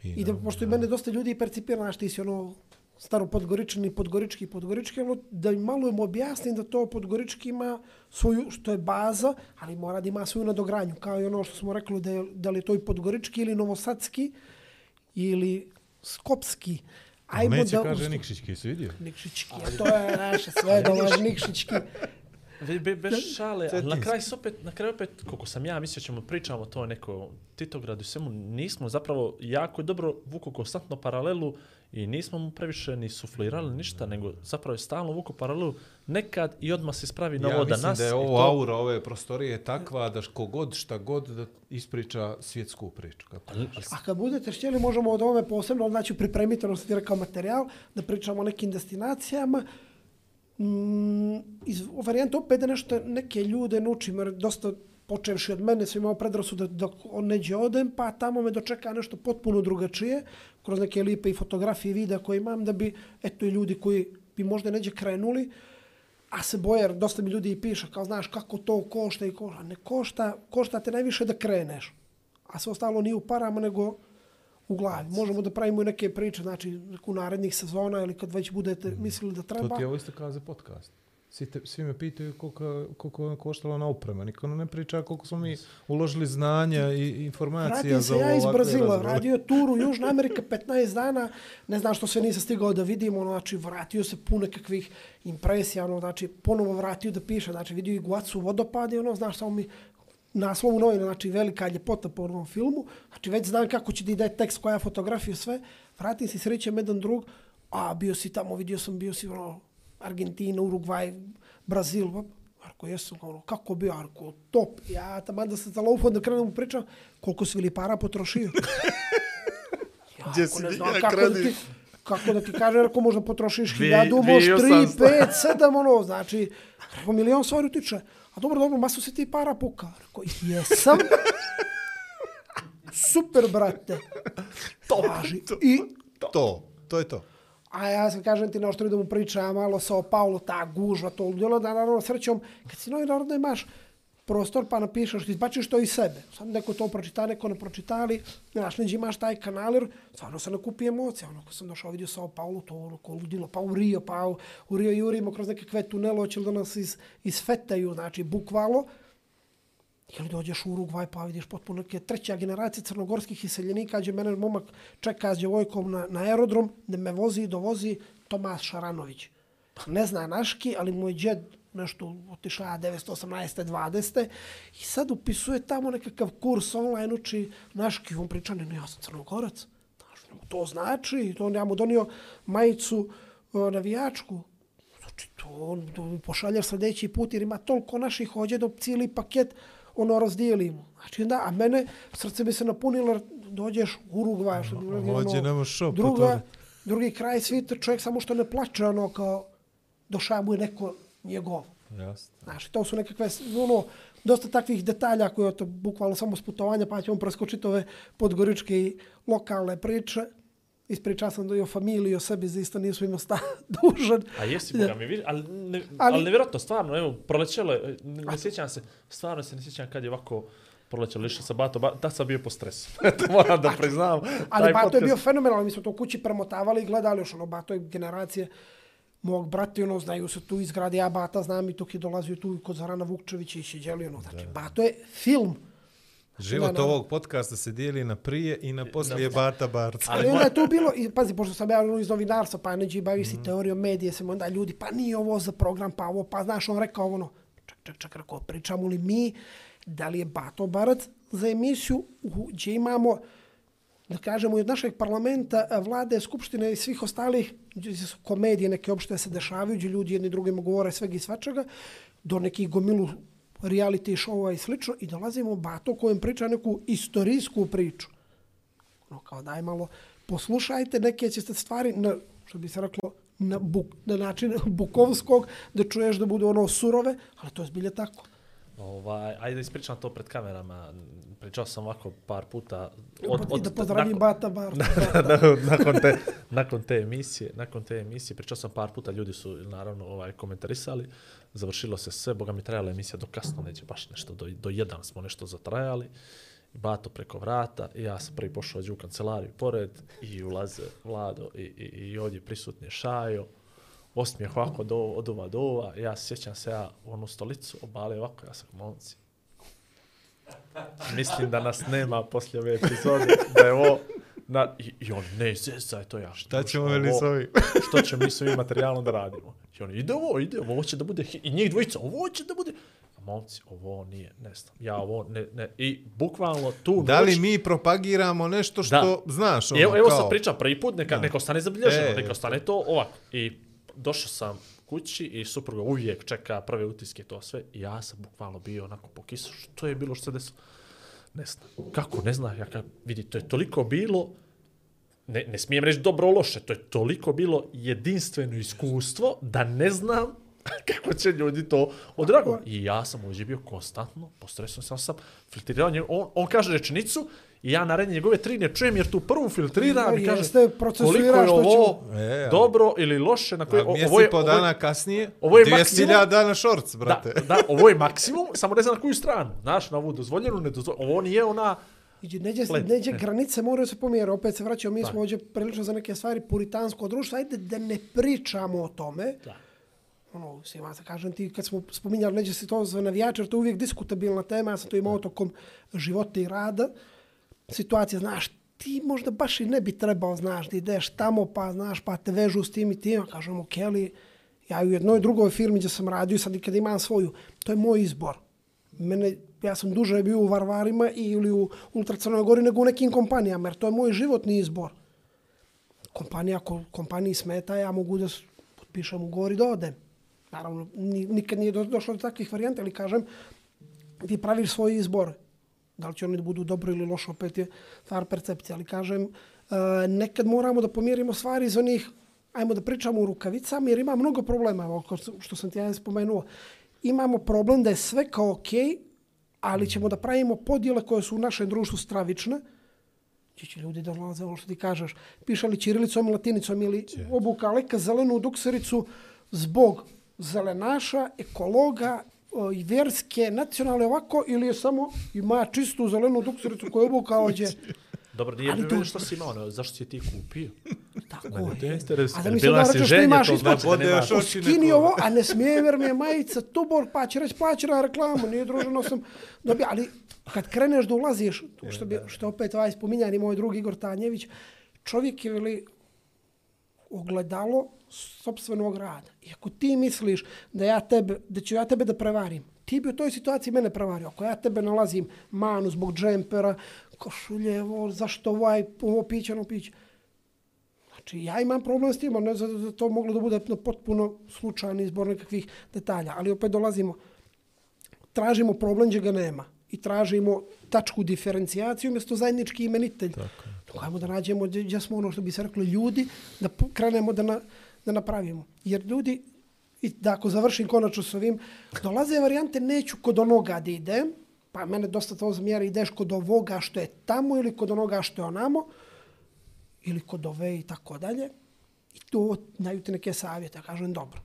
i, I da, pošto i mene dosta ljudi percipira, znaš, ti si ono staro podgorični, podgorički, podgorički, ono, da im malo im objasnim da to podgorički ima svoju, što je baza, ali mora da ima svoju nadogranju, kao i ono što smo rekli da, je, da li je to i podgorički ili novosadski ili skopski. Ajmo Neće da kaže Nikšićki, si vidio? Nikšićki, to je naše sve dolaž Nikšićki. Be, be, bez šale, ali na kraju opet, na kraju opet, koliko sam ja mislio ćemo pričamo to neko Titogradu i svemu, nismo zapravo jako dobro vuku konstantno paralelu i nismo mu previše ni suflirali ništa, nego zapravo je stalno vuku paralelu nekad i odmah se spravi na Ja ovo da mislim nas da je ovo to- aura ove prostorije je takva da kogod šta god da ispriča svjetsku priču. Kako Ali-. A kad budete htjeli, možemo od ove posebno, znači pripremiti, ono što ti rekao, materijal, da pričamo o nekim destinacijama. Mm, iz varijanta opet da nešto neke ljude nučimo, jer dosta počevši od mene, sam imao predrasu da dok on neđe odem, pa tamo me dočeka nešto potpuno drugačije, kroz neke lipe i fotografije i videa koje imam, da bi, eto i ljudi koji bi možda neđe krenuli, a se boje, jer dosta mi ljudi i piše, kao znaš kako to košta i košta. Ne košta, košta te najviše da kreneš. A sve ostalo nije u parama, nego u glavi. Možemo da pravimo i neke priče, znači neku narednih sezona ili kad već budete mislili da To treba. ti je ovo isto kao za podcast. Svi, te, svi me pitaju koliko, koliko je koštala na oprema. Niko ne priča koliko smo mi uložili znanja i informacija za se ja iz Brazila, radio turu Južna Amerika <laughs> 15 dana, ne znam što sve nisam stigao da vidim, ono, znači vratio se puno kakvih impresija, ono, znači ponovo vratio da piše, znači vidio i Guacu vodopad i ono, znaš, samo mi naslovu novina, znači velika ljepota po ovom filmu, znači već znam kako će da ide tekst, koja fotografija, sve, vratim se, srećem jedan drug, a bio si tamo, vidio sam, bio si ono, Argentina, Urugvaj, Brazil, Arko, jesam, ono, kako bio, Arko, top. Ja tamo da se zalaufam da krenem u pričam, koliko si li para potrošio. ja, <laughs> Gdje si ne di- znam ja kako da ti, kako da ti kažem, ako možda potrošiš hiljadu, možeš tri, 2800. pet, sedam, ono, znači, rekao, milion stvari utiče. A dobro, dobro, masu se ti para puka. Rekao, jesam. <laughs> Super, brate. Top. Važi. I To, to je to. A ja sam kažem ti nešto da mu pričam malo sa Paulo, ta gužva, to ludilo, da naravno srećom, kad si novi narodno imaš prostor pa napišeš, izbačiš to iz sebe. Sad neko to pročita, neko ne pročita, ali znaš, neđe imaš taj kanal, jer stvarno se nakupi emocija. Ono, kad sam došao vidio Sao Paulo, to ono, ko ludilo, pa u Rio, pa u, u Rio jurimo kroz nekakve tunele, hoće da nas iz, isfetaju, znači, bukvalo. Ili dođeš u Urugvaj pa vidiš potpuno neke treća generacija crnogorskih iseljenika, gdje mene momak čeka s djevojkom na, na aerodrom, da me vozi i dovozi Tomas Šaranović. Pa ne zna naški, ali moj djed nešto otišla 918. 20. I sad upisuje tamo nekakav kurs online, uči naški, on priča, ne, ne, ja sam crnogorac. To znači, to on ja mu donio majicu o, navijačku, Znači, to on to mi pošaljaš sljedeći put, jer ima toliko naših hođe da cijeli paket ono razdijelimo. Znači, da, a mene, srce mi se napunilo, dođeš u Urugvaj, što bi Hođe, nema šo druga, drugi kraj svita, čovjek samo što ne plače, ono, kao, došao mu je neko njegov. Jasno. Znaš, to su nekakve, ono, dosta takvih detalja koje to bukvalno samo s putovanja, pa ćemo preskočiti ove podgoričke i lokalne priče. Ispričao sam da i o familiji, o sebi, zaista nisu imao sta <laughs> dužan. A jesi, boga mi vidi, ali, ne, ali, Ali- nevjerojatno, stvarno, evo, prolećelo je, ne, ne sjećam se, stvarno se ne sjećam kad je ovako prolećelo, išao sa Bato, ba, tad sam bio po stresu. <laughs> to moram da priznam. Ali Bato je podcast- bio fenomenalan, mi smo to u kući premotavali i gledali još ono, Bato je generacije mog brata, i ono, znaju se tu izgrade, ja Bata znam i dok je dolazio tu kod Zarana Vukčevića i Šeđeli, ono, znači, Bato je film. Život Da, da. ovog podcasta se dijeli na prije i na poslije Bata Barca. Ali onda je tu bilo, i <laughs> pazi, pošto sam ja ono iz novinarstva, pa neđe i bavi se teorijom medije, sam onda ljudi, pa nije ovo za program, pa ovo, pa znaš, on rekao ono, ček, ček, ček, rekao, pričamo li mi, da li je Bato Barac za emisiju u- gdje imamo, da kažemo, i od našeg parlamenta, vlade, skupštine i svih ostalih, komedije neke opšte se dešavaju, gdje ljudi jedni drugima govore svega i svačega, do nekih gomilu reality showa i slično, i dolazimo Bato kojem priča neku istorijsku priču No, kao daj malo poslušajte neke ćete stvari na što bi se reklo na, buk, na način <laughs> bukovskog da čuješ da budu ono surove, ali to je zbilje tako. Ovaj, ajde da ispričam to pred kamerama. Pričao sam ovako par puta. Od, I da pozdravim nakon- Bata Bar. <laughs> <laughs> nakon, te, nakon te emisije, nakon te emisije, pričao sam par puta, ljudi su naravno ovaj komentarisali, završilo se sve, boga mi trajala emisija do kasno, neće baš nešto, do, do jedan smo nešto zatrajali, Bato preko vrata, i ja sam prvi pošao u kancelariju pored, i ulaze Vlado, i, i, i ovdje prisutni je Šajo, osmijeh ovako do, od ova do ova, ja sjećam se ja u onu stolicu, obale ovako, ja sam momci. Mislim da nas nema poslije ove epizode, da je ovo, na, i, i on, ne, zezaj to ja. Šta ćemo veli s ovim? <laughs> što ćemo mi s ovim materijalom da radimo. I on, ide ovo, ide ovo, će da bude, i njih dvojica, ovo će da bude, a momci, ovo nije, ne znam, ja ovo, ne, ne, i bukvalno tu Da li noć- mi propagiramo nešto što Da. znaš? Ono, Evo, evo kao, sad pričam prvi put, neka, neka ostane zabilježeno, E. neka ostane to ovako. I došao sam kući i supruga uvijek čeka prve utiske to sve. I ja sam bukvalno bio onako po kisu. Što je bilo, što se desilo? Ne znam. Kako, ne znam. Ja kad vidi, to je toliko bilo, ne, ne smijem reći dobro loše, to je toliko bilo jedinstveno iskustvo da ne znam <laughs> Kako će ljudi to odrago? I ja sam uđe bio konstantno, postresno sam sam filtrirao on, on kaže rečenicu i ja naredne njegove tri ne čujem jer tu prvu filtriram i kaže procesuiraš koliko je što će- ovo E, a- dobro ili loše, na koje, A mjesec ovo je, po ovo je- dana kasnije, ovo je 200.000 dana shorts, Da, brate. <laughs> da, ovo je maksimum, samo ne znam na koju stranu. Znaš, na ovu dozvoljenu, nedozvoljenu. Ovo nije ona... Iđe, neđe, Led, neđe ne. granice moraju se pomjerati. Opet se vraćamo, mi Da. smo ovdje prilično za neke stvari puritansko društvo. Ajde da ne pričamo o tome. Da. Ono, svima se kažem ti, kad smo spominjali, neđe se to za navijače, to je uvijek diskutabilna tema. Ja sam to imao tokom života i rada. Situacija, znaš, ti možda baš i ne bi trebao, znaš, da ideš tamo, pa, znaš, pa te vežu s tim i tim. A Kažem, ok, ali ja u jednoj drugoj firmi gdje sam radio i sad i kad imam svoju, to je moj izbor. Mene, ja sam duže bio u Varvarima ili u Ultracrnoj Gori nego u nekim kompanijama, jer to je moj životni izbor. Kompanija, ako kompaniji smeta, ja mogu da potpišem ugovor i da odem. Naravno, nikad nije došlo do takvih varijanta, ali kažem, ti praviš svoj izbor. Da li će oni da budu dobro ili loše, opet je stvar percepcije. Ali kažem, e, nekad moramo da pomjerimo stvari iz onih, ajmo da pričamo u rukavicama, jer ima mnogo problema, što- sam ti ja spomenuo. Imamo problem da je sve kao okej, ali ćemo da pravimo podjele koje su u našem društvu stravične, gdje će ljudi da dolaze, ovo što ti kažeš, pišali čirilicom, latinicom ili obuka leka zelenu duksericu zbog zelenaša, ekologa i vjerske, nacionalne ovako, ili je samo ima čistu zelenu duksericu koju je obukao ovdje. Dobro, nije to- to... što si imao, nego zašto si je ti kupio? Tako to je. A da mi se da što imaš oči Skini ovo, a ne smije jer mi je majica Tubor, pa će reći plaćena reklamu, nije druženo sam dobio, ali kad kreneš da ulaziš, tu što, bi, što opet ovaj spominjani moj drugi Igor Tanjević, čovjek je veli ogledalo sopstvenog rada. I ako ti misliš da ja tebe, da ću ja tebe da prevarim, ti bi u toj situaciji mene prevario. Ako ja tebe nalazim manu zbog džempera, košulje, zašto ovaj, ovo piće, ono piće. Znači, ja imam problem s tim, ne zato da to moglo da bude no, potpuno slučajan izbor nekakvih detalja. Ali opet dolazimo, tražimo problem gdje ga nema i tražimo tačku diferencijaciju umjesto zajednički imenitelj. Tako. Hajmo da nađemo gdje, smo ono što bi se reklo ljudi, da krenemo da, na, da napravimo. Jer ljudi, i da ako završim konačno s ovim, dolaze varijante neću kod onoga da idem, pa mene dosta to zamjera, ideš kod ovoga što je tamo ili kod onoga što je onamo, ili kod ove i tako dalje. I to daju ti neke savjete, kažem dobro.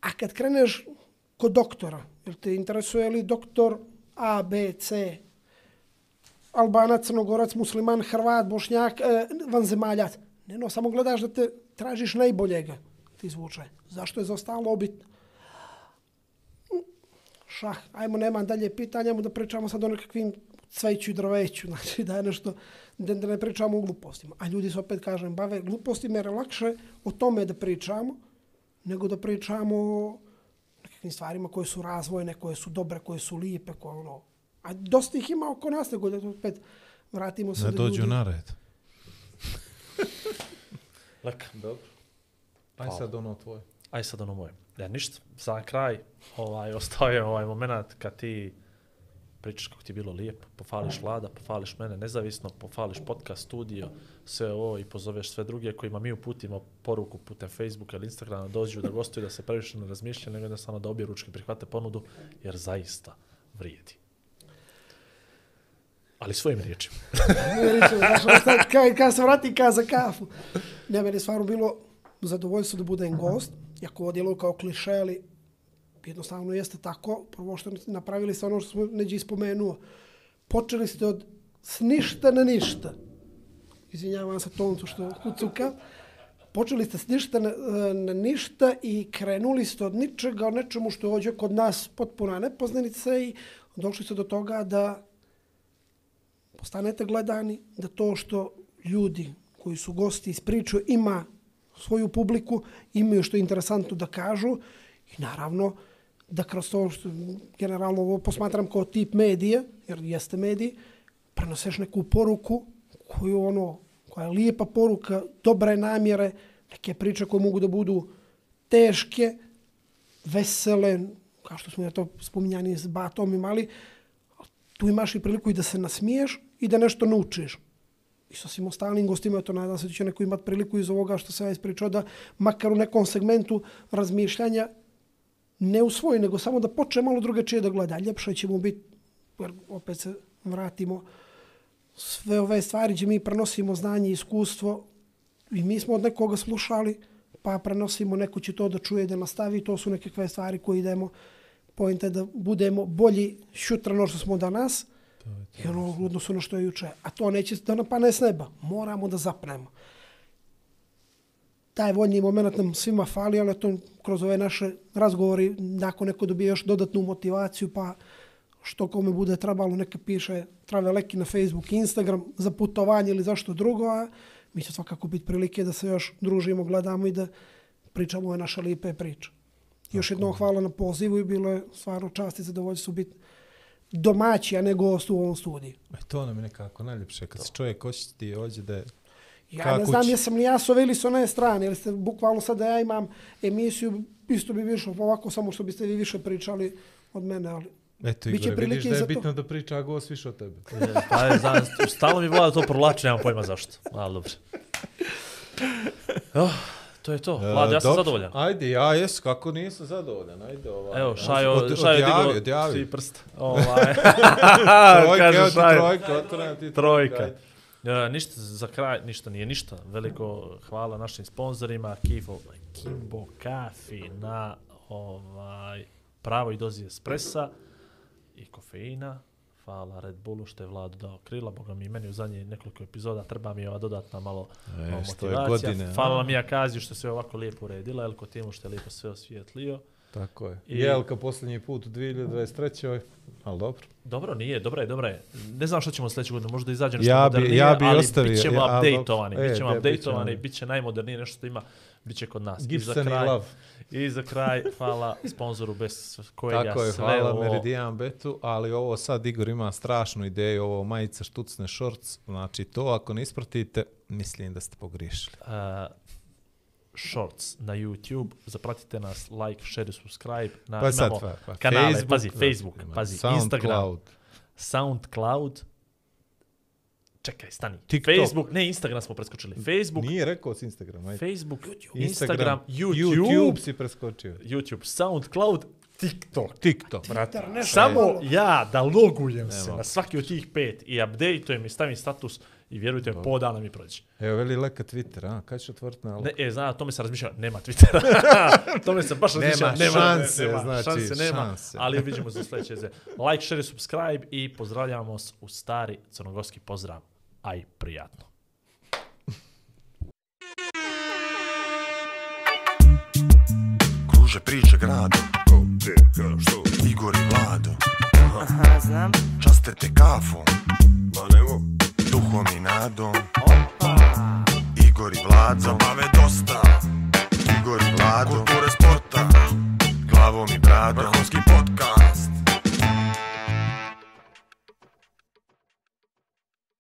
A kad kreneš kod doktora, jel te interesuje li doktor A, B, C, Albanac, Crnogorac, Musliman, Hrvat, Bošnjak, e, vanzemaljac. Ne, no, samo gledaš da te tražiš najboljega ti zvuče. Zašto je za ostalo obitno? Šah, ajmo, nema dalje pitanja, ajmo da pričamo sad o nekakvim cveću i drveću, <laughs> znači da je nešto, da, da ne pričamo o glupostima. A ljudi se opet, kažem, bave glupostima jer je lakše o tome da pričamo, nego da pričamo o nekakvim stvarima koje su razvojne, koje su dobre, koje su lijepe, koje ono... A dosta ih ima oko nas, nego da opet vratimo se Ne da dođu ljudi... na red. <laughs> Leka. Dobro. Aj sad ono tvoje. Aj sad ono moje. Ja ništa, za kraj, ovaj, <laughs> ostao je ovaj moment kad ti pričaš kako ti je bilo lijepo, pofališ Vlada, pofališ mene nezavisno, pofališ podcast, studio, sve ovo i pozoveš sve druge kojima mi uputimo poruku putem Facebooka ili Instagrama, dođu da gostuju, da se previše ne razmišljaju, nego jednostavno da obje ručke prihvate ponudu, jer zaista vrijedi. Ali svojim riječima. <laughs> Kad, kad se vratim ka za kafu. Ne, meni je stvarno bilo zadovoljstvo da budem gost, iako ovo djeluje kao kliše, ali jednostavno jeste tako. Prvo što napravili ste ono što smo neđe ispomenuo. Počeli ste od s ništa na ništa. Izvinjavam se toncu što kucuka. Počeli ste s ništa na, na ništa i krenuli ste od ničega, od nečemu što je ovdje kod nas potpuna nepoznanica i došli ste do toga da postanete gledani, da to što ljudi koji su gosti ispričaju ima svoju publiku, imaju što je interesantno da kažu i naravno da kroz to što generalno ovo posmatram kao tip medije, jer jeste mediji, prenoseš neku poruku koju ono, koja je lijepa poruka, dobre namjere, neke priče koje mogu da budu teške, vesele, kao što smo ja to spominjani s Batom imali, tu imaš i priliku i da se nasmiješ i da nešto naučiš. i sa svim ostalim gostima, to nadam se da će neko imati priliku iz ovoga što sam ja ispričao, da makar u nekom segmentu razmišljanja ne usvoji, nego samo da počne malo drugačije da gleda. Ljepše će mu biti, jer opet se vratimo, sve ove stvari gdje mi prenosimo znanje i iskustvo i mi smo od nekoga slušali, pa prenosimo, neko će to da čuje, da nastavi, to su nekakve stvari koje idemo, pojente da budemo bolji šutra no što smo danas, i ono u odnosu na što je juče. A to neće da napane s neba. Moramo da zapnemo. Taj voljni moment nam svima fali, ali to kroz ove naše razgovori, nakon neko dobije još dodatnu motivaciju, pa što kome bude trebalo, neka piše trave leki na Facebook i Instagram za putovanje ili zašto drugo, a mi će svakako biti prilike da se još družimo, gledamo i da pričamo ove naše lipe priče. Još jednom hvala na pozivu i bilo je stvarno čast i zadovoljstvo biti domaći, a ne gost u ovom studiju. E, to nam je nekako najljepše, kad se čovjek hoće ti ođe da je... Ja Kako ne znam će? jesam li ja s ove ili s one strane, jer ste bukvalno sad da ja imam emisiju, isto bi više ovako, samo što biste vi više pričali od mene, ali Eto, Biće Igore, vidiš da je to. bitno da priča gost više od tebe. Pa je, znam, stalo mi vlada to provlači, nemam pojma zašto. Ali dobro. <laughs> Oh, to je to. Vlada, ja sam E, dobro. zadovoljan. Ajde, ja jes, kako nisam zadovoljan, ajde ovaj. Evo, Šajo, Od- Šajo odjavi, digao odjavi. tri prsta. <laughs> Ovaj. Trojka, evo ti trojka, otvoram ti Trojka. ajde. E, ništa za kraj, ništa nije ništa. Veliko hvala našim sponzorima, Kifo, Kimbo Kafi na ovaj pravoj dozi espressa i kofeina. Hvala Red Bullu što je Vladu dao krila, boga mi meni u zadnje nekoliko epizoda treba mi je ova dodatna malo E, motivacija. godine? Hvala mi Akaziju što se ovako lijepo uredila, Elko Timu što je lijepo sve osvijetlio. Tako je. I-. Jelka posljednji put u 2023. Ali dobro. Dobro, nije, dobro je, dobro je. Ne znam što ćemo sljedeće godine, možda izađe nešto Ja bi- modernije, ja bi ali ostavio- bit ćemo ja, updateovani, dobro. bit ćemo E, updateovani, bit će najmodernije nešto što ima, bit će kod nas. I za Gibson i kraj, Love. I za kraj, hvala sponzoru bez kojega Tako je, sve hvala ovo... Meridian Betu, ali ovo sad Igor ima strašnu ideju, ovo majica štucne shorts, znači to ako ne ispratite, mislim da ste pogriješili. Uh, shorts na YouTube, zapratite nas, like, share, subscribe, na, Pa sad, imamo pa, pa, kanale, Facebook, pazi, Facebook, pazi, SoundCloud. Instagram, SoundCloud, čekaj, stani, TikTok. Facebook, ne, Instagram smo preskočili, Facebook, Nije rekao s Instagram, ajde. Facebook, Instagram, YouTube, YouTube si preskočio. YouTube, SoundCloud, TikTok. TikTok. Nešto Samo malo. ja da logujem se Nema. na svaki od tih pet i updateujem i stavim status i vjerujte mi, po dana mi prođe. Evo, veli leka Twitter, a? Kad ćeš otvoriti na Ne, e, zna, to me se razmišlja, nema Twittera. <laughs> to me se baš Nema razmišlja, nema, šanse, nema, znači, šanse nema, šanse. ali vidimo se sljedeće. Like, share, subscribe i pozdravljamo vas u stari crnogorski pozdrav. Aj, prijatno. Kruže priče grado. Ko, gdje, ka, što? Igor i Vlado. Aha, znam. Časte te kafom. Ma nemo. Duhom i nadom. Igor i Vlado. Zabave dosta. Igor i Vlado. Kulture sporta. Glavom i bradom. Vrhunski